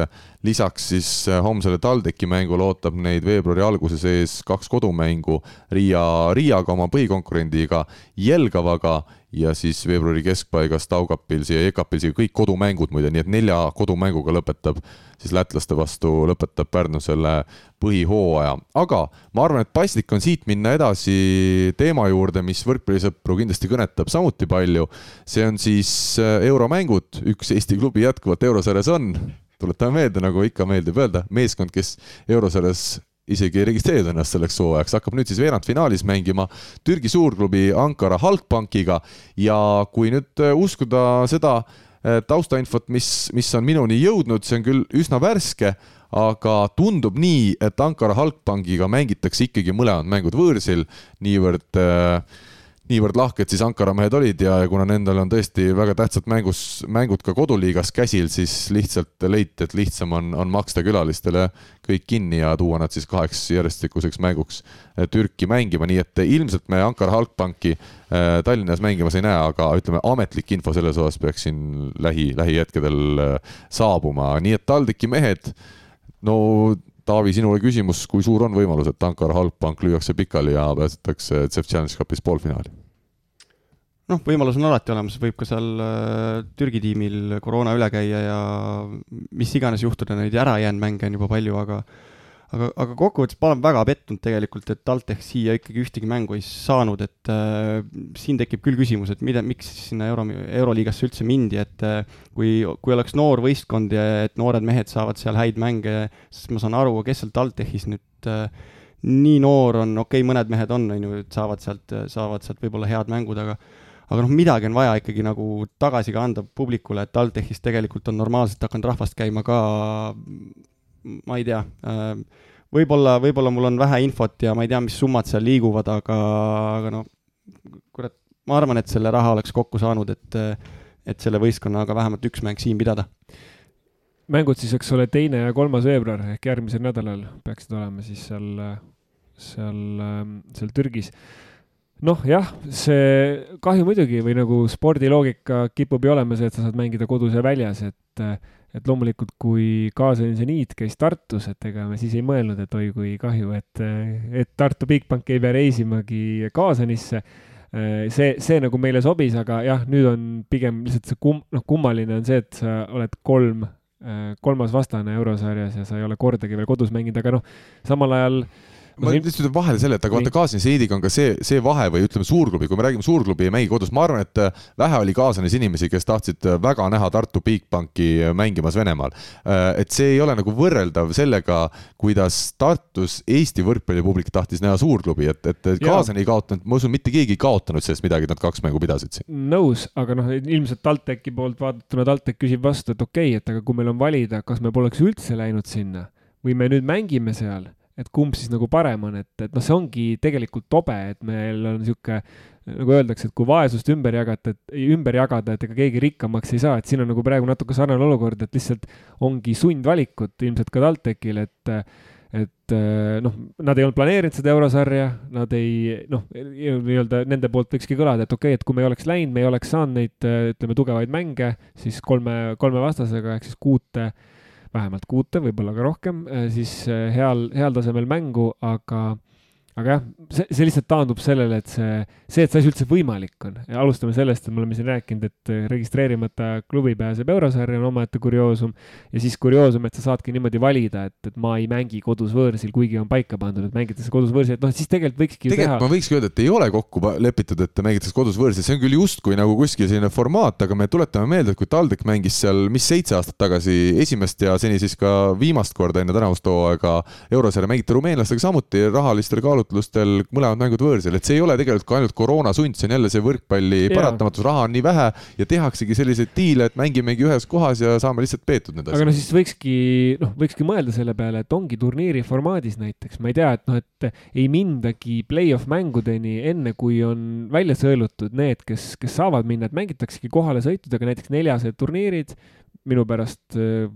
lisaks siis äh, homsele TalTechi mängule ootab neid veebruari alguses ees kaks kodumängu Riia, Riiaga, oma põhikonkurendiga, Jelgavaga ja siis veebruari keskpaigas Taugapilsi ja Ekapilsiga kõik kodumängud muide, nii et nelja kodumänguga lõpetab siis lätlaste vastu lõpetab Pärnu selle põhihooaja, aga ma arvan, et paslik on siit minna edasi teema juurde, mis võrkpallisõpru kindlasti kõnetab samuti palju. see on siis äh, euromängud, üks Eesti klubi jätkuvalt eurosarjas on, tuletame meelde, nagu ikka meeldib öelda, meeskond, kes eurosarjas isegi ei registreerinud ennast selleks hooajaks, hakkab nüüd siis veerandfinaalis mängima Türgi suurklubi Ankara Halkbankiga ja kui nüüd äh, uskuda seda äh, taustainfot, mis, mis on minuni jõudnud, see on küll üsna värske, aga tundub nii, et Ankara Halkbankiga mängitakse ikkagi mõlemad mängud võõrsil, niivõrd äh, niivõrd lahked siis Ankara mehed olid ja, ja kuna nendel on tõesti väga tähtsad mängus, mängud ka koduliigas käsil, siis lihtsalt leiti, et lihtsam on, on maksta külalistele kõik kinni ja tuua nad siis kaheks järjestikuseks mänguks äh, Türki mängima, nii et ilmselt me Ankara Halkbanki äh, Tallinnas mängimas ei näe, aga ütleme, ametlik info selles osas peaks siin lähi, lähihetkedel äh, saabuma, nii et TalTechi mehed no Taavi, sinule küsimus, kui suur on võimalus, et Ankara Halkbank lüüakse pikali ja pääsetakse Challenge Cupis poolfinaali? Noh, võimalus on alati olemas, võib ka seal äh, Türgi tiimil koroona üle käia ja mis iganes juhtuda, neid ära jäänud mänge on juba palju, aga aga, aga kokkuvõttes ma olen väga pettunud tegelikult, et TalTech siia ikkagi ühtegi mängu ei saanud, et äh, siin tekib küll küsimus, et mida, miks sinna euro, euroliigasse üldse mindi, et äh, kui, kui oleks noor võistkond ja et noored mehed saavad seal häid mänge, siis ma saan aru, kes seal TalTechis nüüd äh, nii noor on, okei okay,, mõned mehed on, on ju, et saavad sealt, saavad sealt võib-olla head mängud, aga aga noh, midagi on vaja ikkagi nagu tagasi ka anda publikule, et TalTechis tegelikult on normaalselt hakanud rahvast käima ka ma ei tea, äh, võib-olla, võib-olla mul on vähe infot ja ma ei tea, mis summad seal liiguvad, aga, aga no kurat, ma arvan, et selle raha oleks kokku saanud, et, et selle võistkonnaga vähemalt üks mäng siin pidada. mängud siis, eks ole, teine ja kolmas veebruar ehk järgmisel nädalal peaksid olema siis seal, seal, seal Türgis noh, jah, see kahju muidugi või nagu spordiloogika kipub ju olema see, et sa saad mängida kodus ja väljas, et et loomulikult, kui kaasaniit käis Tartus, et ega me siis ei mõelnud, et oi kui kahju, et, et Tartu Bigbank ei pea reisimagi Kaasanisse. see, see nagu meile sobis, aga jah, nüüd on pigem lihtsalt see kum-, noh, kummaline on see, et sa oled kolm, kolmas vastane eurosarjas ja sa ei ole kordagi veel kodus mänginud, aga noh, samal ajal äh, ma lihtsalt ütlen vahele selle, et aga vaata Kaasanis Heidiga on ka see, see vahe või ütleme, suurklubi, kui me räägime suurklubi ja mängi kodus, ma arvan, et äh, vähe oli Kaasanis inimesi, kes tahtsid äh, väga näha Tartu Bigbanki äh, mängimas Venemaal. et see ei ole nagu võrreldav sellega, kuidas Tartus Eesti võrkpallipublik tahtis näha suurklubi, et, et Kaasani ei kaotanud, ma usun, mitte keegi ei kaotanud sellest midagi, et nad kaks mängu pidasid siin. nõus, aga noh, ilmselt TalTechi poolt vaadatuna TalTech küsib vastu, et okei okay,, et aga kui meil on valida, kas me poleks üldse läinud sinna või me nüüd mängime seal et kumb siis nagu parem on, et, et noh, see ongi tegelikult tobe, et meil on niisugune nagu öeldakse, et kui vaesust ümber jagata, et ümber jagada, et ega keegi rikkamaks ei saa, et siin on nagu praegu natuke sarnane olukord, et lihtsalt ongi sundvalikud ilmselt ka TalTechil, et et noh, nad ei olnud planeerinud seda eurosarja, nad ei noh, nii-öelda nende poolt võikski kõlada, et okei okay,, et kui me ei oleks läinud, me ei oleks saanud neid ütleme tugevaid mänge siis kolme, kolme vastasega ehk siis kuute äh, vähemalt kuute, võib-olla ka rohkem, äh, siis äh, heal, heal tasemel mängu, aga aga jah, see, see lihtsalt taandub sellele, et see, see, et see asi üldse võimalik on. alustame sellest, et me oleme siin rääkinud, et äh, registreerimata klubi pääseb eurosarja, on omaette kurioosum. ja siis kurioosum, et sa saadki niimoodi valida, et, et ma ei mängi kodus võõrsil, kuigi on paika pandud, et mängitakse kodus võõrsil, et noh, siis tegelikult võikski tegelikult teha. ma võikski öelda, et ei ole kokku lepitud, et mängitakse kodus võõrsil, see on küll justkui nagu kuskil selline formaat, aga me tuletame meelde, et kui TalTech mängis seal, mis seitse aastat tagasi esimest ja seni siis ka viimast korda enne tänavust hooaega eurosarja mängiti rumeenlastega samuti rahalistel kaalutlustel kaalutlustel mõlemad mängud võõrsil, et see ei ole tegelikult ka ainult koroona sund, see on jälle see võrkpalli paratamatus, raha on nii vähe ja tehaksegi selliseid diile, et mängimegi ühes kohas ja saame lihtsalt peetud need asjad. aga no siis võikski, noh, võikski mõelda selle peale, et ongi turniiri formaadis näiteks, ma ei tea, et noh, et ei mindagi play-off mängudeni enne, kui on välja sõelutud need, kes, kes saavad minna, et mängitaksegi kohalesõitudega näiteks neljased turniirid minu pärast äh,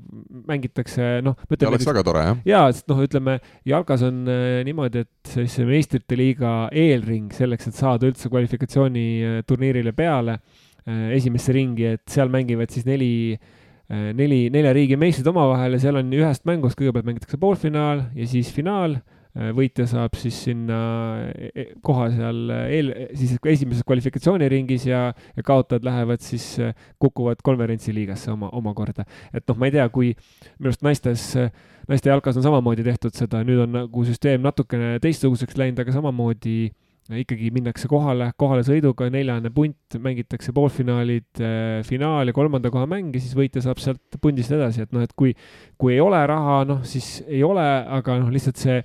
mängitakse, noh. oleks väga tore, jah? jaa, sest noh, ütleme jalkas on äh, niimoodi, et siis meistrite liiga eelring selleks, et saada üldse kvalifikatsiooniturniirile peale esimesse ringi, et seal mängivad siis neli neli, nelja riigi meistrid omavahel ja seal on ühest mängust, kõigepealt mängitakse poolfinaal ja siis finaal Äh, võitja saab siis sinna e, e, koha seal eel, siis esimeses kvalifikatsiooniringis ja, ja kaotajad lähevad siis, äh, kukuvad konverentsiliigasse oma, omakorda. et noh, ma ei tea, kui minu arust naistes, naiste jalkas on samamoodi tehtud seda, nüüd on nagu süsteem natukene teistsuguseks läinud, aga samamoodi äh, ikkagi minnakse kohale, kohalesõiduga, neljane punt, mängitakse poolfinaalid, äh, finaal ja kolmanda koha mäng ja siis võitja saab sealt pundist edasi, et noh, et kui, kui ei ole raha, noh, siis ei ole, aga noh, lihtsalt see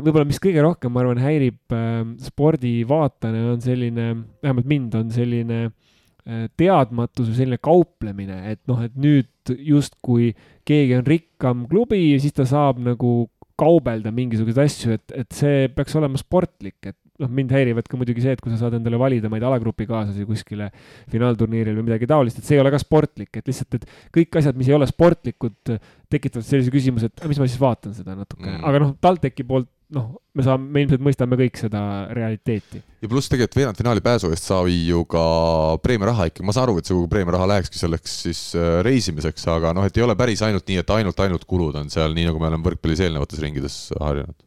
võib-olla, mis kõige rohkem, ma arvan, häirib äh, spordivaatajana, on selline, vähemalt mind, on selline äh, teadmatus või selline kauplemine, et noh, et nüüd justkui keegi on rikkam klubi ja siis ta saab nagu kaubelda mingisuguseid asju, et, et see peaks olema sportlik, et noh, mind häirivad ka muidugi see, et kui sa saad endale valida, ma ei tea, alagrupi kaaslasi kuskile finaalturniiril või midagi taolist, et see ei ole ka sportlik, et lihtsalt, et kõik asjad, mis ei ole sportlikud, tekitavad sellise küsimuse, et mis ma siis vaatan seda natukene mm., aga noh, TalTechi poolt noh, me saame, me ilmselt mõistame kõik seda realiteeti. ja pluss tegelikult veerandfinaali pääsu eest sai ju ka preemiaraha ikka, ma saan aru, et see preemiaraha lähekski selleks siis äh, reisimiseks, aga noh, et ei ole päris ainult nii, et ainult, ainult kulud on seal, nii nagu me oleme võrkpallis eelnevates ringides harjunud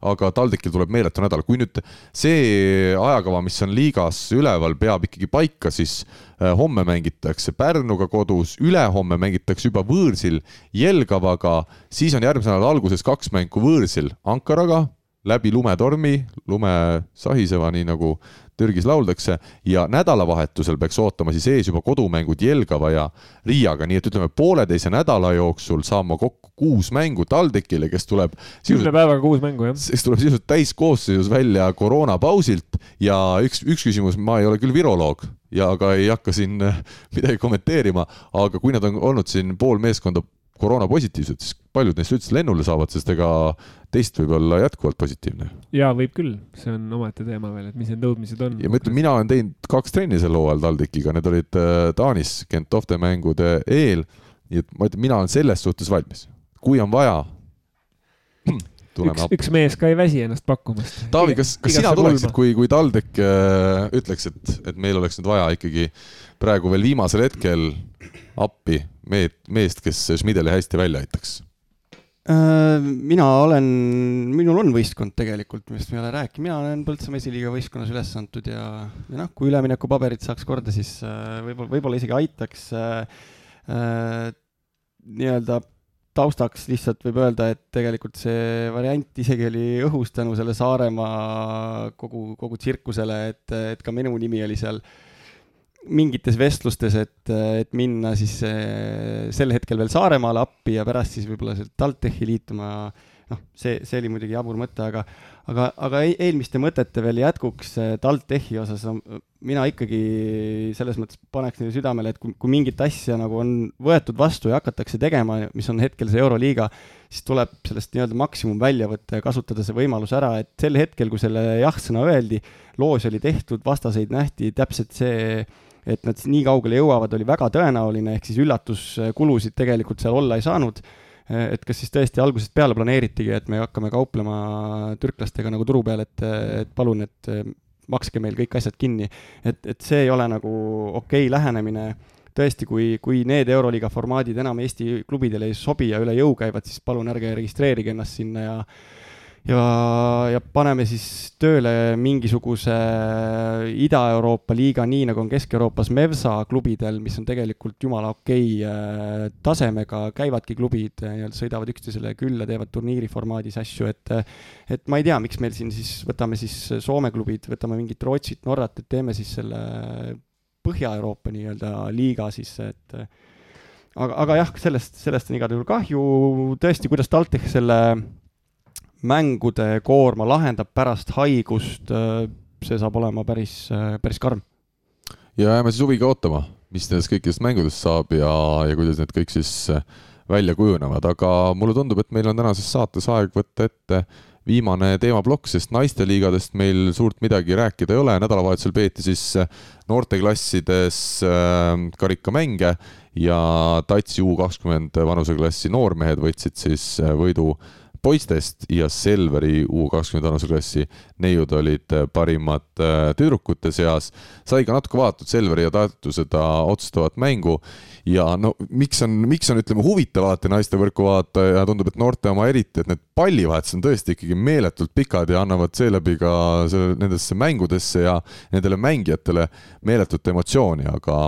aga TalTechil tuleb meeletu nädal, kui nüüd see ajakava, mis on liigas üleval, peab ikkagi paika, siis äh, homme mängitakse Pärnuga kodus, ülehomme mängitakse juba võõrsil Jelgavaga, siis on järgmise nädala alguses kaks mängu võõrsil Ankaraga, läbi lumetormi, lume sahiseva, nii nagu Türgis lauldakse ja nädalavahetusel peaks ootama siis ees juba kodumängud Jelgava ja Riiaga, nii et ütleme, pooleteise nädala jooksul saan ma kokku kuus mängu TalTechile, kes tuleb kümne päevaga kuus mängu, jah. kes tuleb sisuliselt täiskoosseisus välja koroonapausilt ja üks, üks küsimus, ma ei ole küll viroloog ja ka ei hakka siin midagi kommenteerima, aga kui nad on olnud siin pool meeskonda koroonapositiivsed, siis paljud neist üldse lennule saavad, sest ega test võib olla jätkuvalt positiivne. jaa, võib küll, see on omaette teema veel, et mis need nõudmised on. ja ma ütlen, mina olen teinud kaks trenni sel hooajal TalTechiga, need olid äh, Taanis Gentofte mängude eel. nii et ma ütlen, mina olen selles suhtes valmis, kui on vaja. Üks, üks mees ka ei väsi ennast pakkumast. Taavi, kas, kas sina tuleksid, kui, kui TalTech äh, ütleks, et, et meil oleks nüüd vaja ikkagi praegu veel viimasel hetkel appi meed, meest, kes Schmideli hästi välja aitaks? Äh, mina olen, minul on võistkond tegelikult, millest me ei ole rääkinud, mina olen Põltsamaa esiliiga võistkonnas üles antud ja, ja noh, kui üleminekupaberid saaks korda, siis äh, võib-olla, võib-olla isegi aitaks äh, äh, nii-öelda taustaks lihtsalt võib öelda, et tegelikult see variant isegi oli õhus tänu selle Saaremaa kogu, kogu tsirkusele, et, et ka minu nimi oli seal mingites vestlustes, et, et minna siis eh, sel hetkel veel Saaremaale appi ja pärast siis võib-olla sealt TalTechi liituma, noh, see, see oli muidugi jabur mõte, aga aga, aga eelmiste mõtete veel jätkuks eh, TalTechi osas mina ikkagi selles mõttes paneks neile südamele, et kui, kui mingit asja nagu on võetud vastu ja hakatakse tegema, mis on hetkel see Euroliiga, siis tuleb sellest nii-öelda maksimum välja võtta ja kasutada see võimalus ära, et sel hetkel, kui selle jah-sõna öeldi, loos oli tehtud, vastaseid nähti, täpselt see et nad nii kaugele jõuavad, oli väga tõenäoline, ehk siis üllatuskulusid tegelikult seal olla ei saanud. Et kas siis tõesti algusest peale planeeritigi, et me hakkame kauplema türklastega nagu turu peal, et, et palun, et makske meil kõik asjad kinni. et, et see ei ole nagu okei okay lähenemine tõesti, kui, kui need Euroliiga formaadid enam Eesti klubidele ei sobi ja üle jõu käivad, siis palun ärge registreerige ennast sinna ja ja, ja paneme siis tööle mingisuguse Ida-Euroopa liiga, nii nagu on Kesk-Euroopas Mevsa klubidel, mis on tegelikult jumala okei okay, äh, tasemega, käivadki klubid äh, sõidavad üksteisele külla, teevad turniiri formaadis asju, et et ma ei tea, miks meil siin siis, võtame siis Soome klubid, võtame mingit Rootsit, Norrat, et teeme siis selle Põhja-Euroopa nii-öelda liiga siis, et aga, aga jah, sellest, sellest on igal juhul kahju, tõesti, kuidas TalTech selle mängude koorma lahendab pärast haigust, äh, see saab olema päris, äh, päris karm. ja jääme siis huviga ootama, mis nendest kõikidest mängudest saab ja, ja kuidas need kõik siis äh, välja kujunevad, aga mulle tundub, et meil on tänases saates aeg võtta ette viimane teemaplokk, sest naisteliigadest meil suurt midagi rääkida ei ole, nädalavahetusel peeti siis noorteklassides karikamänge ja Tatsi U kakskümmend vanuseklassi noormehed võtsid siis võidu poistest ja Selveri U kakskümmend vanuseklassi neiud olid äh, parimad äh, tüdrukute seas. sai ka natuke vaadatud Selveri ja Tartu seda otsustavat mängu ja no miks on, miks on, ütleme, huvitav alati naistevõrku vaadata ja tundub, et noorte oma eriti, et need pallivahetused on tõesti ikkagi meeletult pikad ja annavad seeläbi ka selle, nendesse mängudesse ja nendele mängijatele meeletut emotsiooni, aga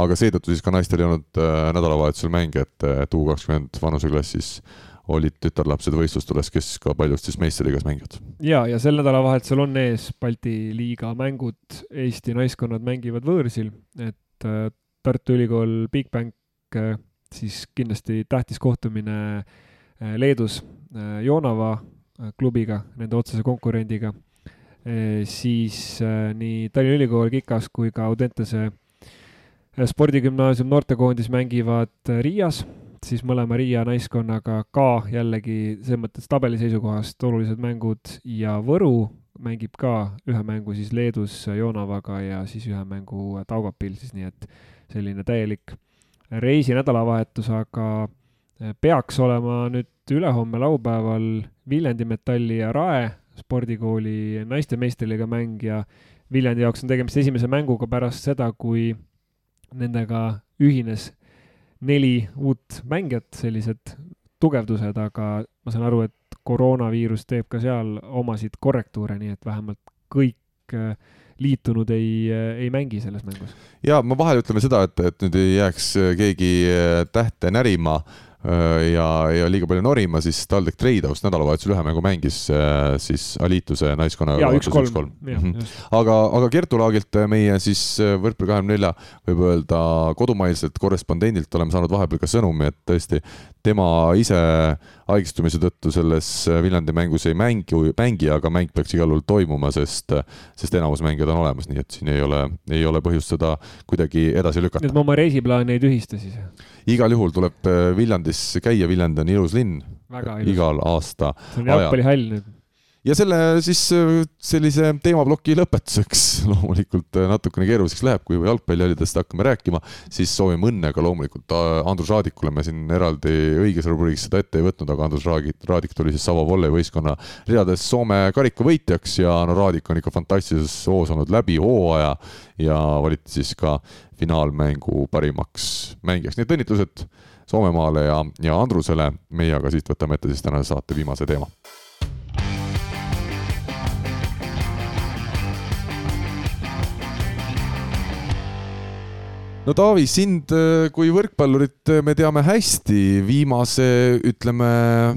aga seetõttu siis ka naistel ei olnud äh, nädalavahetusel mänge, et, et U kakskümmend vanuseklassis olid tütarlapsed võistlustules, kes ka paljust siis meistriliigas mängivad. ja, ja sel nädalavahetusel on ees Balti liiga mängud, Eesti naiskonnad mängivad võõrsil, et äh, Tartu Ülikool Bigbank äh, siis kindlasti tähtis kohtumine äh, Leedus Joonava klubiga, nende otsese konkurendiga. Siis nii Tallinna Ülikool Kikas kui ka Audentese spordigümnaasium noortekoondis mängivad äh, Riias siis mõlema Riia naiskonnaga ka jällegi selles mõttes tabeli seisukohast olulised mängud ja Võru mängib ka ühe mängu siis Leedus Joonavaga ja siis ühe mängu Taugapil siis, nii et selline täielik reisinädalavahetus, aga peaks olema nüüd ülehomme laupäeval Viljandi Metalli ja Rae spordikooli naiste meistriliiga mäng ja Viljandi jaoks on tegemist esimese mänguga pärast seda, kui nendega ühines neli uut mängijat, sellised tugevdused, aga ma saan aru, et koroonaviirus teeb ka seal omasid korrektuure, nii et vähemalt kõik äh, liitunud ei, ei mängi selles mängus. ja ma vahele ütleme seda, et, et nüüd ei jääks keegi tähte närima Äh, ja, ja liiga palju norima, siis TalTech Treidhouse nädalavahetusel ühe mängu mängis äh, siis Alituse naiskonna. Mhm. aga, aga Kertu Laagilt, äh, meie siis võrkpalli kahekümne nelja, võib öelda kodumaiselt korrespondendilt oleme saanud vahepeal ka sõnumi, et tõesti tema ise haigestumise tõttu selles Viljandi mängus ei mängi, mängi, aga mäng peaks igal juhul toimuma, sest, sest enamus mängijad on olemas, nii et siin ei ole, ei ole põhjust seda kuidagi edasi lükata. et ma oma reisiplaani ei tühista siis? igal juhul tuleb Viljandis käia, Viljandi on ilus linn. igal aasta. see on jalgpallihall nüüd ja selle siis äh, sellise teemaploki lõpetuseks. Loomulikult äh, natukene keeruliseks läheb, kui jalgpallihallidest hakkame rääkima, siis soovime õnne ka loomulikult äh, Andrus Raadikule, me siin eraldi õiges rubriigis seda ette ei võtnud, aga Andrus Raadik, Raadik tuli siis Savo vollevõistkonna ridades Soome karikavõitjaks ja no Raadik on ikka fantastilises hoos olnud läbi hooaja ja valiti siis ka finaalmängu parimaks mängijaks, nii et õnnitlused Soomemaale ja, ja Andrusele, meie aga siit võtame ette siis tänase saate viimase teema no Taavi, sind äh, kui võrkpallurit äh, me teame hästi, viimase ütleme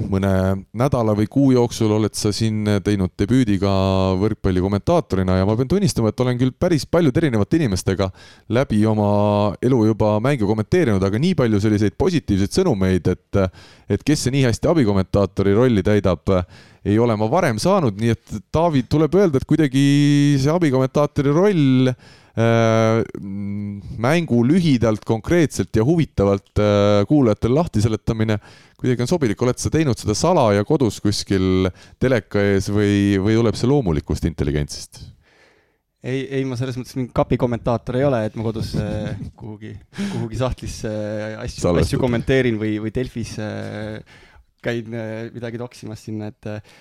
mõne nädala või kuu jooksul oled sa siin teinud debüüdi ka võrkpalli kommentaatorina ja ma pean tunnistama, et olen küll päris paljude erinevate inimestega läbi oma elu juba mänge kommenteerinud, aga nii palju selliseid positiivseid sõnumeid, et et kes see nii hästi abikommentaatori rolli täidab, ei ole ma varem saanud, nii et Taavi, tuleb öelda, et kuidagi see abikommentaatori roll Äh, mängu lühidalt, konkreetselt ja huvitavalt äh, kuulajatele lahti seletamine kuidagi on sobilik, oled sa teinud seda salaja kodus kuskil teleka ees või, või tuleb see loomulikust intelligentsist? ei, ei ma selles mõttes mingi kapi kommentaator ei ole, et ma kodus äh, kuhugi, kuhugi sahtlisse asju, asju kommenteerin või, või Delfis äh, käin äh, midagi toksimas sinna, et äh,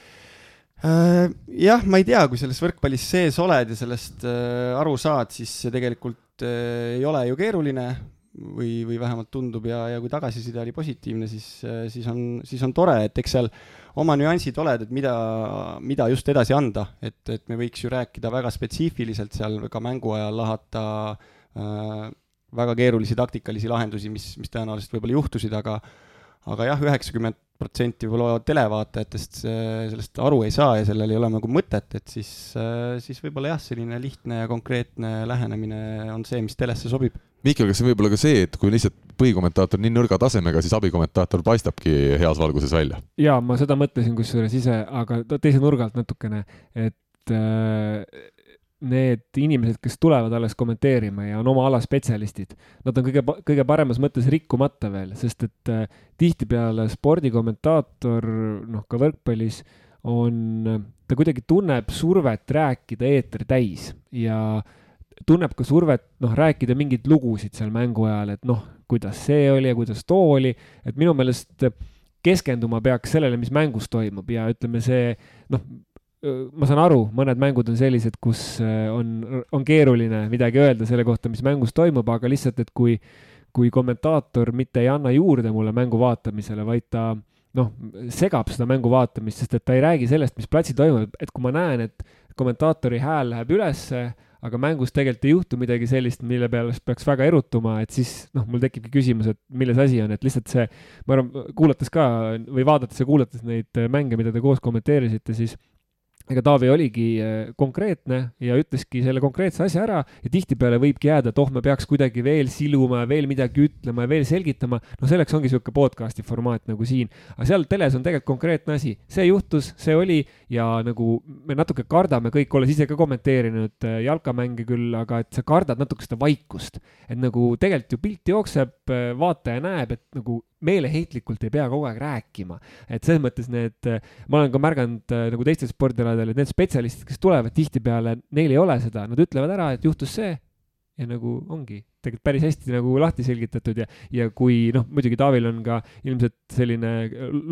Äh, jah, ma ei tea, kui selles võrkpallis sees oled ja sellest aru saad, siis tegelikult ei ole ju keeruline või, või vähemalt tundub ja, ja kui tagasiside oli positiivne, siis, siis on, siis on tore, et eks seal oma nüansid oled, et mida, mida just edasi anda, et, et me võiks ju rääkida väga spetsiifiliselt seal ka mängu ajal lahata äh, väga keerulisi taktikalisi lahendusi, mis, mis tõenäoliselt võib-olla juhtusid, aga aga jah, üheksakümmend protsenti võib-olla televaatajatest sellest aru ei saa ja sellel ei ole nagu mõtet, et siis, siis võib-olla jah, selline lihtne ja konkreetne lähenemine on see, mis telesse sobib. Mihkel, kas see võib olla ka see, et kui lihtsalt põhikommentaator nii nõrga tasemega, siis abikommentaator paistabki heas valguses välja? jaa, ma seda mõtlesin kusjuures ise, aga teise nurga alt natukene, et äh, need inimesed, kes tulevad alles kommenteerima ja on oma ala spetsialistid, nad on kõige, kõige paremas mõttes rikkumata veel, sest et äh, tihtipeale spordikommentaator, noh, ka võrkpallis on, ta kuidagi tunneb survet rääkida eeter täis ja tunneb ka survet, noh, rääkida mingeid lugusid seal mängu ajal, et noh, kuidas see oli ja kuidas too oli, et minu meelest keskenduma peaks sellele, mis mängus toimub ja ütleme, see noh, ma saan aru, mõned mängud on sellised, kus on, on keeruline midagi öelda selle kohta, mis mängus toimub, aga lihtsalt, et kui, kui kommentaator mitte ei anna juurde mulle mängu vaatamisele, vaid ta noh, segab seda mängu vaatamist, sest et ta ei räägi sellest, mis platsil toimub, et kui ma näen, et kommentaatori hääl läheb ülesse, aga mängus tegelikult ei juhtu midagi sellist, mille peale peaks väga erutuma, et siis noh, mul tekibki küsimus, et milles asi on, et lihtsalt see, ma arvan, kuulates ka või vaadates ja kuulates neid mänge, mida te koos kommenteerisite, siis ega Taavi oligi äh, konkreetne ja ütleski selle konkreetse asja ära ja tihtipeale võibki jääda, et oh, me peaks kuidagi veel siluma ja veel midagi ütlema ja veel selgitama. no selleks ongi niisugune podcast'i formaat nagu siin, aga seal teles on tegelikult konkreetne asi, see juhtus, see oli ja nagu me natuke kardame kõik, olles ise ka kommenteerinud äh, jalkamänge küll, aga et sa kardad natuke seda vaikust, et nagu tegelikult ju pilt jookseb, äh, vaataja näeb, et nagu meeleheitlikult ei pea kogu aeg rääkima. et selles mõttes need, ma olen ka märganud nagu teistel spordialadel, et need spetsialistid, kes tulevad tihtipeale, neil ei ole seda, nad ütlevad ära, et juhtus see ja nagu ongi. Tegelikult päris hästi nagu lahti selgitatud ja, ja kui noh, muidugi Taavil on ka ilmselt selline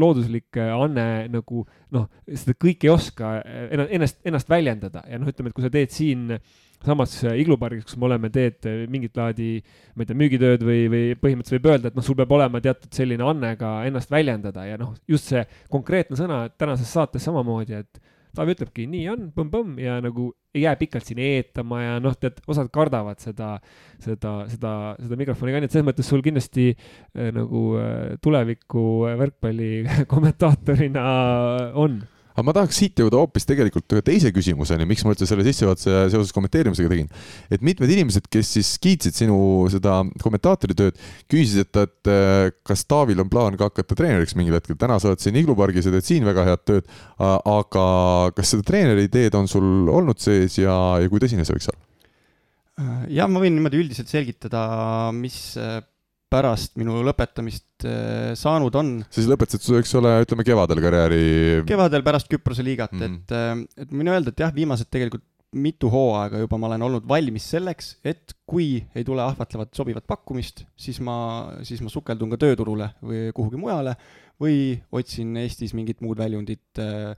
looduslik anne nagu noh, seda kõike ei oska ennast, ennast väljendada. Ja noh, ütleme, et kui sa teed siin samas iglupargis, kus me oleme, teed mingit laadi, ma ei tea, müügitööd või, või põhimõtteliselt võib öelda, et noh, sul peab olema teatud selline anne ka ennast väljendada. Ja noh, just see konkreetne sõna tänases saates samamoodi, et Taavi ütlebki, nii on, põmm-põmm ja nagu ei jää pikalt siin eetama ja noh, tead, osad kardavad seda, seda, seda, seda mikrofoni ka, nii et selles mõttes sul kindlasti äh, nagu äh, tuleviku võrkpalli kommentaatorina on aga ma tahaks siit jõuda hoopis tegelikult ühe teise küsimuseni, miks ma üldse selle sissejuhatuse seoses kommenteerimisega tegin. et mitmed inimesed, kes siis kiitsid sinu seda kommentaatori tööd, küsisid, et, et äh, kas Taavil on plaan ka hakata treeneriks mingil hetkel, täna sa oled siin iglupargis ja teed siin väga head tööd, aga kas seda treeneri ideed on sul olnud sees ja, ja kui tõsine see võiks olla? jah, ma võin niimoodi üldiselt selgitada, mis äh, pärast minu lõpetamist äh, saanud on. siis lõpetasid, eks ole, ütleme kevadel karjääri? kevadel pärast Küprose liigat mm, -hmm. et, äh, et võin öelda, et jah, viimased tegelikult mitu hooaega juba ma olen olnud valmis selleks, et kui ei tule ahvatlevat sobivat pakkumist, siis ma, siis ma sukeldun ka tööturule või kuhugi mujale või otsin Eestis mingit muud väljundit äh,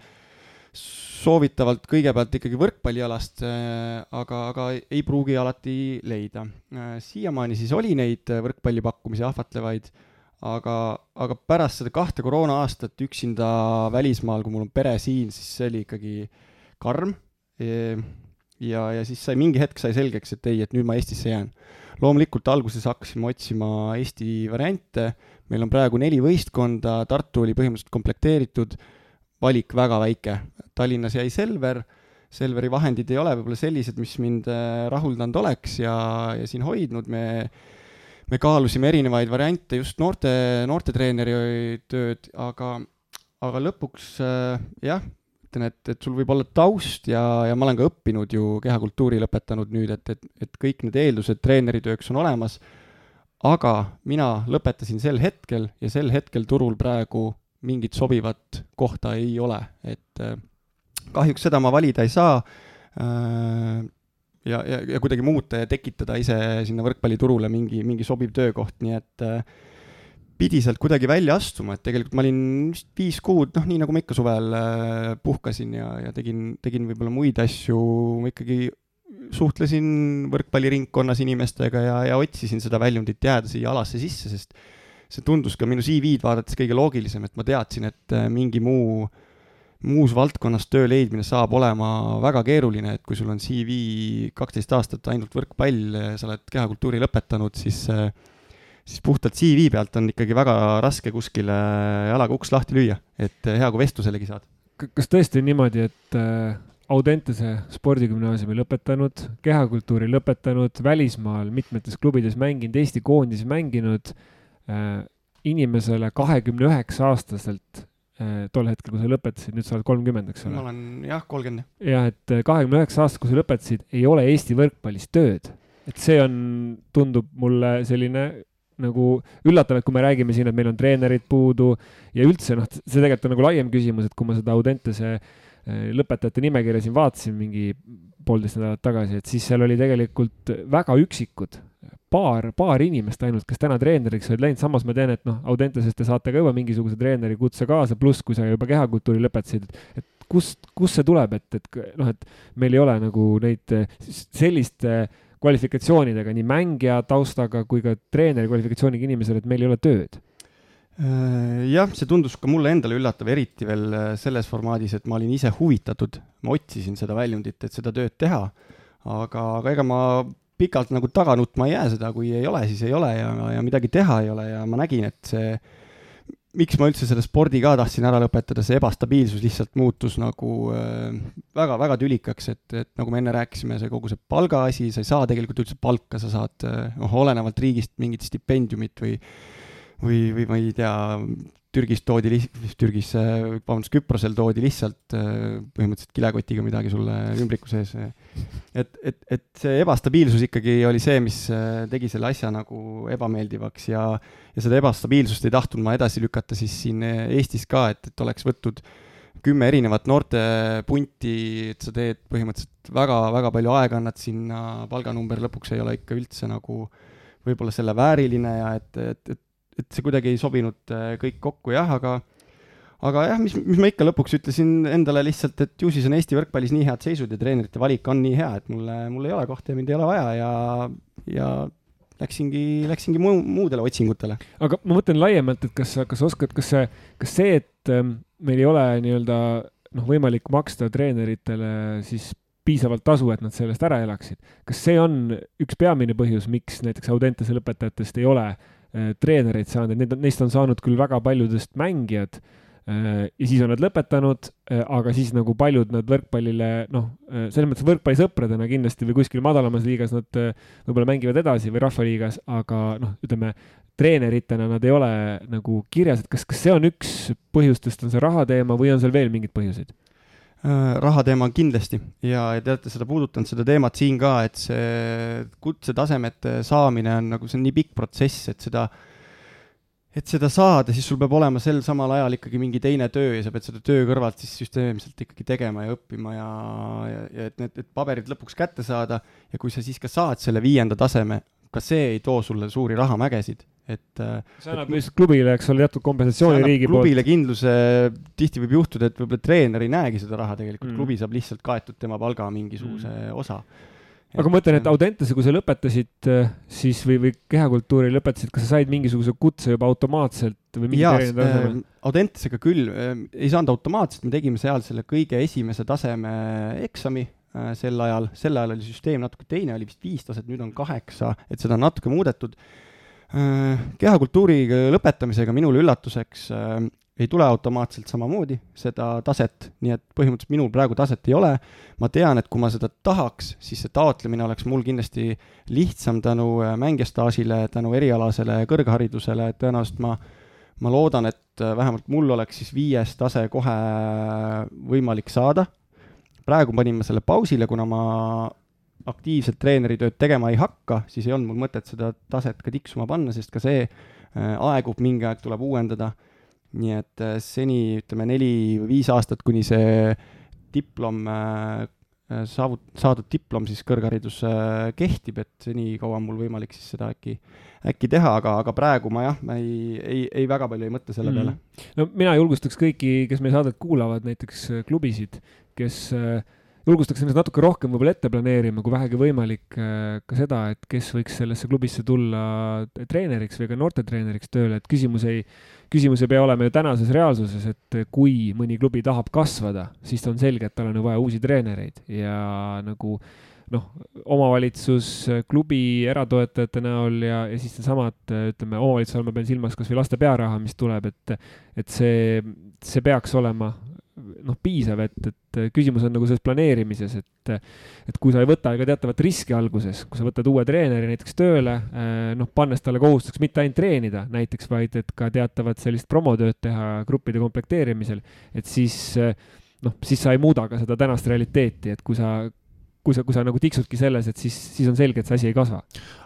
soovitavalt kõigepealt ikkagi võrkpallialast, äh, aga, aga ei pruugi alati leida. Äh, siiamaani siis oli neid võrkpallipakkumisi ahvatlevaid, aga, aga pärast seda kahte koroona aastat üksinda välismaal, kui mul on pere siin, siis see oli ikkagi karm. ja, ja siis sai mingi hetk sai selgeks, et ei, et nüüd ma Eestisse jään. loomulikult alguses hakkasime otsima Eesti variante, meil on praegu neli võistkonda, Tartu oli põhimõtteliselt komplekteeritud valik väga väike. Tallinnas jäi Selver, Selveri vahendid ei ole võib-olla sellised, mis mind äh, rahuldanud oleks ja, ja siin hoidnud, me me kaalusime erinevaid variante, just noorte, noortetreeneri tööd, aga, aga lõpuks äh, jah, ütlen, et, et sul võib olla taust ja, ja ma olen ka õppinud ju kehakultuuri lõpetanud nüüd, et, et, et kõik need eeldused treeneritööks on olemas, aga mina lõpetasin sel hetkel ja sel hetkel turul praegu mingit sobivat kohta ei ole, et äh, kahjuks seda ma valida ei saa äh, ja, ja, ja kuidagi muuta ja tekitada ise sinna võrkpalliturule mingi, mingi sobiv töökoht, nii et äh, pidi sealt kuidagi välja astuma, et tegelikult ma olin vist viis kuud, noh, nii nagu ma ikka suvel puhkasin ja, ja tegin, tegin võib-olla muid asju, ma ikkagi suhtlesin võrkpalliringkonnas inimestega ja, ja otsisin seda väljundit jääda siia alasse sisse, sest see tundus ka minu CV-d vaadates kõige loogilisem, et ma teadsin, et äh, mingi muu, muus valdkonnas töö leidmine saab olema väga keeruline, et kui sul on CV kaksteist aastat ainult võrkpall, sa oled kehakultuuri lõpetanud, siis äh, siis puhtalt CV pealt on ikkagi väga raske kuskile jalaga uks lahti lüüa, et äh, hea, kui vestluselegi saad. kas tõesti on niimoodi, et Audentese spordigümnaasiumi lõpetanud, kehakultuuri lõpetanud, välismaal mitmetes klubides mänginud, Eesti koondises mänginud inimesele kahekümne üheksa aastaselt äh, tol hetkel, kui sa lõpetasid, nüüd sa oled kolmkümmend, eks ole? ma olen jah, kolmkümmend. jah, et äh, kahekümne üheksa aastast, kui sa lõpetasid, ei ole Eesti võrkpallis tööd. et see on, tundub mulle selline nagu üllatav, et kui me räägime siin, et meil on treenerid puudu ja üldse noh, see tegelikult on nagu laiem küsimus, et kui ma seda Audentese lõpetajate nimekirja siin vaatasin mingi poolteist nädalat tagasi, et siis seal oli tegelikult väga üksikud paar, paar inimest ainult, kes täna treeneriks olid läinud, samas ma tean, et noh, Audentesest te saate ka juba mingisuguse treeneri kutse kaasa, pluss kui sa juba kehakultuuri lõpetasid, et kust, kust see tuleb, et, et noh, et meil ei ole nagu neid selliste kvalifikatsioonidega, nii mängija taustaga kui ka treeneri kvalifikatsiooniga inimesel, et meil ei ole tööd. Äh, jah, see tundus ka mulle endale üllatav, eriti veel äh, selles formaadis, et ma olin ise huvitatud, ma otsisin seda väljundit, et seda tööd teha, aga, aga ega ma pikalt nagu taga nutma ei jää seda, kui ei ole, siis ei ole ja, ja midagi teha ei ole ja ma nägin, et see, miks ma üldse selle spordi ka tahtsin ära lõpetada, see ebastabiilsus lihtsalt muutus nagu väga-väga äh, tülikaks, et, et nagu me enne rääkisime, see kogu see palgaasi, sa ei saa tegelikult üldse palka, sa saad äh, noh, olenevalt riigist mingit stipendiumit või või, või ma ei tea, Türgis toodi Türgis, vabandust, Küprosel toodi lihtsalt äh, põhimõtteliselt kilekotiga midagi sulle ümbriku sees. et, et, et see ebastabiilsus ikkagi oli see, mis äh, tegi selle asja nagu ebameeldivaks ja, ja seda ebastabiilsust ei tahtnud ma edasi lükata siis siin äh, Eestis ka, et, et oleks võtnud kümme erinevat noortepunti, et sa teed põhimõtteliselt väga-väga palju aega, annad sinna, palganumber lõpuks ei ole ikka üldse nagu võib-olla selle vääriline ja et, et, et, et see kuidagi ei sobinud äh, kõik kokku jah, aga aga jah, mis, mis ma ikka lõpuks ütlesin endale lihtsalt, et ju siis on Eesti võrkpallis nii head seisud ja treenerite valik on nii hea, et mulle, mul ei ole kohta ja mind ei ole vaja ja, ja läksingi, läksingi muu, muudele otsingutele. aga ma mõtlen laiemalt, et kas kas oskad, kas see, kas see, et ähm, meil ei ole nii-öelda noh, võimalik maksta treeneritele siis piisavalt tasu, et nad sellest ära elaksid. kas see on üks peamine põhjus, miks näiteks Audentese lõpetajatest ei ole äh, treenereid saanud, et need, neist on saanud küll väga paljudest mängijad äh,, Äh, ja siis on nad lõpetanud, äh, aga siis nagu paljud nad võrkpallile, noh, äh, selles mõttes võrkpallisõpradena kindlasti või kuskil madalamas liigas nad võib-olla mängivad edasi või rahvaliigas, aga noh, ütleme, treeneritena nad ei ole nagu kirjas, et kas, kas see on üks põhjustest, on see raha teema või on seal veel mingeid põhjuseid? Raha teema kindlasti. Ja, te olete seda puudutanud, seda teemat siin ka, et see kutsetasemete saamine on nagu, see on nii pikk protsess, et seda äh, et seda saada, siis sul peab olema sel samal ajal ikkagi mingi teine töö ja sa pead seda töö kõrvalt siis süsteemselt ikkagi tegema ja õppima ja, ja, ja et need, need paberid lõpuks kätte saada. Ja kui sa siis ka saad selle viienda taseme, ka see ei too sulle suuri rahamägesid, et äh, see annab lihtsalt klubile, eks ole, teatud kompensatsiooni riigi poolt. klubile kindluse, tihti võib juhtuda, et võib-olla treener ei näegi seda raha tegelikult mm., klubi saab lihtsalt kaetud tema palga mingisuguse mm. osa aga ma mõtlen, et Audentese, kui sa lõpetasid, äh, siis või, või kehakultuuri lõpetasid, kas sa said mingisuguse kutse juba automaatselt või mingi erinev taseme äh,? Audentesega küll äh, ei saanud automaatselt, me tegime seal selle kõige esimese taseme eksami äh, sel ajal, sel ajal oli süsteem natuke teine, oli vist viis taset, nüüd on kaheksa, et seda on natuke muudetud äh,. Kehakultuuri lõpetamisega minule üllatuseks äh, ei tule automaatselt samamoodi seda taset, nii et põhimõtteliselt minul praegu taset ei ole. ma tean, et kui ma seda tahaks, siis see taotlemine oleks mul kindlasti lihtsam tänu äh, mängijastaažile, tänu erialasele kõrgharidusele, et tõenäoliselt ma, ma loodan, et äh, vähemalt mul oleks siis viies tase kohe võimalik saada. praegu panin ma selle pausile, kuna ma aktiivselt treeneritööd tegema ei hakka, siis ei olnud mul mõtet seda taset ka tiksuma panna, sest ka see äh, aegub, mingi aeg tuleb uuendada nii et äh, seni ütleme neli või viis aastat, kuni see diplom äh, saavut-, saadud diplom siis kõrgharidus kehtib, et senikaua on mul võimalik siis seda äkki, äkki teha, aga, aga praegu ma jah, ma ei, ei, ei väga palju ei mõtle selle mm. peale. no mina julgustaks kõiki, kes meie saadet kuulavad, näiteks klubisid, kes äh, julgustaks ennast natuke rohkem võib-olla ette planeerima, kui vähegi võimalik, äh, ka seda, et kes võiks sellesse klubisse tulla treeneriks või ka noortetreeneriks tööle, et küsimus ei, küsimus ei pea olema ju tänases reaalsuses, et kui mõni klubi tahab kasvada, siis on selge, et tal on ju vaja uusi treenereid ja nagu noh, omavalitsus, klubi eratoetajate näol ja, ja siis needsamad, ütleme, omavalitsuse all ma pean silmas kas või laste pearaha, mis tuleb, et, et see, see peaks olema noh, piisav, et, et küsimus on nagu selles planeerimises, et, et kui sa ei võta ega teatavat riski alguses, kui sa võtad uue treeneri näiteks tööle, eh, noh, pannes talle kohustuseks mitte ainult treenida näiteks, vaid et ka teatavat sellist promotööd teha gruppide komplekteerimisel, et siis noh, siis sa ei muuda ka seda tänast realiteeti, et kui sa kui sa, kui sa nagu tiksudki selles, et siis, siis on selge, et see asi ei kasva.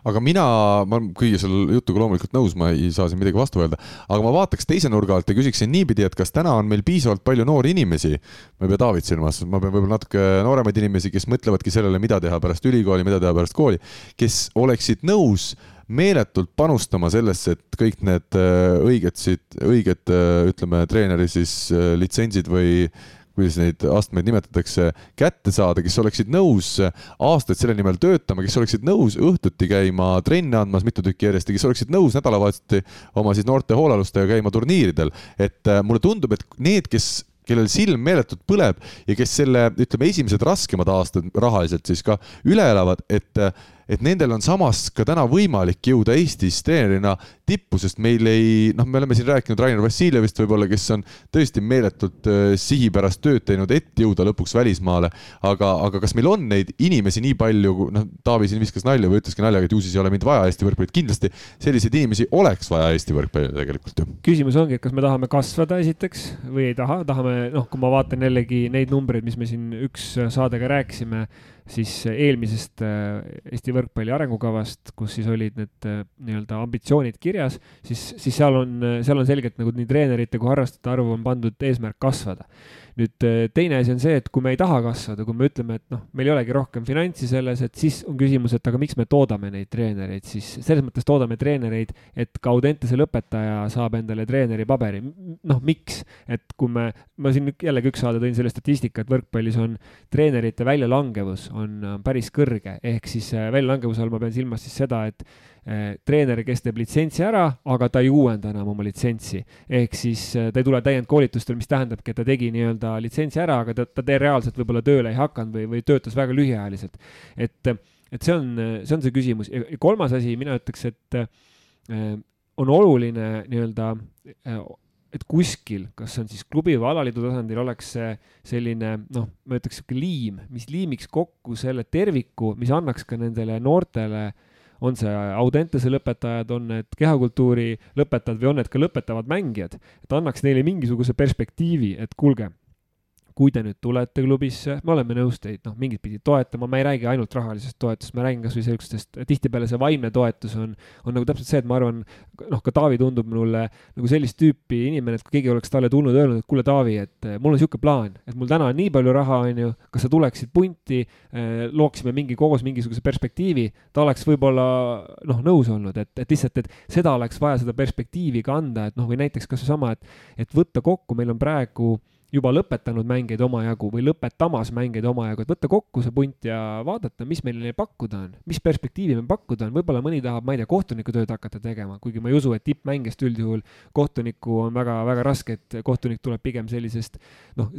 aga mina, ma olen kõige selle jutuga loomulikult nõus, ma ei saa siin midagi vastu öelda, aga ma vaataks teise nurga alt ja küsiksin niipidi, et kas täna on meil piisavalt palju noori inimesi, ma ei pea Taavit silmas, ma pean võib-olla natuke nooremaid inimesi, kes mõtlevadki sellele, mida teha pärast ülikooli, mida teha pärast kooli, kes oleksid nõus meeletult panustama sellesse, et kõik need äh, õiged õiged äh, ütleme, treeneri siis äh, litsentsid või kuidas neid astmeid nimetatakse, kätte saada, kes oleksid nõus aastaid selle nimel töötama, kes oleksid nõus õhtuti käima trenni andmas mitu tükki järjest ja kes oleksid nõus nädalavahetuseti oma siis noorte hoolealustega käima turniiridel. et äh, mulle tundub, et need, kes kellel silm meeletult põleb ja kes selle, ütleme, esimesed raskemad aastad rahaliselt siis ka üle elavad, et et nendel on samas ka täna võimalik jõuda Eestis treenerina tippu, sest meil ei, noh, me oleme siin rääkinud Rainer Vassiljevist võib-olla, kes on tõesti meeletult äh, sihipärast tööd teinud, et jõuda lõpuks välismaale. aga, aga kas meil on neid inimesi nii palju, noh, Taavi siin viskas nalja või ütleski naljaga, et ju siis ei ole mind vaja Eesti võrkpallit, kindlasti selliseid inimesi oleks vaja Eesti võrkpallile tegelikult ju. küsimus ongi, et kas me tahame kasvada esiteks või ei taha, tahame, noh, kui ma vaatan jällegi neid numbreid, mis me siin üks saade ka rääkisime siis eelmisest äh, Eesti võrkpalli arengukavast, kus siis olid need äh, nii-öelda ambitsioonid kirjas, siis, siis seal on, seal on selgelt nagu nii treenerite kui harrastajate arvu on pandud eesmärk kasvada. Nüüd äh, teine asi on see, et kui me ei taha kasvada, kui me ütleme, et noh, meil ei olegi rohkem finantsi selles, et siis on küsimus, et aga miks me toodame neid treenereid, siis? Selles mõttes toodame treenereid, et ka Audentese lõpetaja saab endale treeneri paberi. noh, miks, et kui me, ma siin jällegi üks saade tõin selle statistika, et võrkpallis on treenerite väljalangevus on päris kõrge, ehk siis äh, väljalangevuse all ma pean silmas siis seda, et Eh, treener, kes teeb litsentsi ära, aga ta ei uuenda enam oma litsentsi. ehk siis eh, ta ei tule täiendkoolitustel, mis tähendabki, et ta tegi nii-öelda litsentsi ära, aga ta, ta te reaalselt võib-olla tööle ei hakanud või, või töötas väga lühiajaliselt. et, et see on, see on see küsimus ja kolmas asi, mina ütleks, et äh, on oluline nii-öelda et kuskil, kas see on siis klubi või alaliidu tasandil, oleks see selline noh, ma ütleks sihuke liim, mis liimiks kokku selle terviku, mis annaks ka nendele noortele äh, on see Audentese lõpetajad, on need kehakultuuri lõpetajad või on need ka lõpetavad mängijad, et annaks neile mingisuguse perspektiivi, et kuulge kui te nüüd tulete klubisse, me oleme nõus teid noh, mingit pidi toetama, ma ei räägi ainult rahalisest toetusest, ma räägin kasvõi sellistest, tihtipeale see vaimne toetus on, on nagu täpselt see, et ma arvan, noh, ka Taavi tundub mulle nagu sellist tüüpi inimene, et kui keegi oleks talle tulnud öelnud, et kuule, Taavi, et eh, mul on niisugune plaan, et mul täna on nii palju raha, on ju, kas sa tuleksid punti, eh, looksime mingi koos mingisuguse perspektiivi, ta oleks võib-olla noh, nõus olnud, et, et lihtsalt, et seda oleks vaja, seda perspektiivi ka anda, et noh, või näiteks kas või sama, et, et võtta kokku, meil on praegu juba lõpetanud mängeid omajagu või lõpetamas mängeid omajagu, et võtta kokku see punt ja vaadata, mis meil neile pakkuda on, mis perspektiivi meil pakkuda on, võib-olla mõni tahab, ma ei tea, kohtuniku-tööd hakata tegema, kuigi ma ei usu, et tippmängijast üldjuhul kohtunikku on väga-väga raske, et kohtunik tuleb pigem sellisest noh,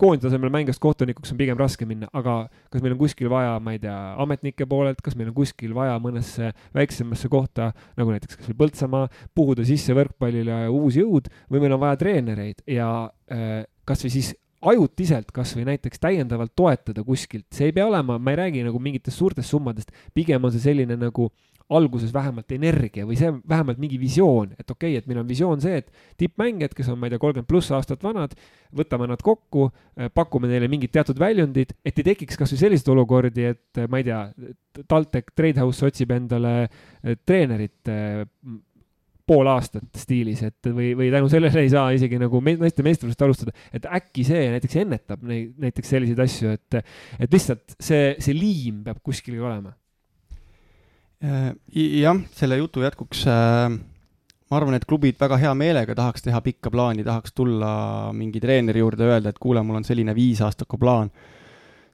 koonditasemel mängijast kohtunikuks on pigem raske minna, aga kas meil on kuskil vaja, ma ei tea, ametnike poolelt, kas meil on kuskil vaja mõnesse väiksemasse kohta, nagu näiteks kas või Põltsamaa, puhuda sisse võrkpallile uus jõud või meil on vaja treenereid ja äh, kasvõi siis ajutiselt kasvõi näiteks täiendavalt toetada kuskilt, see ei pea olema, ma ei räägi nagu mingitest suurtest summadest, pigem on see selline nagu alguses vähemalt energia või see vähemalt mingi visioon, et okei okay,, et meil on visioon see, et tippmängijad, kes on, ma ei tea, kolmkümmend pluss aastat vanad, võtame nad kokku, pakume neile mingid teatud väljundid, et ei tekiks kasvõi selliseid olukordi, et ma ei tea, TalTech Tradehouse otsib endale treenerit pool aastat stiilis, et või, või tänu sellele ei saa isegi nagu naiste meistrivõistlust alustada, et äkki see näiteks ennetab neid, näiteks selliseid asju, et, et lihtsalt see, see liim peab kuskil olema. Äh, jah, selle jutu jätkuks äh, ma arvan, et klubid väga hea meelega tahaks teha pikka plaani, tahaks tulla mingi treeneri juurde, öelda, et kuule, mul on selline viisaastaku plaan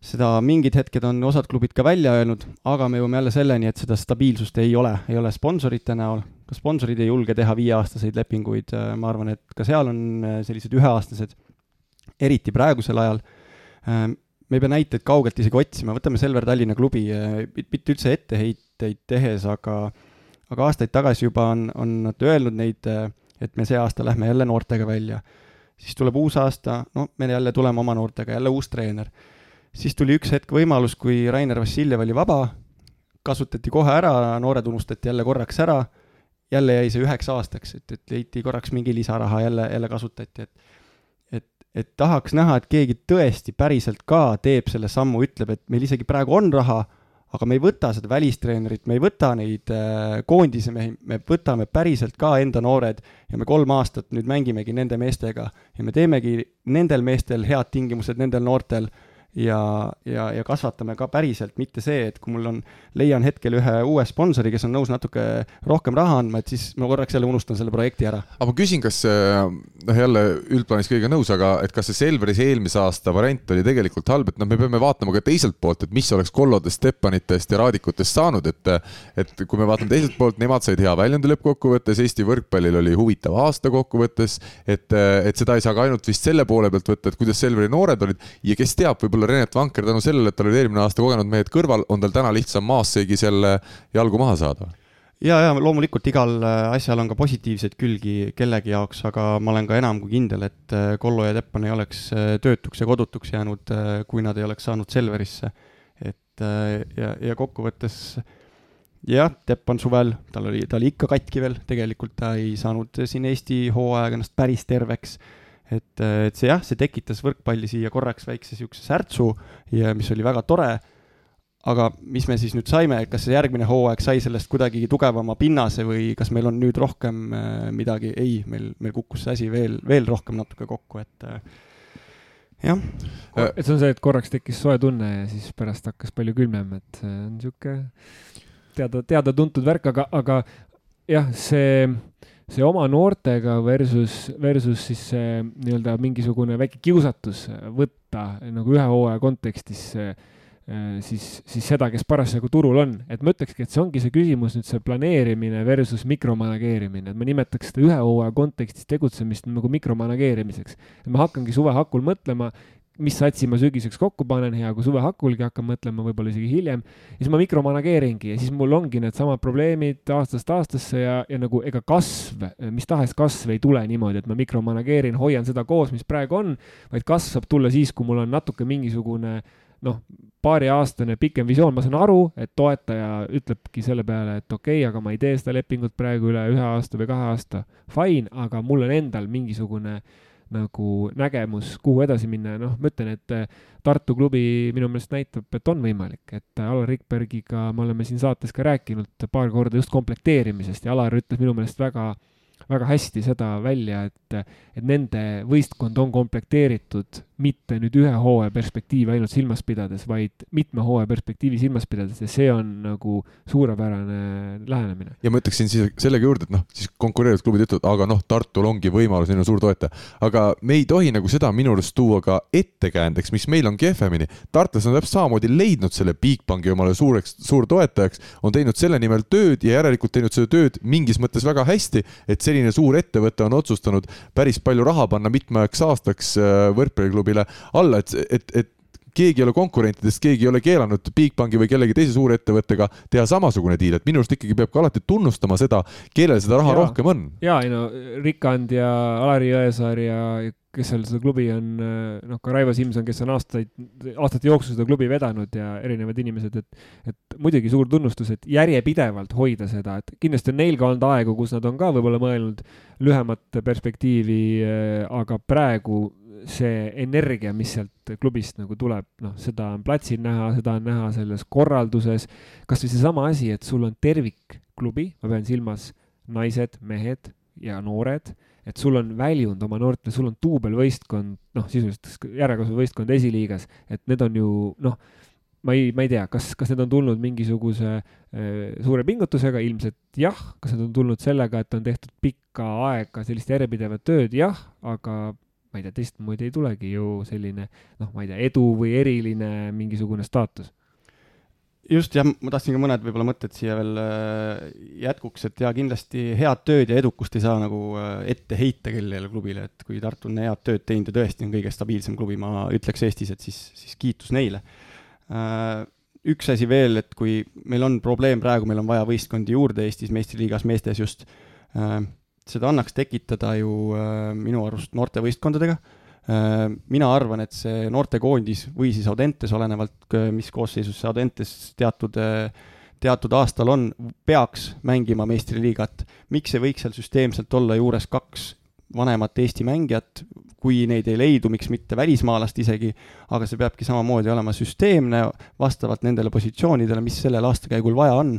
seda mingid hetked on osad klubid ka välja öelnud, aga me jõuame jälle selleni, et seda stabiilsust ei ole, ei ole sponsorite näol, ka sponsorid ei julge teha viieaastaseid lepinguid, ma arvan, et ka seal on äh, sellised üheaastased, eriti praegusel ajal. Äh, me ei pea näiteid kaugelt isegi otsima, võtame Selver Tallinna klubi, äh, mitte üldse etteheiteid tehes, aga aga aastaid tagasi juba on, on nad öelnud neid, et me see aasta lähme jälle noortega välja. siis tuleb uus aasta, no me jälle tuleme oma noortega, jälle uus treener siis tuli üks hetk võimalus, kui Rainer Vassiljev oli vaba, kasutati kohe ära, noored unustati jälle korraks ära, jälle jäi see üheks aastaks, et, et leiti korraks mingi lisaraha, jälle, jälle kasutati, et et, et tahaks näha, et keegi tõesti päriselt ka teeb selle sammu, ütleb, et meil isegi praegu on raha, aga me ei võta seda välistreenerit, me ei võta neid äh, koondise mehi, me võtame päriselt ka enda noored ja me kolm aastat nüüd mängimegi nende meestega ja me teemegi nendel meestel head tingimused, nendel noortel ja, ja, ja kasvatame ka päriselt, mitte see, et kui mul on, leian hetkel ühe uue sponsori, kes on nõus natuke rohkem raha andma, et siis ma korraks jälle unustan selle projekti ära. aga ma küsin, kas noh, jälle üldplaanis kõigega nõus, aga et kas see Selveris eelmise aasta variant oli tegelikult halb, et noh, me peame vaatama ka teiselt poolt, et mis oleks Kollodest, Steppanitest ja Raadikutest saanud, et et kui me vaatame teiselt poolt, nemad said hea väljundi lõppkokkuvõttes, Eesti võrkpallil oli huvitav aasta kokkuvõttes, et, et seda ei saa ka ainult vist selle poole pealt võtta, et kuidas Selveri noored olid ja kes teab, võib-olla võib-olla Renet Vanker tänu sellele, et tal oli eelmine aasta kogenud mehed kõrval, on tal täna lihtsam maasseigi selle jalgu maha saada? ja, ja loomulikult igal äh, asjal on ka positiivseid külgi kellegi jaoks, aga ma olen ka enam kui kindel, et äh, Kollo ja Teppan ei oleks äh, töötuks ja kodutuks jäänud, kui nad ei oleks saanud Selverisse. et ja, ja kokkuvõttes jah, Teppan suvel, tal oli, ta oli ikka katki veel, tegelikult ta ei saanud siin Eesti hooajaga ennast päris terveks et, et see jah, see tekitas võrkpalli siia korraks väikse niisuguse särtsu ja mis oli väga tore, aga mis me siis nüüd saime, kas see järgmine hooaeg sai sellest kuidagi tugevama pinnase või kas meil on nüüd rohkem äh, midagi, ei, meil, meil kukkus see asi veel, veel rohkem natuke kokku, et äh, jah, et see on see, et korraks tekkis soe tunne ja siis pärast hakkas palju külmem, et see on sihuke teada, teada-tuntud värk, aga, aga jah, see, see oma noortega versus, versus siis see nii-öelda mingisugune väike kiusatus võtta nagu ühe hooaja kontekstis siis, siis seda, kes parasjagu turul on, et ma ütlekski, et see ongi see küsimus nüüd see planeerimine versus mikromanageerimine, et ma nimetaks seda ühe hooaja kontekstis tegutsemist nagu mikromanageerimiseks. et ma hakkangi suve hakul mõtlema, mis satsi ma sügiseks kokku panen, hea kui suve hakulgi hakkan mõtlema, võib-olla isegi hiljem, siis ma mikromanageeringi ja siis mul ongi needsamad probleemid aastast aastasse ja, ja nagu ega kasv, mis tahes kasv ei tule niimoodi, et ma mikromanageerin, hoian seda koos, mis praegu on, vaid kasv saab tulla siis, kui mul on natuke mingisugune noh, paariaastane pikem visioon, ma saan aru, et toetaja ütlebki selle peale, et okei okay,, aga ma ei tee seda lepingut praegu üle ühe aasta või kahe aasta, fine, aga mul on endal mingisugune äh, nagu nägemus, kuhu edasi minna ja noh, ma ütlen, et eh, Tartu klubi minu meelest näitab, et on võimalik, et Alar Rikbergiga me oleme siin saates ka rääkinud paar korda just komplekteerimisest ja Alar ütles minu meelest väga väga hästi seda välja, et, et nende võistkond on komplekteeritud mitte nüüd ühe hooaja perspektiivi ainult silmas pidades, vaid mitme hooaja perspektiivi silmas pidades ja see on nagu suurepärane lähenemine. ja ma ütleksin siis sellega juurde, et noh, siis konkureerivad klubid ütlevad, aga noh, Tartul ongi võimalus, neil on suur toetaja. aga me ei tohi nagu seda minu arust tuua ka ettekäändeks, mis meil on kehvemini. tartlased on täpselt samamoodi leidnud selle Bigbanki omale suureks, suurtoetajaks, on teinud selle nimel tööd ja järelikult teinud seda tööd mingis mõttes väga hästi, et selline suur ettevõte on otsustanud päris palju raha panna mitmeks aastaks äh, võrkpalliklubi Bigbankile alla, et, et, et keegi ei ole konkurentidest, keegi ei ole keelanud Bigbanki või kellegi teise suurettevõttega teha samasugune diil, et minu arust ikkagi peab ka alati tunnustama seda, kellel seda raha ja. rohkem on. ja ei no Rikand ja Alari Jõesaar ja kes seal seda klubi on, noh, ka Raivo Simson, kes on aastaid, aastate jooksul seda klubi vedanud ja erinevad inimesed, et, et muidugi suur tunnustus, et järjepidevalt hoida seda, et kindlasti on neil ka olnud aegu, kus nad on ka võib-olla mõelnud lühemat perspektiivi, aga praegu see energia, mis sealt klubist nagu tuleb, noh, seda on platsil näha, seda on näha selles korralduses. kasvõi seesama asi, et sul on tervikklubi, ma pean silmas naised, mehed ja noored, et sul on väljund oma noortele, sul on duubelvõistkond, noh, sisuliselt järjekasvuvõistkond esiliigas, et need on ju noh, ma ei, ma ei tea, kas, kas need on tulnud mingisuguse äh, suure pingutusega, ilmselt jah, kas need on tulnud sellega, et on tehtud pikka aega sellist järjepidevat tööd, jah, aga ma ei tea, teistmoodi ei tulegi ju selline noh, ma ei tea, edu või eriline mingisugune staatus just jah, ma tahtsin ka mõned võib-olla mõtted siia veel äh, jätkuks, et jaa, kindlasti head tööd ja edukust ei saa nagu äh, ette heita kellele klubile, et kui Tartu on head tööd teinud ja tõesti on kõige stabiilsem klubi, ma ütleks Eestis, et siis, siis kiitus neile. Äh, üks asi veel, et kui meil on probleem praegu, meil on vaja võistkondi juurde Eestis meistriliigas meestes just seda annaks tekitada ju äh, minu arust noortevõistkondadega äh,. mina arvan, et see noortekoondis või siis Audentes, olenevalt, mis koosseisus see Audentes teatud äh, teatud aastal on, peaks mängima meistriliigat. miks ei võiks seal süsteemselt olla juures kaks vanemat Eesti mängijat, kui neid ei leidu, miks mitte välismaalast isegi, aga see peabki samamoodi olema süsteemne vastavalt nendele positsioonidele, mis sellel aastakäigul vaja on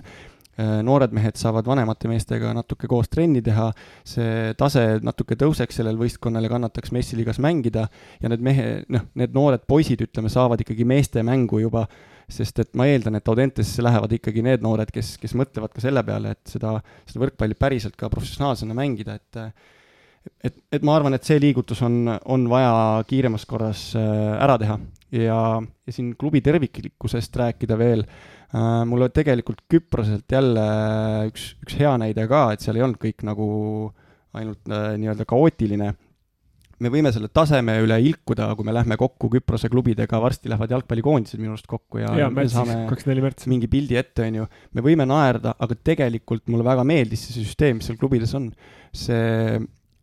noored mehed saavad vanemate meestega natuke koos trenni teha, see tase natuke tõuseks sellel võistkonnal ja kannataks messiliigas mängida. Ja need mehe, noh, need noored poisid, ütleme, saavad ikkagi meeste mängu juba, sest et ma eeldan, et Audentesse lähevad ikkagi need noored, kes, kes mõtlevad ka selle peale, et seda, seda võrkpalli päriselt ka professionaalsena mängida, et et, et ma arvan, et see liigutus on, on vaja kiiremas korras äh, ära teha ja, ja siin klubi terviklikkusest rääkida veel Äh, mul oli tegelikult Küproselt jälle üks, üks hea näide ka, et seal ei olnud kõik nagu ainult äh, nii-öelda kaootiline. me võime selle taseme üle ilkuda, kui me lähme kokku Küprose klubidega, varsti lähevad jalgpallikoondised minu arust kokku ja, ja märtsis, saame mingi pildi ette, on ju. me võime naerda, aga tegelikult mulle väga meeldis see süsteem, mis seal klubides on. see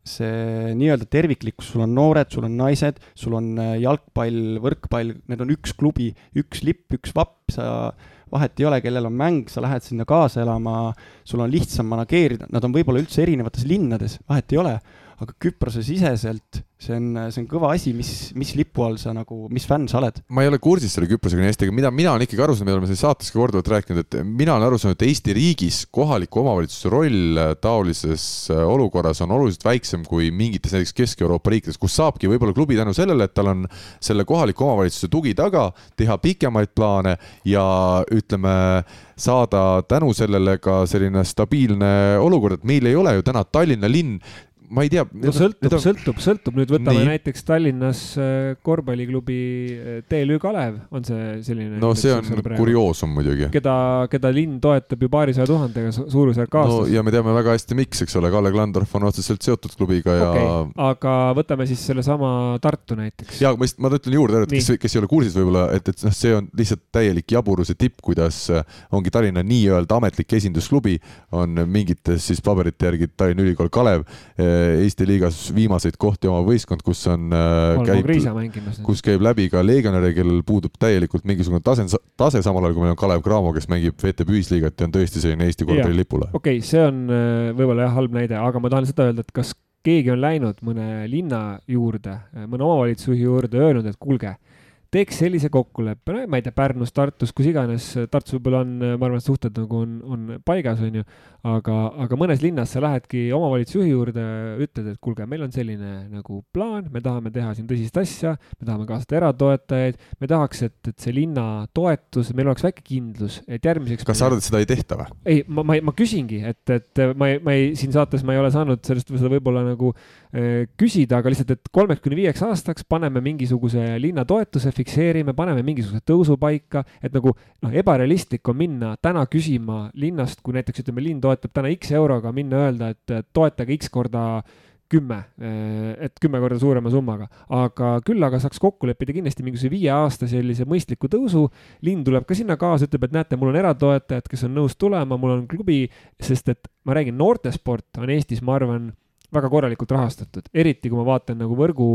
see nii-öelda terviklikkus, sul on noored, sul on naised, sul on äh, jalgpall, võrkpall, need on üks klubi, üks lipp, üks vapp, sa vahet ei ole, kellel on mäng, sa lähed sinna kaasa elama, sul on lihtsam manageerida, nad on võib-olla üldse erinevates linnades, vahet ei ole, aga Küprose siseselt see on, see on kõva asi, mis, mis lipu all sa nagu, mis fänn sa oled? ma ei ole kursis selle Küprosega nii hästi, aga mida mina olen ikkagi aru saanud, me oleme selles saates ka korduvalt rääkinud, et mina olen aru saanud, et Eesti riigis kohaliku omavalitsuse roll taolises äh, olukorras on oluliselt väiksem kui mingites näiteks Kesk-Euroopa riikides, kus saabki võib-olla klubi tänu sellele, et tal on selle kohaliku omavalitsuse tugi taga, teha pikemaid plaane ja ütleme, saada tänu sellele ka selline stabiilne olukord, et meil ei ole ju täna Tallinna linn ma ei tea. no sõltub, on... sõltub, sõltub, nüüd võtame Nii. näiteks Tallinnas äh, korvpalliklubi äh, TLÜ Kalev, on see selline. no see on kurioosum muidugi. keda, keda linn toetab ju paarisaja tuhandega suurusjärk aastas. no ja me teame väga hästi, miks, eks ole, Kalle Klandorf on otseselt seotud klubiga ja okay.. aga võtame siis sellesama Tartu näiteks. ja ma just, ma ütlen juurde, et kes, kes ei ole kursis võib-olla, et, et noh, see on lihtsalt täielik jaburuse tipp, kuidas äh, ongi Tallinna nii-öelda ametlik esindusklubi on mingites siis paberite järgi Tallinna Ülikool Kalev Eesti liigas viimaseid kohti oma võistkond, kus on äh, käib, kus käib läbi ka legionäre, kellel puudub täielikult mingisugune tase, tase, samal ajal kui meil on Kalev Cramo, kes mängib VTB ühisliigat ja on tõesti selline Eesti korvpalli lipule. okei okay,, see on äh, võib-olla jah, halb näide, aga ma tahan seda öelda, et kas keegi on läinud mõne linna juurde, mõne omavalitsusjuhi juurde, öelnud, et kuulge teeks sellise kokkuleppe, no ma ei tea, Pärnus, Tartus, kus iganes, Tartus võib-olla on, ma arvan, et suhted nagu on, on paigas, on ju, aga, aga mõnes linnas sa lähedki omavalitsusjuhi juurde, ütled, et kuulge, meil on selline nagu plaan, me tahame teha siin tõsist asja, me tahame kaasata eratoetajaid, me tahaks, et, et see linna toetus, meil oleks väike kindlus, et järgmiseks kas sa arvad, et seda ei tehta või? ei, ma, ma, ma küsingi, et, et ma ei, ma ei, siin saates ma ei ole saanud sellest seda võib-olla nagu äh, küsida, aga lihtsalt, et kolmeks kuni viieks aastaks paneme mingisuguse linnatoetuse fikseerime, paneme mingisuguse tõusu paika, et nagu noh, ebarealistlik on minna täna küsima linnast, kui näiteks ütleme, linn toetab täna X euroga, minna öelda, et toetage X korda kümme, et kümme korda suurema summaga, aga küll aga saaks kokku leppida kindlasti mingisuguse viie aasta sellise mõistliku tõusu. linn tuleb ka sinna kaasa, ütleb, et näete, mul on eratoetajad, kes on nõus tulema, mul on klubi, sest et ma räägin, noortesport on Eestis, ma arvan väga korralikult rahastatud, eriti kui ma vaatan nagu võrgu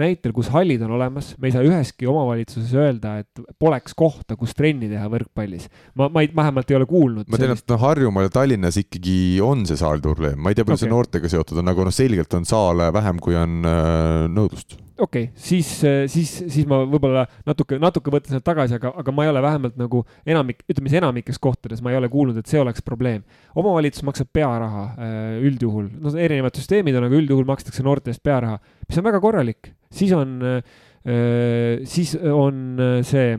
näitel, kus hallid on olemas, me ei saa üheski omavalitsuses öelda, et poleks kohta, kus trenni teha võrkpallis. ma, ma ei, vähemalt ei ole kuulnud. ma tean, et noh, Harjumaal ja Tallinnas ikkagi on see saal probleem, ma ei tea, palju okay. see noortega seotud on, aga noh, selgelt on saale vähem, kui on äh, nõudlust okei okay,, siis, siis, siis ma võib-olla natuke, natuke võtan sealt tagasi, aga, aga ma ei ole vähemalt nagu enamik, ütleme siis enamikes kohtades ma ei ole kuulnud, et see oleks probleem. omavalitsus maksab pearaha äh, üldjuhul, no erinevad süsteemid on, aga üldjuhul makstakse noorte eest pearaha, mis on väga korralik. siis on, äh, siis on see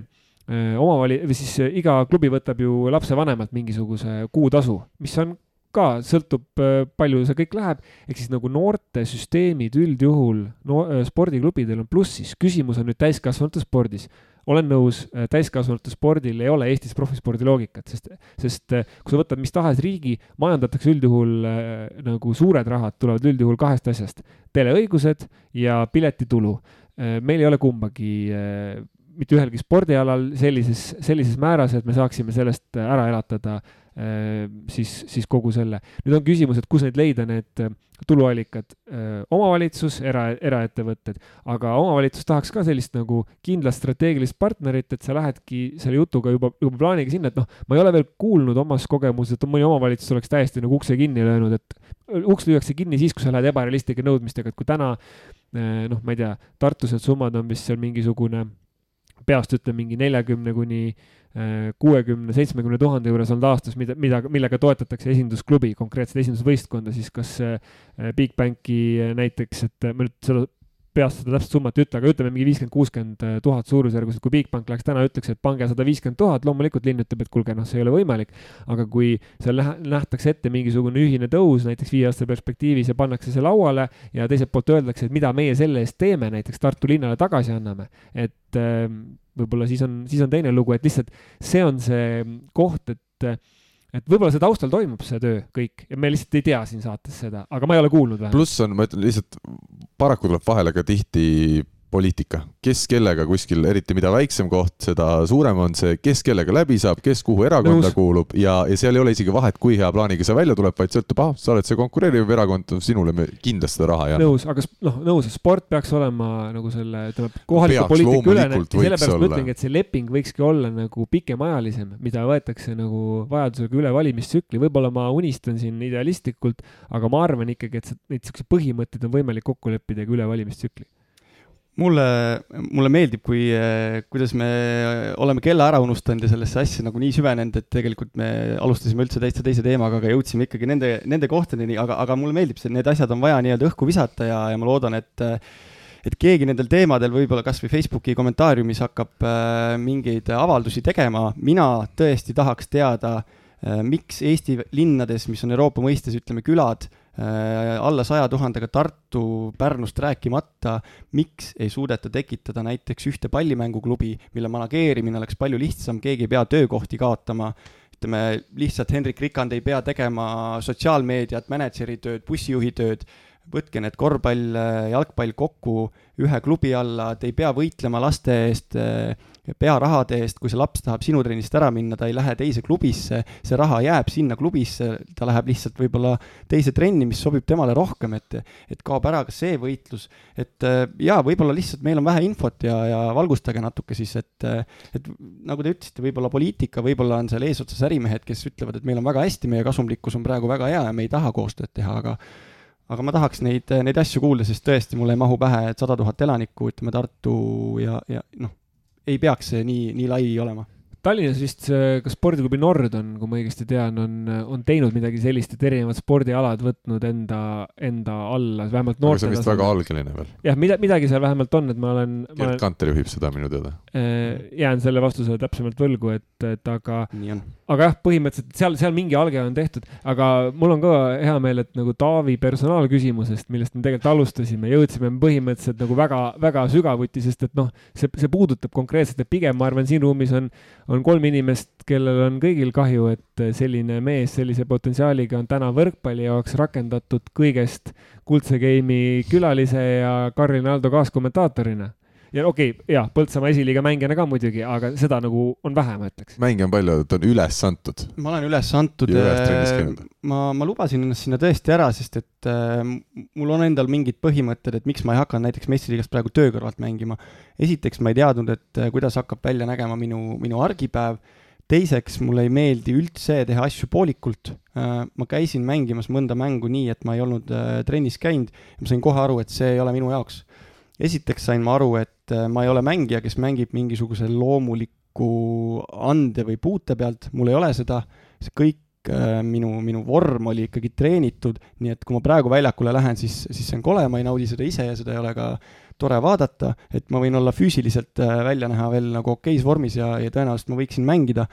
omavali-, või siis iga klubi võtab ju lapsevanemalt mingisuguse kuutasu, mis on ka sõltub, äh, palju see kõik läheb, ehk siis nagu noortesüsteemid üldjuhul no, äh, spordiklubidel on plussis, küsimus on nüüd täiskasvanute spordis. olen nõus, äh, täiskasvanute spordil ei ole Eestis profispordi loogikat, sest, sest kui sa võtad mis tahes riigi, majandatakse üldjuhul nagu suured rahad tulevad üldjuhul kahest asjast, teleõigused ja piletitulu. Meil ei ole kumbagi mitte ühelgi spordialal sellises, sellises määras, et me saaksime sellest ära elatada Äh, siis, siis kogu selle. nüüd on küsimus, et kus neid leida, need äh, tuluallikad, äh, omavalitsus, era, eraettevõtted, aga omavalitsus tahaks ka sellist nagu kindlat strateegilist partnerit, et sa lähedki selle jutuga juba, juba plaaniga sinna, et noh, ma ei ole veel kuulnud omast kogemusest, et mõni omavalitsus oleks täiesti nagu ukse kinni löönud, et uks lüüakse kinni siis, kui sa lähed ebarealistlike nõudmistega, et kui täna noh, ma ei tea, Tartus need summad on vist seal mingisugune peast ütlen mingi neljakümne kuni kuuekümne, seitsmekümne tuhande juures olnud aastas, mida, mida, millega toetatakse esindusklubi, konkreetset esindusvõistkonda, siis kas Bigbanki näiteks, et ma nüüd seda peast seda täpset summat ei ütle, aga ütleme mingi viiskümmend, kuuskümmend tuhat suurusjärgus, et kui Bigbank läheks täna, ütleks, et pange sada viiskümmend tuhat, loomulikult linn ütleb, et kuulge, noh, see ei ole võimalik. aga kui seal nähtakse ette mingisugune ühine tõus näiteks viie aasta perspektiivis ja pannakse see lauale ja teiselt poolt öeldakse, et mida meie selle eest teeme, näiteks Tartu linnale tagasi anname, et ähm, võib-olla siis on, siis on teine lugu, et lihtsalt see on see koht, et et võib-olla see taustal toimub, see töö kõik ja me lihtsalt ei tea siin saates seda, aga ma ei ole kuulnud vähemalt. pluss on, ma ütlen lihtsalt, paraku tuleb vahele ka tihti poliitika, kes kellega kuskil, eriti mida väiksem koht, seda suurem on see, kes kellega läbi saab, kes kuhu erakonda Nõus. kuulub. Ja, ja seal ei ole isegi vahet, kui hea plaaniga see välja tuleb, vaid sõltub, ah, sa oled see konkureeriv erakond, sinule me kindlasti seda raha ei anna. nõus, aga noh, nõus, sport peaks olema nagu selle, ütleme, kohaliku poliitika ülene, sellepärast ma ütlengi, et see leping võikski olla nagu pikemaajalisem, mida võetakse nagu vajadusega üle valimistsükli, võib-olla ma unistan siin idealistlikult, aga ma arvan ikkagi, et neid niisuguseid põhimõtteid on võimalik kokku leppida ka üle valimistsükli mulle, mulle meeldib, kui, kuidas me oleme kella ära unustanud ja sellesse asja nagu nii süvenenud, et tegelikult me alustasime üldse täitsa teise teemaga, aga jõudsime ikkagi nende, nende kohtadeni, aga, aga mulle meeldib see, need asjad on vaja nii-öelda õhku visata ja, ja ma loodan, et et keegi nendel teemadel võib-olla kas või Facebooki kommentaariumis hakkab äh, mingeid avaldusi tegema, mina tõesti tahaks teada äh,, miks Eesti linnades, mis on Euroopa mõistes, ütleme, külad Äh, alla saja tuhandega Tartu, Pärnust rääkimata, miks ei suudeta tekitada näiteks ühte pallimänguklubi, mille manageerimine oleks palju lihtsam, keegi ei pea töökohti kaotama, ütleme lihtsalt Hendrik Rikand ei pea tegema sotsiaalmeediat, mänedžeri tööd, bussijuhi tööd, võtke need korvpall, jalgpall kokku ühe klubi alla, te ei pea võitlema laste eest äh, pearahade eest, kui see laps tahab sinu trennist ära minna, ta ei lähe teise klubisse, see raha jääb sinna klubisse, ta läheb lihtsalt võib-olla teise trenni, mis sobib temale rohkem, et, et kaob ära ka see võitlus. et äh, jaa, võib-olla lihtsalt meil on vähe infot ja, ja valgustage natuke siis, et, et nagu te ütlesite, võib-olla poliitika, võib-olla on seal eesotsas ärimehed, kes ütlevad, et meil on väga hästi, meie kasumlikkus on praegu väga hea ja me ei taha koostööd teha, aga aga ma tahaks neid, neid asju kuulda, sest tõesti, mulle ei mahu pähe, et sada tuhat elanikku, ütleme Tartu ja, ja noh, ei peaks see nii, nii lai olema Tallinnas vist kas spordiklubi Nord on, kui ma õigesti tean, on, on teinud midagi sellist, et erinevad spordialad võtnud enda, enda alla, vähemalt noorte see on vist väga algeline veel. jah, mida, midagi seal vähemalt on, et ma olen. Gerd Kanter juhib seda minu teada. Äh, jään selle vastuse täpsemalt võlgu, et, et aga, aga jah, põhimõtteliselt seal, seal mingi alge on tehtud, aga mul on ka hea meel, et nagu Taavi personaalküsimusest, millest me tegelikult alustasime, jõudsime põhimõtteliselt nagu väga, väga sügavuti, sest et noh, see, see puudutab konkreetselt, et pigem ma arvan, siin ruumis on on kolm inimest, kellel on kõigil kahju, et selline mees sellise potentsiaaliga on täna võrkpalli jaoks rakendatud kõigest kuldse game'i külalise ja Karin Aldo kaaskommentaatorina ja okei okay,, jaa, Põltsamaa esiliiga mängijana ka muidugi, aga seda nagu on vähe, ma ütleks. mänge on palju, ta on üles antud. ma olen üles antud. Äh, ma, ma lubasin ennast sinna tõesti ära, sest et äh, mul on endal mingid põhimõtted, et miks ma ei hakanud näiteks meistriliigas praegu töö kõrvalt mängima. esiteks ma ei teadnud, et äh, kuidas hakkab välja nägema minu, minu argipäev teiseks, mulle ei meeldi üldse teha asju poolikult. Äh, ma käisin mängimas mõnda mängu nii, et ma ei olnud trennis käinud ja ma sain kohe aru, et see ei ole minu jaoks esiteks sain ma aru, et äh, ma ei ole mängija, kes mängib mingisuguse loomuliku ande või puute pealt, mul ei ole seda, see kõik äh, minu, minu vorm oli ikkagi treenitud, nii et kui ma praegu väljakule lähen, siis, siis see on kole, ma ei naudi seda ise ja seda ei ole ka tore vaadata, et ma võin olla füüsiliselt äh, välja näha veel nagu okeis vormis ja, ja tõenäoliselt ma võiksin mängida,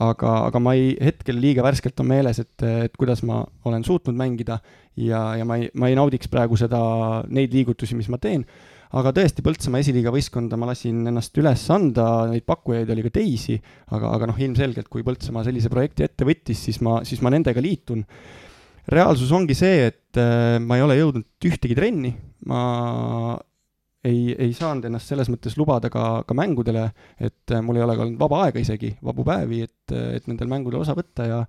aga, aga ma ei, hetkel liiga värskelt on meeles, et, et kuidas ma olen suutnud mängida. Ja, ja ma ei, ma ei naudiks praegu seda, neid liigutusi, mis ma teen aga tõesti, Põltsamaa esiliiga võistkonda ma lasin ennast üles anda, neid pakkujaid oli ka teisi, aga, aga noh, ilmselgelt kui Põltsamaa sellise projekti ette võttis, siis ma, siis ma nendega liitun. reaalsus ongi see, et äh, ma ei ole jõudnud ühtegi trenni, ma ei, ei saanud ennast selles mõttes lubada ka, ka mängudele, et äh, mul ei ole ka olnud vaba aega isegi, vabu päevi, et, et nendel mängudel osa võtta ja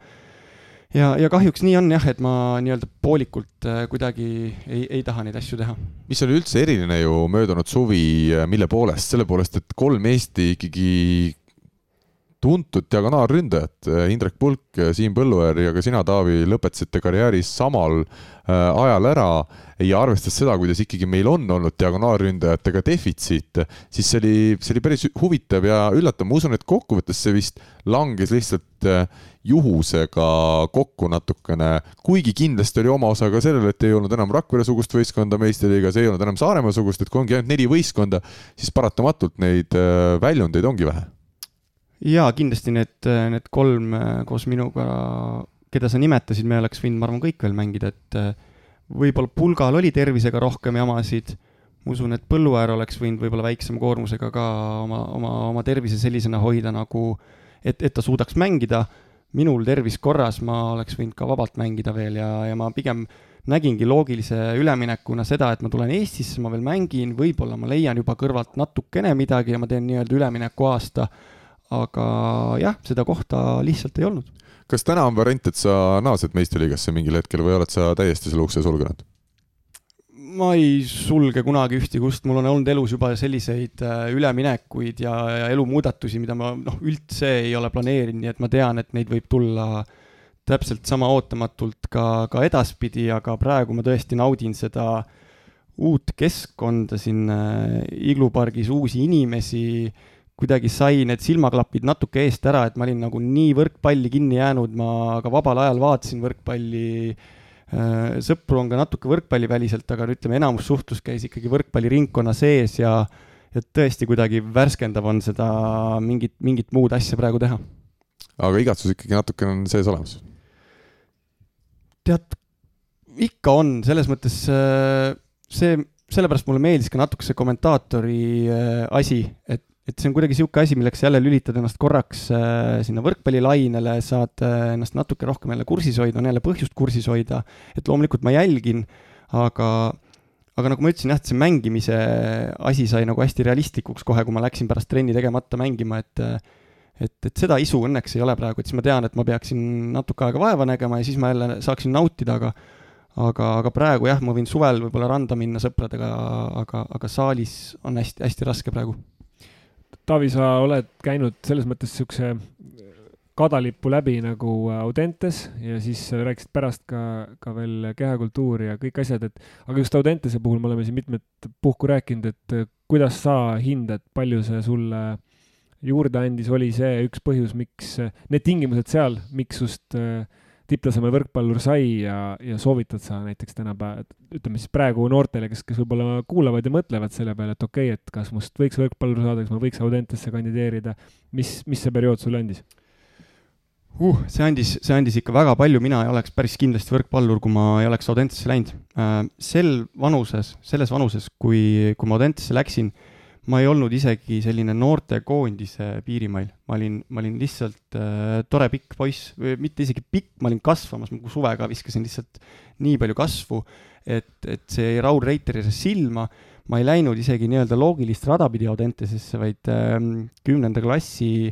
ja, ja kahjuks nii on jah, et ma nii-öelda poolikult äh, kuidagi ei, ei taha neid asju teha. mis oli üldse eriline ju möödunud suvi, äh, mille poolest, selle poolest, et kolm Eesti ikkagi tuntud diagonaalründajat, äh, Indrek Pulk, Siim Põlluäär ja ka sina, Taavi, lõpetasite karjääri samal ajal ära ja arvestades seda, kuidas ikkagi meil on olnud diagonaalründajatega defitsiit, siis see oli, see oli päris huvitav ja üllatav, ma usun, et kokkuvõttes see vist langes lihtsalt juhusega kokku natukene, kuigi kindlasti oli oma osa ka sellel, et ei olnud enam Rakvere-sugust võistkonda meistriliigas, ei olnud enam Saaremaa-sugust, et kui ongi ainult neli võistkonda, siis paratamatult neid äh, väljundeid ongi vähe. jaa, kindlasti need, need kolm äh, koos minuga, keda sa nimetasid, me oleks võinud, ma arvan, kõik veel mängida, et äh, võib-olla pulgal oli tervisega rohkem jamasid, ma usun, et Põlluäär oleks võinud võib-olla väiksema koormusega ka oma, oma, oma tervise sellisena hoida nagu, et, et ta suudaks mängida minul tervis korras, ma oleks võinud ka vabalt mängida veel ja, ja ma pigem nägingi loogilise üleminekuna seda, et ma tulen Eestisse, ma veel mängin, võib-olla ma leian juba kõrvalt natukene midagi ja ma teen nii-öelda üleminekuaasta. aga jah, seda kohta lihtsalt ei olnud. kas täna on variant, et sa naased meistriliigasse mingil hetkel või oled sa täiesti selle ukse sulgenud? Ma ei sulge kunagi ühtegi ust, mul on olnud elus juba selliseid äh, üleminekuid ja, ja elumuudatusi, mida ma noh, üldse ei ole planeerinud, nii et ma tean, et neid võib tulla täpselt sama ootamatult ka, ka edaspidi, aga praegu ma tõesti naudin seda uut keskkonda siin äh, iglupargis, uusi inimesi, kuidagi sai need silmaklapid natuke eest ära, et ma olin nagu nii võrkpalli kinni jäänud, ma ka vabal ajal vaatasin võrkpalli Äh, sõpru on ka natuke võrkpalliväliselt, aga no ütleme, enamus suhtlus käis ikkagi võrkpalliringkonna sees ja ja tõesti kuidagi värskendav on seda mingit, mingit muud asja praegu teha. aga igatsus ikkagi natukene on sees olemas? tead, ikka on, selles mõttes äh, see, sellepärast mulle meeldis ka natuke see kommentaatori äh, asi, et et see on kuidagi niisugune asi, milleks jälle lülitad ennast korraks äh, sinna võrkpallilainele, saad äh, ennast natuke rohkem jälle kursis hoida, on jälle põhjust kursis hoida, et loomulikult ma jälgin, aga aga nagu ma ütlesin jah, et see mängimise asi sai nagu hästi realistlikuks kohe, kui ma läksin pärast trenni tegemata mängima, et et, et seda isu õnneks ei ole praegu, et siis ma tean, et ma peaksin natuke aega vaeva nägema ja siis ma jälle saaksin nautida, aga aga, aga praegu jah, ma võin suvel võib-olla randa minna sõpradega, aga, aga saalis on hästi, hästi raske praegu Taavi, sa oled käinud selles mõttes niisuguse kadalippu läbi nagu Audentes ja siis rääkisid pärast ka, ka veel kehakultuuri ja kõik asjad, et aga just Audentese puhul me oleme siin mitmed puhku rääkinud, et kuidas sa hindad, palju see sulle juurde andis, oli see üks põhjus, miks need tingimused seal, miks just äh, tipptasemel võrkpallur sai ja, ja soovitad sa näiteks tänapäeval, ütleme siis praegu noortele, kes, kes võib-olla kuulavad ja mõtlevad selle peale, et okei okay,, et kas must võiks võrkpallur saada, kas ma võiks Audentesse kandideerida, mis, mis see periood sulle andis? uh, see andis, see andis ikka väga palju, mina ei oleks päris kindlasti võrkpallur, kui ma ei oleks Audentesse läinud. Äh, sel vanuses, selles vanuses, kui, kui ma Audentesse läksin, ma ei olnud isegi selline noortekoondise piirimail, ma olin, ma olin lihtsalt äh, tore pikk poiss, mitte isegi pikk, ma olin kasvamas, ma suvega viskasin lihtsalt nii palju kasvu, et, et see jäi Raul Reiterile silma, ma ei läinud isegi nii-öelda loogilist rada pidi Audentesesse, vaid äh, kümnenda klassi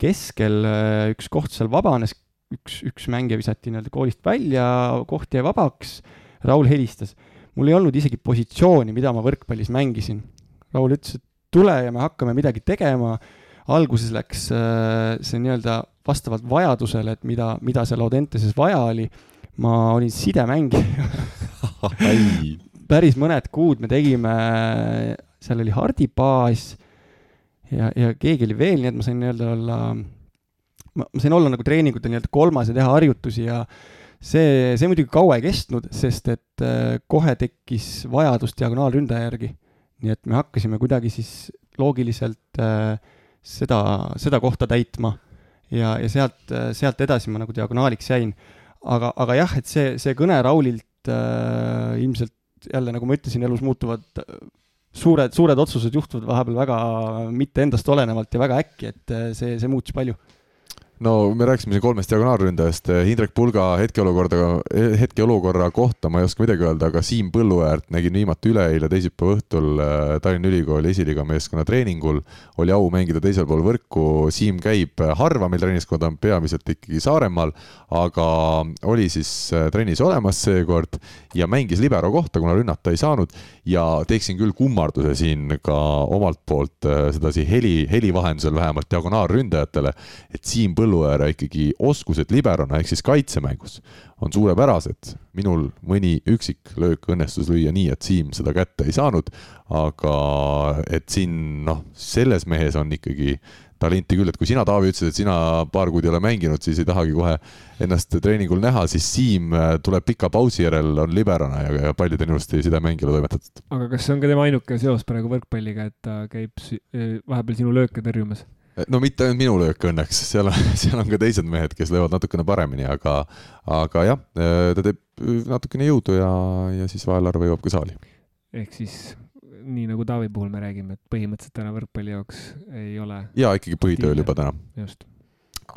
keskel äh, üks koht seal vabanes, üks, üks mängija visati nii-öelda koolist välja, koht jäi vabaks, Raul helistas. mul ei olnud isegi positsiooni, mida ma võrkpallis mängisin Raul ütles, et tule ja me hakkame midagi tegema. alguses läks äh, see nii-öelda vastavalt vajadusele, et mida, mida seal Audenteses vaja oli. ma olin sidemängija päris mõned kuud me tegime, seal oli Hardi baas ja, ja keegi oli veel, nii et ma sain nii-öelda olla, ma, ma sain olla nagu treeningutel nii-öelda kolmas ja teha harjutusi ja see, see muidugi kaua ei kestnud, sest et äh, kohe tekkis vajadus diagonaalründaja järgi nii et me hakkasime kuidagi siis loogiliselt äh, seda, seda kohta täitma ja, ja sealt, äh, sealt edasi ma nagu diagonaaliks jäin. aga, aga jah, et see, see kõne Raulilt äh, ilmselt jälle, nagu ma ütlesin, elus muutuvad äh, suured, suured otsused juhtuvad vahepeal väga mitte endast olenevalt ja väga äkki, et see, see muutis palju no me rääkisime siin kolmest diagonaalründajast, Hindrek Pulga hetkeolukorda, hetkeolukorra kohta ma ei oska midagi öelda, aga Siim Põlluäärt nägin viimati üleeile teisipäeva õhtul äh, Tallinna Ülikooli esiliiga meeskonna treeningul. oli au mängida teisel pool võrku, Siim käib harva meil trennis, kuna ta on peamiselt ikkagi Saaremaal, aga oli siis trennis olemas seekord ja mängis libero kohta, kuna rünnata ei saanud ja teeksin küll kummarduse siin ka omalt poolt sedasi heli, heli vahendusel vähemalt diagonaalründajatele, et Siim Põlluäärt Põlluääre ikkagi oskused liberona ehk siis kaitsemängus on suurepärased. minul mõni üksik löök õnnestus lüüa nii, et Siim seda kätte ei saanud, aga et siin noh, selles mehes on ikkagi talenti küll, et kui sina, Taavi, ütlesid, et sina paar kuud ei ole mänginud, siis ei tahagi kohe ennast treeningul näha, siis Siim äh, tuleb pika pausi järel, on liberana ja, ja paljudele ilusti sidemängijale toimetatud. aga kas see on ka tema ainuke seos praegu võrkpalliga, et ta käib vahepeal sinu lööke tõrjumas? No mitte ainult minu löök õnneks, seal on, seal on ka teised mehed, kes löövad natukene paremini, aga, aga jah, ta teeb natukene jõudu ja, ja siis vahel arve jõuab ka saali. ehk siis nii nagu Taavi puhul me räägime, et põhimõtteliselt täna võrkpalli jaoks ei ole. ja ikkagi põhitööl juba täna. just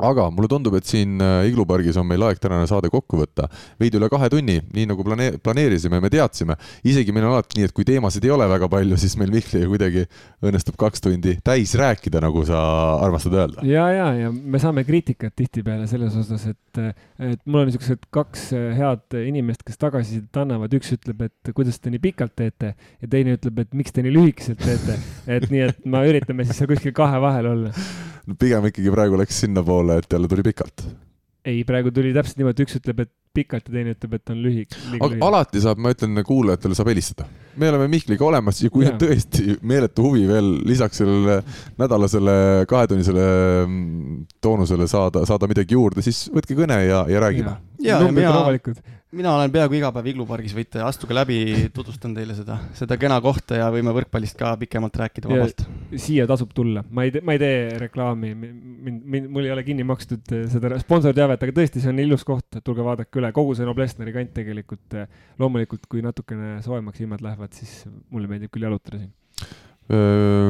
aga mulle tundub, et siin äh, Iglupargis on meil aeg tänane saade kokku võtta. veidi üle kahe tunni, nii nagu plane-, planeerisime, me teadsime. isegi meil on alati nii, et kui teemasid ei ole väga palju, siis meil Mihkliga kuidagi õnnestub kaks tundi täis rääkida, nagu sa armastad öelda. ja, ja, ja me saame kriitikat tihtipeale selles osas, et, et mul on niisugused kaks head inimest, kes tagasisidet annavad, üks ütleb, et kuidas te nii pikalt teete ja teine ütleb, et miks te nii lühikeselt teete. et nii, et me üritame siis seal kuskil kahe vahel olla pigem ikkagi praegu läks sinnapoole, et jälle tuli pikalt. ei, praegu tuli täpselt niimoodi, üks ütleb, et pikalt ja teine ütleb, et on lühik. aga alati saab, ma ütlen kuulajatele, saab helistada. me oleme Mihkliga olemas ja kui ja. on tõesti meeletu huvi veel lisaks sellele nädalasele kahetunnisele mm, toonusele saada, saada midagi juurde, siis võtke kõne ja, ja räägime. ja, ja, ja mina, mina olen peaaegu iga päev iglupargis, võite astuge läbi, tutvustan teile seda, seda kena kohta ja võime võrkpallist ka pikemalt rääkida vabalt. siia tasub tulla, ma ei tee, ma ei tee reklaami, mind, mind, mul ei ole kinni makstud eh, seda sponsorteavet, aga tõesti, see on ilus koht, tulge vaadake üle, kogu see Noblessneri kant tegelikult. Eh, loomulikult, kui natukene soojemaks ilmad lähevad, siis mulle meeldib küll jalutada siin.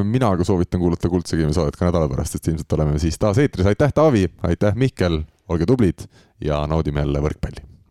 Mina aga soovitan kuulata Kuldse Game'i saadet ka nädala pärast, sest ilmselt oleme siis taas eetris. aitäh, Taavi, aitäh, Mihkel, olge tublid ja naudime jälle võrkpalli